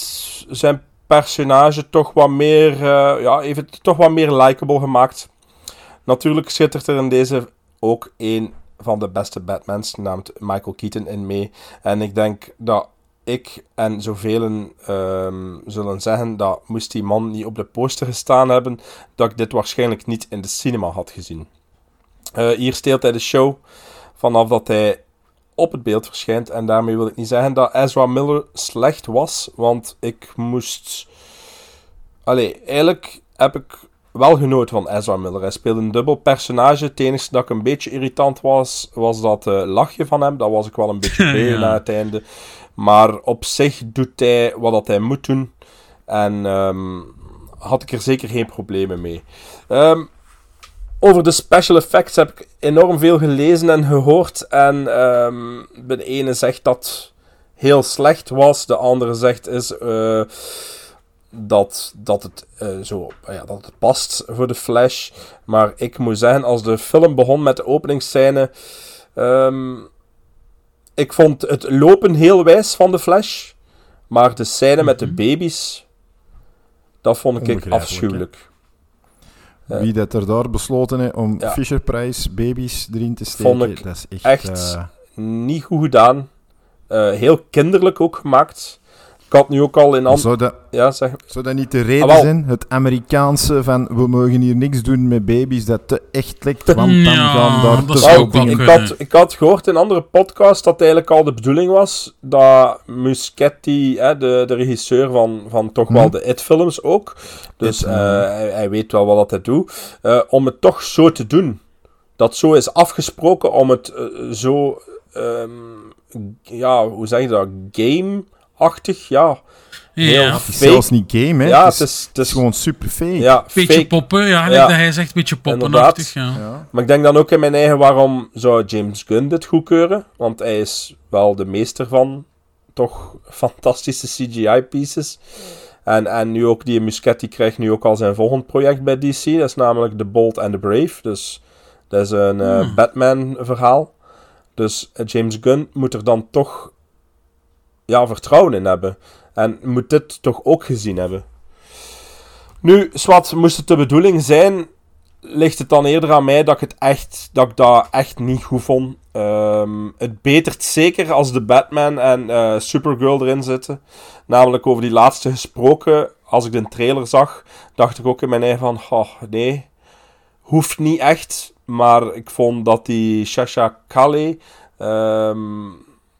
zijn personage toch wat meer, eh, ja, heeft het toch wat meer likable gemaakt. Natuurlijk schittert er in deze ook een van de beste Batmans, genaamd Michael Keaton, in mee. En ik denk dat ik en zoveel ehm zullen zeggen dat moest die man niet op de poster gestaan hebben, dat ik dit waarschijnlijk niet in de cinema had gezien. Eh, hier steelt hij de show vanaf dat hij op het beeld verschijnt. En daarmee wil ik niet zeggen dat Ezra Miller slecht was, want ik moest... Allee, eigenlijk heb ik wel genoten van Ezra Miller. Hij speelde een dubbel personage. Het enige dat ik een beetje irritant was, was dat eh, lachje van hem. Dat was ik wel een beetje [laughs] beu Ja. na het einde. Maar op zich doet hij wat dat hij moet doen. En ehm, had ik er zeker geen problemen mee. Ehm, over de special effects heb ik enorm veel gelezen en gehoord. En ehm, de ene zegt dat heel slecht was. De andere zegt is eh, dat, dat, het, eh, zo, ja, dat het past voor de Flash. Maar ik moet zeggen, als de film begon met de openingsscène... ehm, ik vond het lopen heel wijs van de Flash. Maar de scène met de baby's... Dat vond ik afschuwelijk. Ja. Wie dat er daar besloten heeft om Ja. Fisher Price baby's erin te steken, vond ik dat is echt... echt, eh, niet goed gedaan. Eh, heel kinderlijk ook gemaakt. Ik had nu ook al in... an- zou, dat, Ja, zeg... zou dat niet de reden Ah, zijn? Het Amerikaanse van, we mogen hier niks doen met baby's dat te echt lijkt, want dan Ja, gaan daar dat te veel dingen... ik, had, ik had gehoord in een andere podcast dat eigenlijk al de bedoeling was dat Muschietti, hè, de, de regisseur van, van toch wel Hm. de It-films ook, dus It, eh, hij, hij weet wel wat dat hij doet, eh, om het toch zo te doen. Dat zo is afgesproken om het eh, zo, ehm, ja, hoe zeg je dat, game-achtig, ja. Heel Ja. Het is zelfs niet game, hè? Ja, het, is, het is, het gewoon super fake. ja, Beetje fake. poppen, ja, Ja. dat hij zegt, beetje poppenachtig. Ja. Ja. Maar ik denk dan ook in mijn eigen, waarom zou James Gunn dit goedkeuren? Want hij is wel de meester van toch [laughs] fantastische CGI-pieces. En, en nu ook, die Muschietti krijgt nu ook al zijn volgend project bij DC. Dat is namelijk The Bold and the Brave. Dus dat is een eh, Hmm. Batman-verhaal. Dus eh, James Gunn moet er dan toch ja, vertrouwen in hebben. En moet dit toch ook gezien hebben. Nu, Swat, moest het de bedoeling zijn, ligt het dan eerder aan mij dat ik het echt, dat ik dat echt niet goed vond. Ehm, het betert zeker als de Batman en eh, Supergirl erin zitten. Namelijk over die laatste gesproken, als ik de trailer zag, dacht ik ook in mijn eigen van, oh, nee, hoeft niet echt. Maar ik vond dat die Shasha Kale, ehm,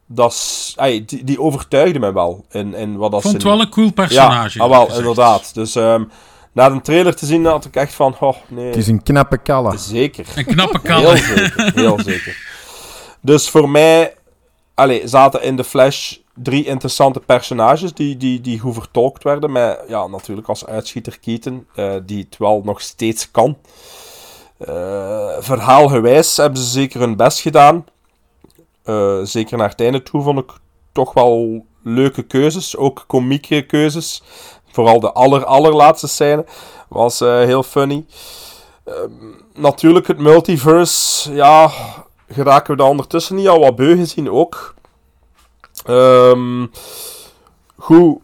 dat ey, die, die overtuigde me wel in, in wat dat Ik vond ze het wel een cool personage. Ja, ah, wel, gezegd. inderdaad. Dus ehm, na de trailer te zien had ik echt van, oh nee. Het is een knappe kalle. Zeker. Een knappe kalle. Heel zeker, [laughs] heel zeker. Dus voor mij allee, zaten in de Flash drie interessante personages die, die, die goed vertolkt werden. Met ja, natuurlijk als uitschieter Keaton, eh, die het wel nog steeds kan. Eh, verhaalgewijs hebben ze zeker hun best gedaan. Eh, zeker naar het einde toe vond ik toch wel leuke keuzes. Ook komieke keuzes. Vooral de aller, allerlaatste scène was eh, heel funny. Ehm, natuurlijk het multiverse. Ja, geraken we daar ondertussen niet al wat beu gezien ook. Ehm, goed,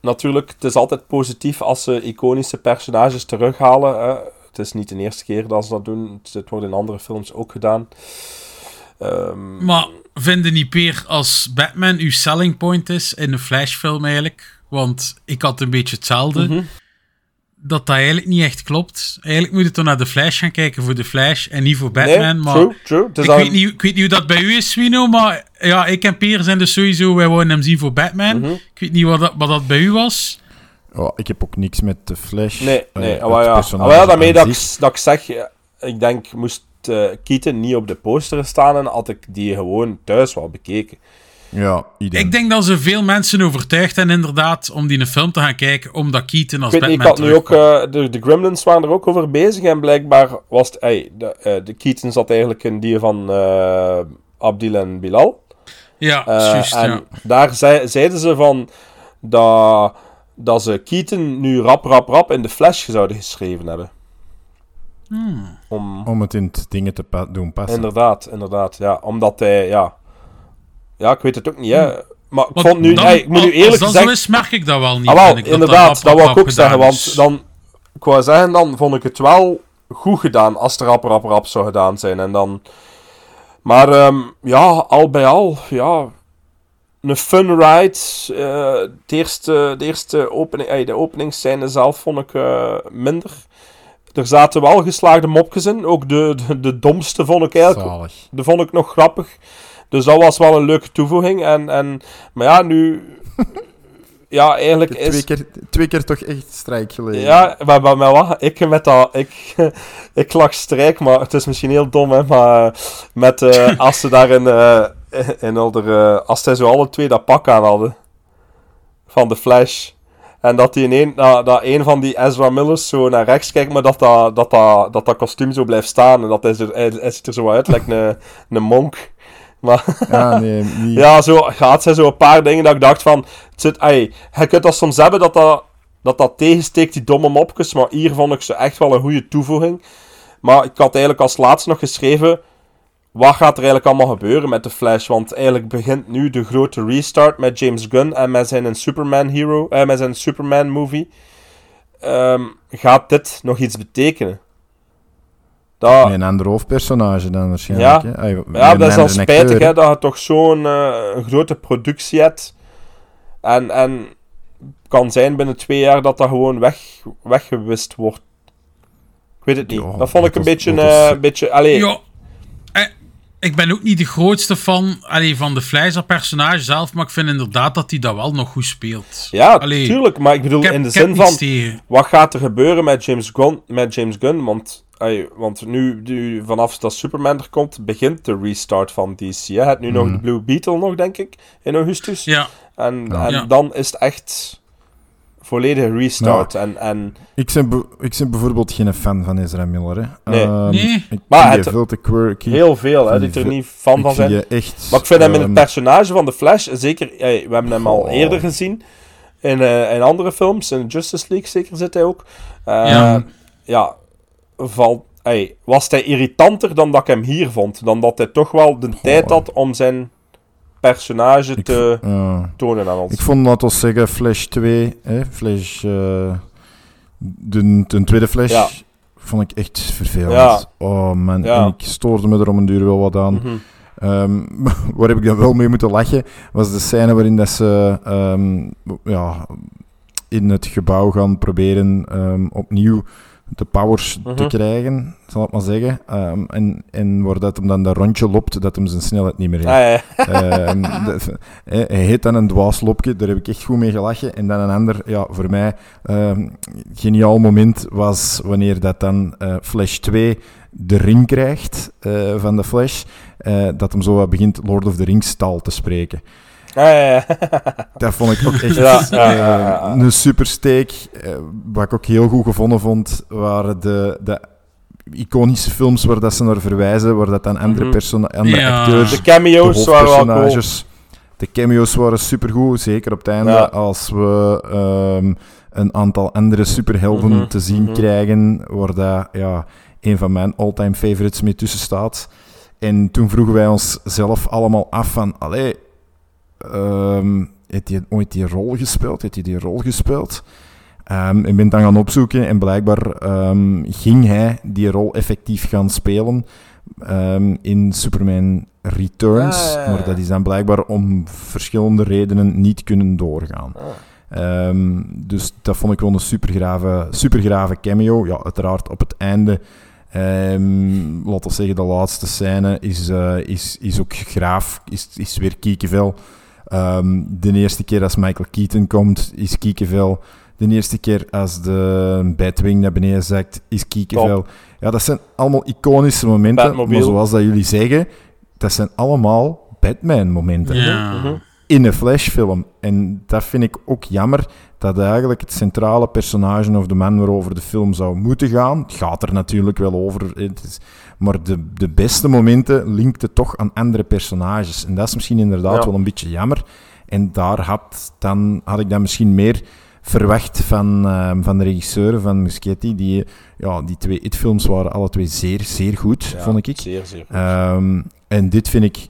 natuurlijk, het is altijd positief als ze iconische personages terughalen. Het is niet de eerste keer dat ze dat doen. Het wordt in andere films ook gedaan. Ehm, Maar vinden niet meer als Batman uw selling point is in een Flash-film eigenlijk? Want ik had een beetje hetzelfde. Mhm. dat dat eigenlijk niet echt klopt. Eigenlijk moet je toch naar de Flash gaan kijken voor de Flash en niet voor Batman. Nee, maar true, true. Ik, weet niet, ik weet niet hoe dat bij u is, Swino, maar ja, ik en Peer zijn dus sowieso, wij wouden hem zien voor Batman. Mhm. Ik weet niet wat dat, wat dat bij u was. Ja, ik heb ook niks met de Flash. Nee, nee. Ah, maar ja. Ah, maar ja, daarmee dat ik, dat ik zeg, ik denk, moest eh, Keaton niet op de poster staan en had ik die gewoon thuis wel bekeken. Ja, Ik denk dat ze veel mensen overtuigd hebben inderdaad om die een film te gaan kijken, omdat Keaton als Ik, weet, niet, ik Batman had nu ook, eh, de, de Gremlins waren er ook over bezig en blijkbaar was het, de, eh, de Keaton zat eigenlijk in die van eh Abdil en Bilal. Ja, juist, en ja. daar zei, zeiden ze van dat, dat ze Keaton nu rap, rap, rap in de Flash zouden geschreven hebben. Hmm. Om, Om het in het dingen te pa- doen passen. Inderdaad, inderdaad. Ja, omdat hij, ja... Ja, ik weet het ook niet, hè. Maar ik vond nu... dan- ik moet nu als eerlijk dat gezegd... zo is, merk ik dat wel niet, Ah, wel, ik, inderdaad, dat wou ik ook zeggen, gedaan want dan... Ik wou zeggen, dan vond ik het wel goed gedaan als het rap, rap, rap zou gedaan zijn. En dan... Maar, ehm, ja, al bij al, ja... Een fun ride. eh, het eerste, de eerste opening, de openingsscène zelf vond ik eh, minder. Er zaten wel geslaagde mopjes in. Ook de, de, de domste vond ik eigenlijk... Zalig. De vond ik nog grappig. Dus dat was wel een leuke toevoeging. En, en, maar ja, nu... [laughs] ja, eigenlijk is... Twee keer, twee keer toch echt strijk gelegen. Ja, maar, maar, maar wat? Ik met dat... Ik, [laughs] ik lag strijk, maar het is misschien heel dom, hè. Maar met... eh, [laughs] als ze daar in... eh in onder, eh, als zij zo alle twee dat pak aan hadden. Van de Flash. En dat, die een, dat, dat een van die Ezra Millers zo naar rechts kijkt, maar dat dat, dat, dat, dat, dat kostuum zo blijft staan. En dat hij, er, hij, hij ziet er zo uit, lijkt een, een monk. Maar [laughs] Ah, nee, niet. ja, zo gaat zij zo een paar dingen dat ik dacht van... Het zit, ey, je kunt dat soms hebben dat dat, dat dat tegensteekt, die domme mopjes. Maar hier vond ik ze echt wel een goede toevoeging. Maar ik had eigenlijk als laatste nog geschreven... Wat gaat er eigenlijk allemaal gebeuren met de Flash? Want eigenlijk begint nu de grote restart met James Gunn en met zijn Superman hero, eh, met zijn Superman movie. Ehm, gaat dit nog iets betekenen? Dat, een ander hoofdpersonage dan waarschijnlijk. ja, hè? Ay, met ja een dat is andere spijtig hè, dat je toch zo'n eh, grote productie hebt. En, en kan zijn binnen twee jaar dat dat gewoon weg, weggewist wordt. Ik weet het niet. Ja, dat vond ik een is- beetje... is- eh, een beetje allee, Ja, eh, ik ben ook niet de grootste fan allee, van de dat personage zelf, maar ik vind inderdaad dat hij dat wel nog goed speelt. Ja, Allee, tuurlijk. Maar ik bedoel, ik heb- in de zin van... tegen. Wat gaat er gebeuren met James Gunn? Met James Gunn want, want nu, nu, vanaf dat Superman er komt, begint de restart van DC. Je hebt nu nog Mhm. de Blue Beetle nog, denk ik, in augustus. Ja. En, Ja. en Ja. dan is het echt volledige restart. En, en Ik ben, be- ik ben bijvoorbeeld geen fan van Ezra Miller. Hè. Nee. Ehm, Nee. Ik Maar vind het- veel te quirky. heel veel, hè, Ik die er niet fan van vind zijn. echt, Maar ik vind hem in ehm, het personage van de Flash, zeker, we hebben hem al Goh. eerder gezien. In, eh, in andere films, in Justice League zeker zit hij ook. Eh, Ja. ja, valt, ey, was hij irritanter dan dat ik hem hier vond. Dan dat hij toch wel de tijd had om zijn personage te tonen aan ons. Ik vond, laten we zeggen, Flash 2, hè, Flash, eh, de, de tweede Flash, Ja. vond ik echt vervelend. Ja. Oh man, Ja. en ik stoorde me er om een duur wel wat aan. Mhm. Ehm, [laughs] waar heb ik dan wel mee moeten lachen, was de scène waarin dat ze ehm, ja, in het gebouw gaan proberen ehm, opnieuw de powers te Mhm. krijgen, zal ik maar zeggen. Ehm, en, en waar dat hem dan dat rondje loopt, dat hem zijn snelheid niet meer heeft. Ah, ja. Ehm, [laughs] dat- hij hij heet dan een dwaaslopje, daar heb ik echt goed mee gelachen. En dan een ander, ja, voor mij, ehm, geniaal moment was wanneer dat dan eh, Flash 2 de ring krijgt eh, van de Flash, eh, dat hem zo wat begint Lord of the Rings taal te spreken. Ja, ja. [laughs] Dat vond ik ook echt Ja, ja, eh, ja, ja. een supersteek. Eh, wat ik ook heel goed gevonden vond, waren de, de iconische films waar dat ze naar verwijzen, waar dat dan andere, Mhm. persona- andere Ja. acteurs, De cameo's de waren wel De cameo's waren supergoed, zeker op het einde, Ja. als we ehm, een aantal andere superhelden Mhm, te zien mhm. krijgen, waar dat, ja, een van mijn all-time favorites mee tussen staat. En toen vroegen wij ons zelf allemaal af van, allee, ehm heeft hij ooit die rol gespeeld? Heeft hij die rol gespeeld? Ehm ik ben dan gaan opzoeken en blijkbaar ehm, ging hij die rol effectief gaan spelen in Superman Returns. Ah, Maar dat is dan blijkbaar om verschillende redenen niet kunnen doorgaan. Ah. Dus dat vond ik wel een supergrave, supergrave cameo. Ja, uiteraard op het einde, um, laten we zeggen de laatste scène, is, uh, is, is ook graaf, is, is weer Kiekevel. Um, de eerste keer als Michael Keaton komt, is Kiekevel. De eerste keer als de Batwing naar beneden zakt, is Kiekevel. Ja, dat zijn allemaal iconische momenten. Batmobile. Maar zoals dat jullie zeggen, dat zijn allemaal Batman-momenten. Ja. Mhm. In een Flash-film. En dat vind ik ook jammer, dat eigenlijk het centrale personage of de man waarover de film zou moeten gaan, het gaat er natuurlijk wel over, het is, maar de, de beste momenten linkt het toch aan andere personages. En dat is misschien inderdaad Ja. wel een beetje jammer. En daar had, dan, had ik dan misschien meer verwacht van, ehm, van de regisseur, van Muschietti. Die, ja, die twee It-films waren alle twee zeer, zeer goed, Ja, vond ik. zeer, zeer goed. Ehm, en dit vind ik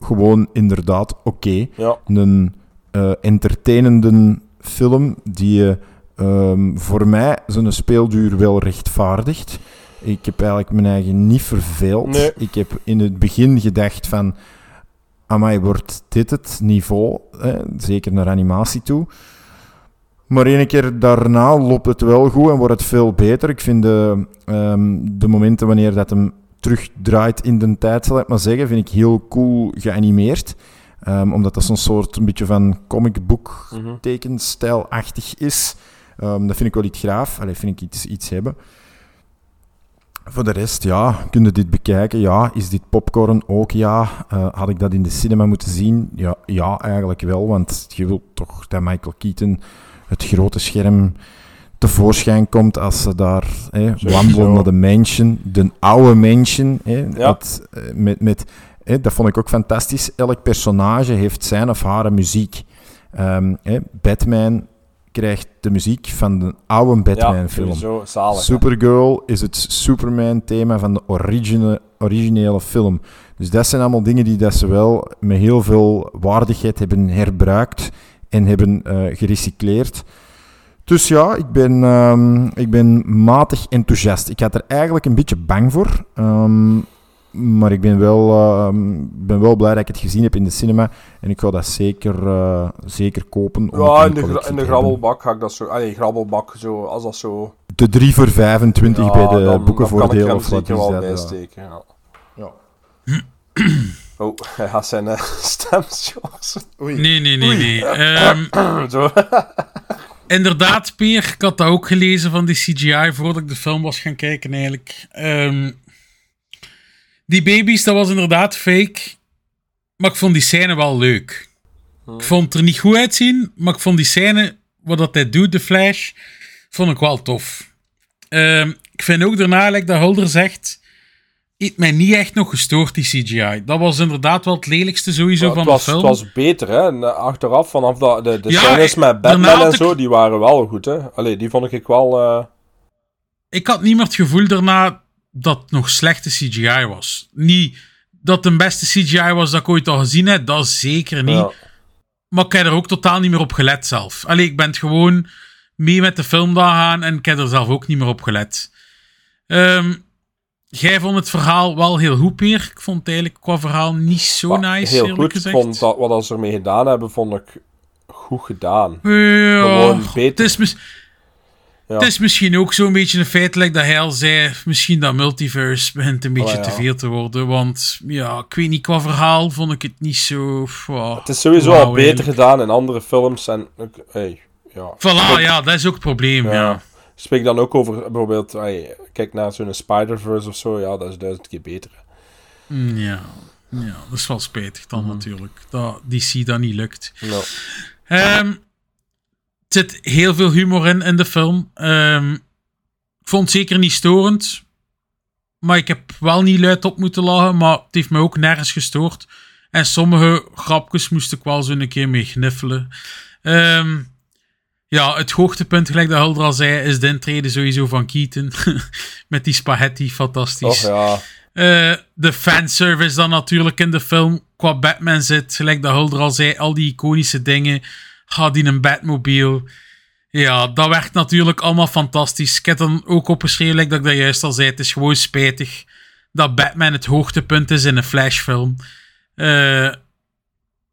gewoon inderdaad oké. Ja. Een eh entertainende film die je ehm, voor mij zijn speelduur wel rechtvaardigt. Ik heb eigenlijk mijn eigen niet verveeld. Nee. Ik heb in het begin gedacht van... Amai, wordt dit het niveau? Hè? Zeker naar animatie toe. Maar één keer daarna loopt het wel goed en wordt het veel beter. Ik vind de, ehm, de momenten wanneer dat hem terugdraait in de tijd, zal ik maar zeggen, vind ik heel cool geanimeerd. Ehm, omdat dat zo'n soort een beetje van comic book Mhm. tekenstijlachtig is. Ehm, dat vind ik wel iets graaf. Allee, vind ik iets, iets hebben. Voor de rest, ja, kun je dit bekijken? Ja. Is dit popcorn? Ook ja. Eh, had ik dat in de cinema moeten zien? Ja, ja, eigenlijk wel. Want je wilt toch dat Michael Keaton het grote scherm tevoorschijn komt als ze daar hè, wandelen naar de mansion. De oude mansion. Hè, dat, eh, met, met, hè, dat vond ik ook fantastisch. Elk personage heeft zijn of haar muziek. Ehm, Batman krijgt de muziek van de oude Batman-film. hè. Supergirl is het Superman-thema van de origine, originele film. Dus dat zijn allemaal dingen die dat ze wel met heel veel waardigheid hebben herbruikt en hebben eh, gerecycleerd. Dus ja, ik ben, ehm, ik ben matig enthousiast. Ik had er eigenlijk een beetje bang voor. ehm, maar ik ben wel, ehm, ben wel blij dat ik het gezien heb in de cinema. En ik ga dat zeker, eh, zeker kopen. om Ja, in de, gra- in de grabbelbak ga ik dat zo... Allee, grabbelbak, zo, als dat zo... De 3 voor 25 Ja, bij de dan- dan kan ik boekenvoordeel hem of wat is wel dat? ja. bijsteken, ja. Ja. [clears throat] Oh, [laughs] hij gaat zijn [laughs] uh, stem. Nee, nee, nee, nee. Ehm, [clears throat] Zo. [laughs] inderdaad, Peer, ik had dat ook gelezen van die CGI voordat ik de film was gaan kijken eigenlijk. Ehm, die baby's, dat was inderdaad fake. Maar ik vond die scène wel leuk. Ik vond het er niet goed uitzien, maar ik vond die scène, wat dat hij doet, de Flash, vond ik wel tof. Ehm, ik vind ook daarna, like dat Hulder zegt, heeft mij niet echt nog gestoord, die CGI. Dat was inderdaad wel het lelijkste sowieso Ja, van het, was, de film. het was beter, hè. En, eh, achteraf, vanaf dat, de, de Ja, scènes met Batman en zo, die waren wel goed, hè. Allee, die vond ik wel... eh, ik had niet meer het gevoel daarna dat nog slechte CGI was. Niet dat de beste CGI was dat ik ooit al gezien heb, dat zeker niet. Ja. Maar ik heb er ook totaal niet meer op gelet zelf. Allee, ik ben het gewoon mee met de film daar gaan en ik heb er zelf ook niet meer op gelet. Ehm, jij vond het verhaal wel heel goed, Peer. Ik vond het eigenlijk qua verhaal niet zo nice, heel goed. Gezegd. vond dat wat ze ermee gedaan hebben, vond ik goed gedaan. Ja, Gewoon beter. Het is. Het is misschien ook zo'n beetje een feitelijk dat hij al zei. Misschien dat multiverse begint een beetje Oh, te veel te worden. Want ja, ik weet niet, qua verhaal vond ik het niet zo. wow, Het is sowieso al beter eigenlijk. gedaan in andere films. En, hey, ja. Voilà, Spreek- ja, dat is ook het probleem. Ja. Spreek dan ook over bijvoorbeeld, hey, kijk naar zo'n Spider-Verse of zo, ja, dat is duizend keer beter. Mm, Ja. ja, dat is wel spijtig dan Mhm. natuurlijk. Dat DC dat niet lukt. Ja. Ehm, zit heel veel humor in in de film. Ehm, ik vond het zeker niet storend. Maar ik heb wel niet luid op moeten lachen. Maar het heeft me ook nergens gestoord. En sommige grapjes moest ik wel zo een keer mee gniffelen. Ehm, ja, het hoogtepunt, gelijk dat Hulder al zei, is de intrede sowieso van Keaton. [laughs] Met die spaghetti, fantastisch. Och ja. Eh, de fanservice dan natuurlijk in de film qua Batman zit. Gelijk dat Hulder al zei, al die iconische dingen. Gaat in een Batmobile. Ja, dat werkt natuurlijk allemaal fantastisch. Ik heb dan ook opgeschreven, like dat ik dat juist al zei. Het is gewoon spijtig dat Batman het hoogtepunt is in een Flashfilm. Eh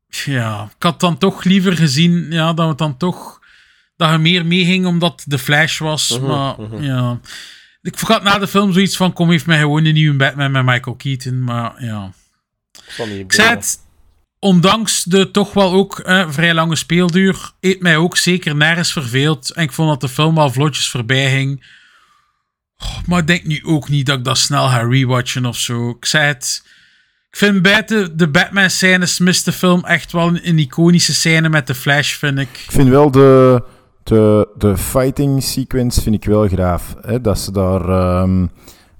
ja, ik had dan toch liever gezien ja, dat we het dan toch dat je meer meeging omdat de Flash was. Mhm, maar mhm. ja. Ik vergat na de film zoiets van: kom, heeft mij gewoon een nieuwe Batman met Michael Keaton. Maar ja. Ik zei het, ondanks de toch wel ook eh, vrij lange speelduur, heeft mij ook zeker nergens verveeld. En ik vond dat de film wel vlotjes voorbij ging. Oh, maar ik denk nu ook niet dat ik dat snel ga rewatchen of zo. Ik zei het. Ik vind buiten de Batman-scènes mist de film echt wel een, een iconische scène met de Flash, vind ik. Ik vind wel de, de, de fighting sequence vind ik wel graaf. Hè? Dat ze daar ehm,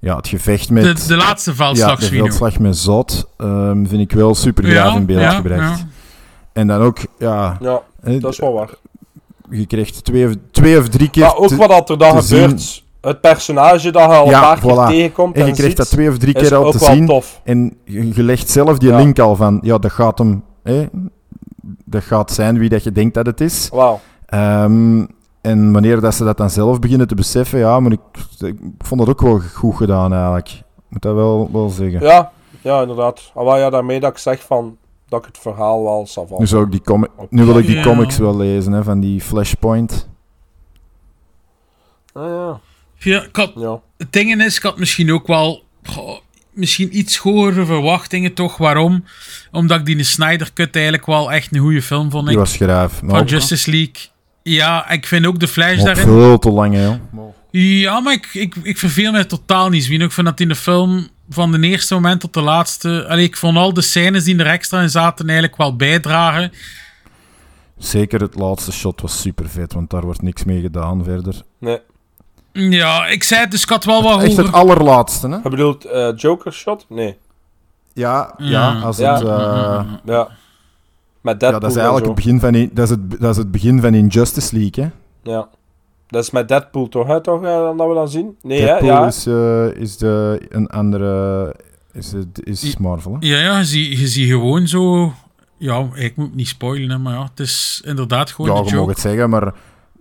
ja, het gevecht met... De- de laatste veldslag, Ja, de veldslag met Zot ehm, vind ik wel super graaf Ja, in beeld ja, gebracht. ja. En dan ook, ja... Ja, hè, dat is wel waar. Je krijgt twee, of- twee of drie keer Maar ook te- wat dat er dan zien. gebeurt. Het personage dat je al een paar keer tegenkomt. En je krijgt ziet, dat twee of drie keer al te zien. tof. En je, legt zelf die Ja. link al van, ja, dat gaat hem, hè, dat gaat zijn wie dat je denkt dat het is. Wauw. Ehm, en wanneer dat ze dat dan zelf beginnen te beseffen, ja, maar ik, ik vond dat ook wel goed gedaan eigenlijk. Ik moet dat wel, wel zeggen. Ja, ja, inderdaad. Maar ja, daarmee dat ik zeg van dat ik het verhaal wel savant. Nu, zou ik die comi- nu wil ik die Ja. comics wel lezen, hè, van die Flashpoint. Ah, ja. Ja, ik had, Ja. Het ding is, ik had misschien ook wel goh, misschien iets hogere verwachtingen, toch? Waarom? Omdat ik die Snyder Cut eigenlijk wel echt een goede film vond. Die was graaf. Van ook- Justice League. Ja, ik vind ook de Flash maar daarin. veel te lang, hè. joh. Ja, maar ik, ik, ik verveel me totaal niet. Zwien. Ik vind dat in de film van de eerste moment tot de laatste. Allee, ik vond al de scènes die er extra in zaten eigenlijk wel bijdragen. Zeker het laatste shot was super vet, want daar wordt niks mee gedaan verder. Nee. Ja, ik zei het, dus ik had wel wat Echt het allerlaatste, hè? Je bedoelt eh, Joker shot? Nee. Ja, ja, Ja. als Ja. het... eh, Ja. Met ja, Deadpool dat is en eigenlijk het begin van, dat is het, dat is het begin van Injustice League, hè? Ja. Dat is met Deadpool toch, hè, toch eh, dat we dan zien? Nee, hè? Deadpool Ja. is, eh, is de, een andere... Is, het, is Marvel, hè? Ja, ja, je ziet, je ziet gewoon zo... Ja, ik moet niet spoilen, hè, maar ja, het is inderdaad gewoon Ja, de je mag het zeggen, maar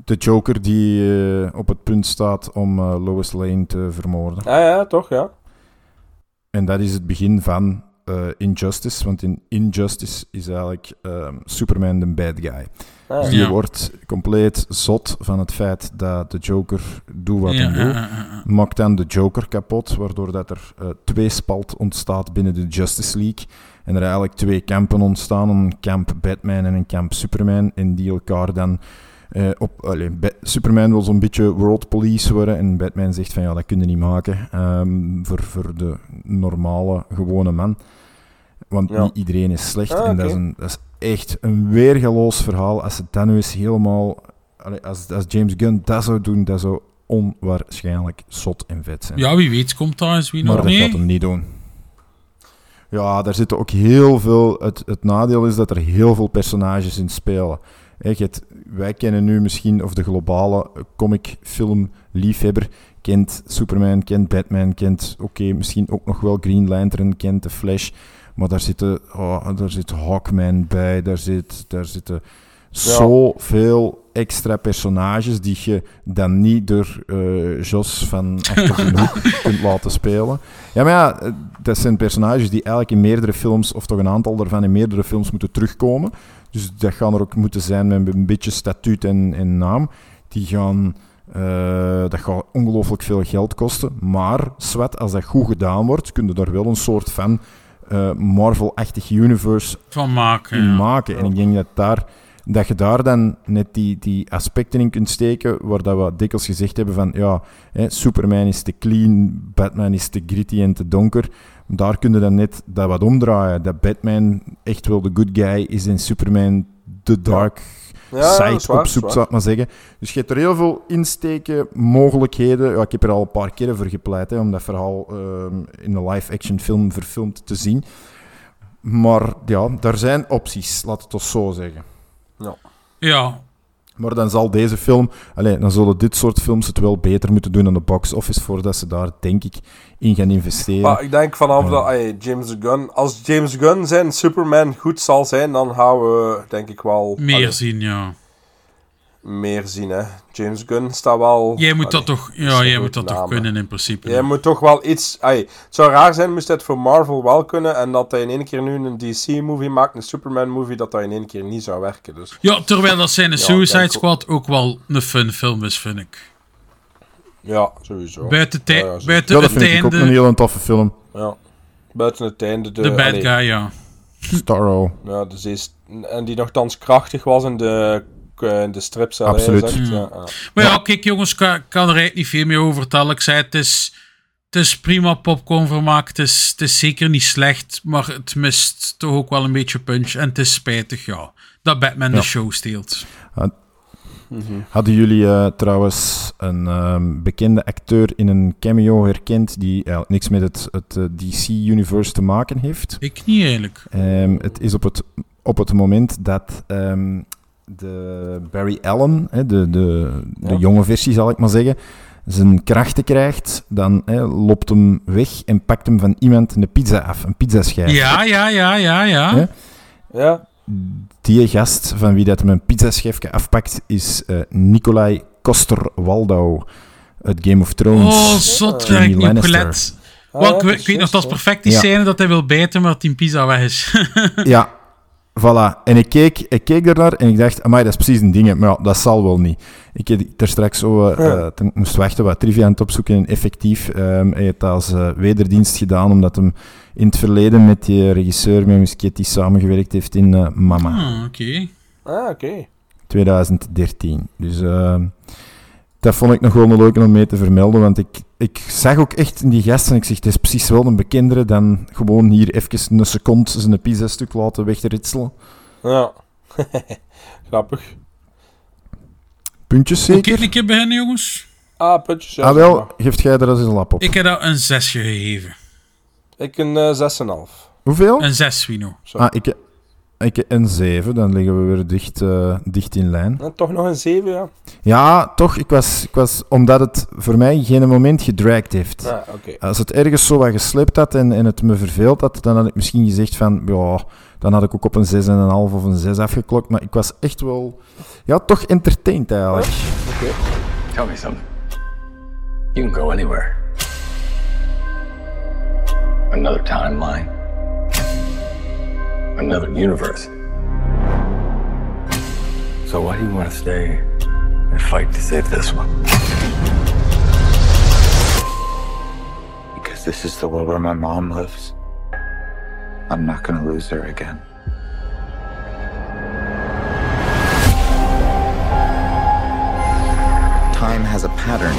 de Joker die eh, op het punt staat om Lois Lane te vermoorden. Ja, ja, toch, ja. En dat is het begin van eh, Injustice, want in Injustice is eigenlijk ehm, Superman de bad guy. Ah, dus die ja. wordt compleet zot van het feit dat de Joker doet wat Ja, hij doet. Maakt dan de Joker kapot, waardoor dat er eh twee spalt ontstaat binnen de Justice League. En er eigenlijk twee kampen ontstaan, een kamp Batman en een kamp Superman. En die elkaar dan eh, op... allee, Superman wil zo'n beetje world police worden. En Batman zegt van ja, dat kun je niet maken ehm, voor, voor de normale, gewone man. Want Ja. niet iedereen is slecht. Ah, en dat is, een, dat is echt een weergeloos verhaal. Als het dan nu eens helemaal... allee, als, als James Gunn dat zou doen, dat zou onwaarschijnlijk zot en vet zijn. Ja, wie weet komt daar eens wie Maar nog dat mee. gaat hem niet doen. Ja, daar zitten ook heel veel... Het, het nadeel is dat er heel veel personages in spelen. Je hebt- wij kennen nu misschien, of de globale comicfilm liefhebber kent Superman, kent Batman, kent, oké, misschien ook nog wel Green Lantern, kent The Flash. Maar daar zitten, oh, daar zit Hawkman bij, daar, zit, daar zitten zoveel extra personages die je dan niet door eh, Jos van Achter de Hoek [laughs] kunt laten spelen. Ja, maar ja, dat zijn personages die eigenlijk in meerdere films, of toch een aantal daarvan in meerdere films moeten terugkomen. Dus dat gaan er ook moeten zijn met een beetje statuut en, en naam. Die gaan... eh, dat gaat ongelooflijk veel geld kosten. Maar, zwet, als dat goed gedaan wordt, kun je daar wel een soort van eh, Marvel-achtig universe Van maken, in ja. maken. En ik denk dat, daar, dat je daar dan net die, die aspecten in kunt steken, waar dat we dikwijls gezegd hebben van, ja, hè, Superman is te clean, Batman is te gritty en te donker. Daar kun je dan net dat wat omdraaien. Dat Batman echt wel de good guy is en Superman de dark Ja, ja, side is waar, dat is opzoekt, waar. zou ik maar zeggen. Dus je hebt er heel veel insteken, mogelijkheden. Ja, ik heb er al een paar keren voor gepleit, hè, om dat verhaal ehm, in een live-action film verfilmd te zien. Maar ja, er zijn opties, laat het ons zo zeggen. Ja. Ja, Maar dan zal deze film, allee, dan zullen dit soort films het wel beter moeten doen aan de box office voordat ze daar, denk ik, in gaan investeren. Maar ik denk vanaf Ja. dat ey, James Gunn... Als James Gunn zijn Superman goed zal zijn, dan gaan we denk ik wel... meer allee, zien, ja. Meer zien, hè. James Gunn staat wel... Jij moet dat toch, ja, jij moet dat toch naam, kunnen in principe. Jij moet toch wel iets... Het zou raar zijn moest het voor Marvel wel kunnen en dat hij in één keer nu een DC-movie maakt, een Superman-movie, dat dat in één keer niet zou werken. Dus. Ja, terwijl dat zijn Ja, Suicide Squad ook wel een fun film is, vind ik. Ja, sowieso. Buiten, Ja, ja, sowieso. buiten Ja, dat het vind ik ook een heel toffe film. Ja. Buiten het einde de... De bad allee, guy, ja. Starro. Ja, dus die is, en die nogthans krachtig was in de, in de strips. Absoluut. zegt, Mm. ja, ja. Maar ja, kijk jongens, ik kan, kan er eigenlijk niet veel meer over vertellen. Ik zei, het is, het is prima popcornvermaak. Het is, het is zeker niet slecht, maar het mist toch ook wel een beetje punch. En het is spijtig, ja, dat Batman Ja. de show steelt. Ah, Hadden jullie eh, trouwens een ehm, bekende acteur in een cameo herkend die niks met het, het eh, DC-universe te maken heeft? Ik niet eigenlijk. Ehm, het is op het, op het moment dat ehm, de Barry Allen, hè, de, de, de Ja. jonge versie zal ik maar zeggen, zijn krachten krijgt, dan hè, loopt hem weg en pakt hem van iemand een pizza af, een pizzaschijf. Ja, ja, ja, ja, ja. Hè? Ja. Die gast van wie dat hem een pizzaschijfje afpakt is eh Nikolai Coster-Waldau uit Game of Thrones. Oh, zot, heb ik niet gelet. Ah, Wel, ja, ik, weet- ik weet nog, dat is perfect die Ja. scène dat hij wil bijten, maar dat die pizza weg is. Ja, [laughs] voilà. En ik keek, ik keek ernaar en ik dacht, amai, dat is precies een ding. Maar ja, dat zal wel niet. Ik heb er straks zo, eh, Ja. eh, moest wachten, wat trivia aan het opzoeken. En effectief, ehm hij heeft als eh, wederdienst gedaan, omdat hem in het verleden met die regisseur met Muschietti samengewerkt heeft in eh, Mama. Ah, oké. Ah, oké. 2013. Dus ehm, dat vond ik nog wel een leuke om mee te vermelden, want ik, ik zag ook echt in die gast en ik zeg, het is precies wel een bekendere dan gewoon hier even een seconde zijn pizza-stuk laten wegritselen. Ja. [laughs] Grappig. Puntjes zeker? een keer beginnen, jongens? Ah, puntjes. ja, Ah wel, maar. geeft jij er eens een lap op. Ik heb dat een 6 gegeven. Ik een eh 6,5. Hoeveel? Een 6, Wino. Ah, ik, ik een 7, dan liggen we weer dicht, eh, dicht in lijn. En toch nog een 7, ja. Ja, toch, ik was, ik was, omdat het voor mij geen moment gedragd heeft. Ah, oké. Als het ergens zo wat geslept had en, en het me verveeld had, dan had ik misschien gezegd van, ja, dan had ik ook op een 6,5 of een 6 afgeklokt. Maar ik was echt wel, ja, toch entertained eigenlijk. Oké. Tell me something. You can go anywhere. Another timeline. Another universe. So why do you want to stay and fight to save this one? Because this is the world where my mom lives. I'm not gonna lose her again. Time has a pattern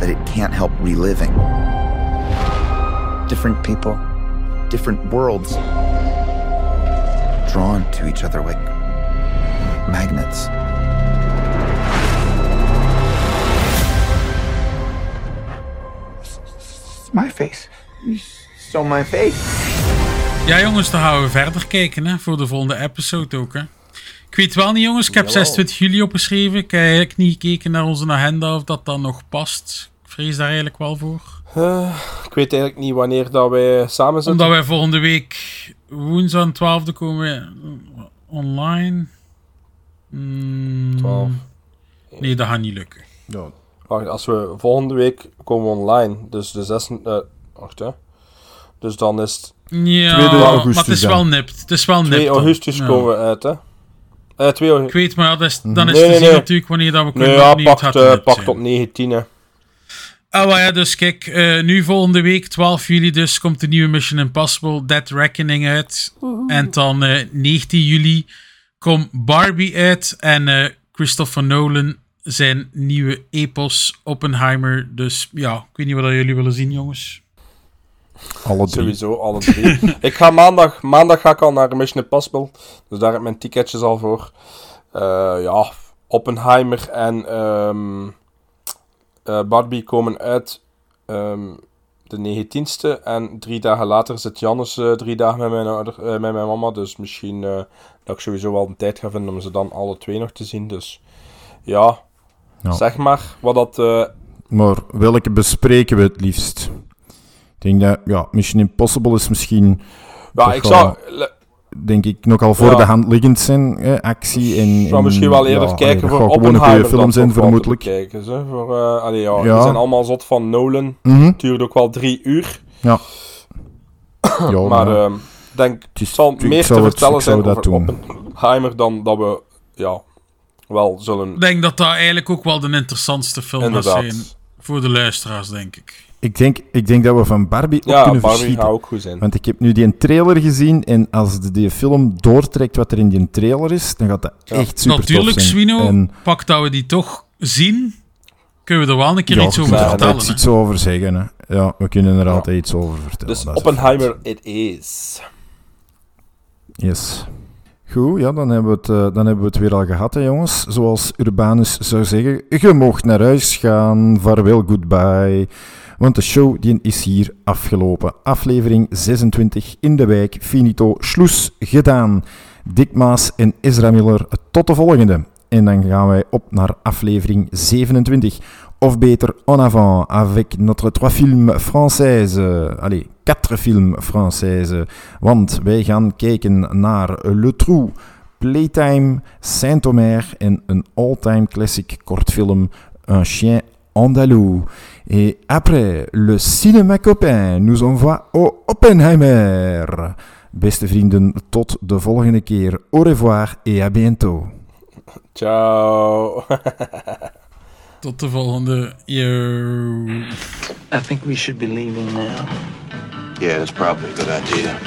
that it can't help reliving. Different people, different worlds, drawn to each other like magnets. My face. Stole my face. Ja, jongens, dan gaan we verder kijken hè, voor de volgende episode ook. Hè. Ik weet wel niet, jongens. Ik heb Jawel. 26 juli opgeschreven. Ik heb eigenlijk niet gekeken naar onze agenda of dat dan nog past. Ik vrees daar eigenlijk wel voor. Eh, ik weet eigenlijk niet wanneer dat wij samen zitten. Omdat wij volgende week woensdag 12e komen we online. Mm, 12. Nee, dat gaat niet lukken. Wacht, als we volgende week komen online, dus de 6... eh wacht, hè. Dus dan is het... Ja, Tweede maar augustus het is wel nipt. Het is wel nipt. 2 dan. augustus Ja. komen we uit, hè. Eh 2 Ik augustus. weet, maar ja, dat is, dan is Nee, te nee, zien nee. natuurlijk wanneer dat we kunnen Nee, ja, opnieuw het pak, gaat eh, nipt pak zijn. tot 19, hè. Ah, ja, dus kijk, eh, nu volgende week, 12 juli dus, komt de nieuwe Mission Impossible Dead Reckoning uit. En dan eh 19 juli komt Barbie uit en eh, Christopher Nolan zijn nieuwe epos Oppenheimer. Dus ja, ik weet niet wat jullie willen zien, jongens. Alle drie. Sowieso, alle drie. [laughs] ik ga maandag, maandag ga ik al naar Mission Impossible. Dus daar heb ik mijn ticketjes al voor. Eh, ja, Oppenheimer en ehm, eh, Barbie komen uit ehm, de 19e. En drie dagen later zit Jannes eh, drie dagen met mijn, ouder, eh, met mijn mama. Dus misschien eh, dat ik sowieso wel de tijd ga vinden om ze dan alle twee nog te zien. Dus ja, Ja. zeg maar wat dat... eh, Maar welke bespreken we het liefst? Ik denk dat, ja, Mission Impossible is misschien... Ja, ik zou... denk ik, nogal voor Ja. de hand liggend zijn. Hè, actie en... Ik zou en- misschien wel eerder ja, kijken allee, voor Oppenheimer goede film zijn, vermoedelijk. bekijken, hè, voor, eh, allee, ja, Ja. Die zijn allemaal zot van Nolan. Mhm. Duurt ook wel drie uur. Ja. [clears throat] ja, maar maar- ehm, ik denk, het is- zal meer zou te het- vertellen zijn over. Oppenheimer dan dat we ja, wel zullen... Ik denk dat dat eigenlijk ook wel de interessantste film gaat Inderdaad. zijn. Voor de luisteraars, denk ik. Ik denk, ik denk dat we van Barbie ook Ja, kunnen Barbie verschieten. gaat ook goed zijn. Want ik heb nu die trailer gezien en als de, die film doortrekt wat er in die trailer is, dan gaat dat echt super Natuurlijk, tof zijn. Swino, En, pak dat we die toch zien, kunnen we er wel een keer ja, iets we over kunnen er vertellen. altijd hè. iets over zeggen. Hè. Ja, we kunnen er altijd iets over vertellen. Dus dat is Oppenheimer it is. Yes. Goed, ja, dan hebben, we het, eh, dan hebben we het weer al gehad, hè, jongens. Zoals Urbanus zou zeggen, je mocht naar huis gaan, vaarwel, goodbye. Want de show die is hier afgelopen. Aflevering 26 in de wijk, finito, sloes, gedaan. Dick Maas en Ezra Miller, tot de volgende. En dan gaan wij op naar aflevering 27. Of beter, en avant, avec notre trois films françaises. Allez, quatre films françaises. Want wij gaan kijken naar Le Trou, Playtime, Saint-Omer en een all-time classic kortfilm, Un chien andalou. Et après, le cinéma copain nous envoie au Oppenheimer. Beste vrienden, tot de volgende keer. Au revoir et à bientôt. Ciao. [laughs] Tot de volgende. Yo. I think we should be leaving now. Yeah, that's probably a good idea.